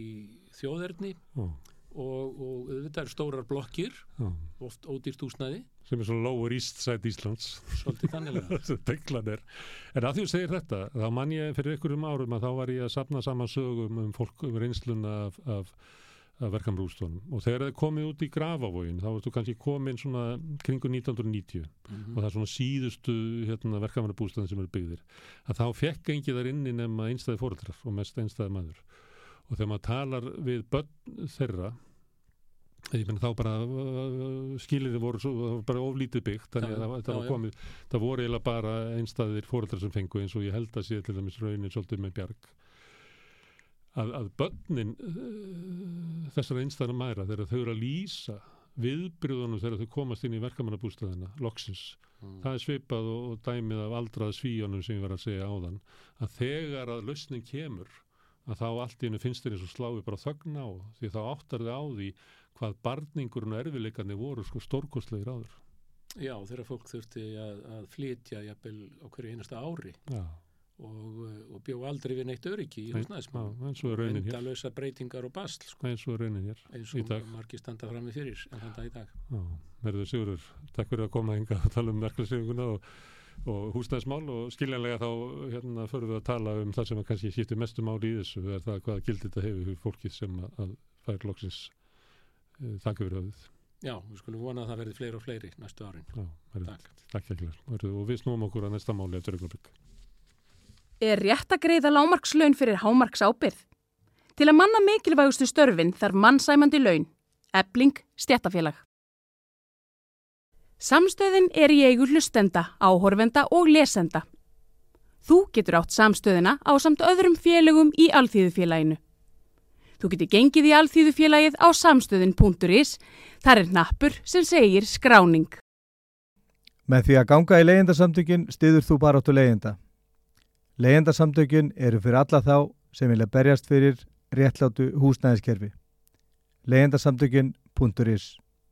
þjóðerni Já. Og, og auðvitað er stórar blokkir Já. oft ódýrt húsnæði. Sem er svona lower east side Íslands. Svolítið (laughs) er. En að því þú segir þetta, þá man ég fyrir ykkurum árum að þá var ég að sapna saman sögum um fólk um reynsluna af, af, af verkamrústónum og þegar það komið út í grafavógin þá ertu kannski komin svona kringu 1990 og það er svona síðustu hérna, verkamannabústæðin sem eru byggðir. Að þá fekk engi þar inni nema einstæði fóreldrar og mest einstæði maður og þegar maður talar við börn þeirra menn þá bara uh, skilirði voru svo, bara oflítið byggt þannig að það, var komið það voru eiginlega bara einstæðir fóreldrar sem fengu eins og ég held að sé til dæmis raunin svolítið með bjarg. Að, að börnin uh, þessara einstæðara mæra þegar þau eru að lýsa viðbyrðunum þegar þau komast inn í verkamannabústæðina loksins Mm. það er svipað og, og dæmið af aldrað svíjónum sem ég var að segja áðan að þegar að lausnin kemur að þá allt í hennu finnst þér eins og slái bara þögn á því þá áttar þið á því hvað barningurinn og erfileikarnir voru sko stórkostlegir áður. Já, þegar fólk þurfti að, að flytja jafnvel á hverju einasta ári Já, og, og bjó aldrei við neitt öryggi í já, eins og raunin hér. endalösa breytingar og basl sko, eins og raunin hér eins í og dag. margir standa fram í fyrir en þannig í dag. Já, verður Sigurður, takk fyrir að koma hinga að tala um verklæsinguna og, og húsnæðismál og skiljanlega þá hérna förum við að tala um það sem kannski skiptir mestu máli í þessu er það hvaða gildi þetta hefur fyrir fólkið sem að, að fær loksins uh, þakka fyrir höfuð. Já, við skulum vona að það verði fleiri og fleiri næstu árin Já, verður, Takk. takk ekki og við snúum okkur að næsta máli eftir augnablik. Er rétt að greiða lámarkslaun fyrir hámarks ábyrð? Til að manna mikilvægustu störfin þarf mannsæmandi laun. Ebling stjættafélag. Samstöðin er í eigu hlustenda, áhorfenda og lesenda. Þú getur átt samstöðina á samt öðrum félögum í Alþýðufélaginu. Þú getur gengið í Alþýðufélagið á samstöðin.is. Þar er nappur sem segir skráning. Með því að ganga í leyendasamtökin stiður þú bara áttu leyenda. Leyendasamtökin eru fyrir alla þá sem vilja berjast fyrir réttlátu húsnæðiskerfi. leyendasamtökin.is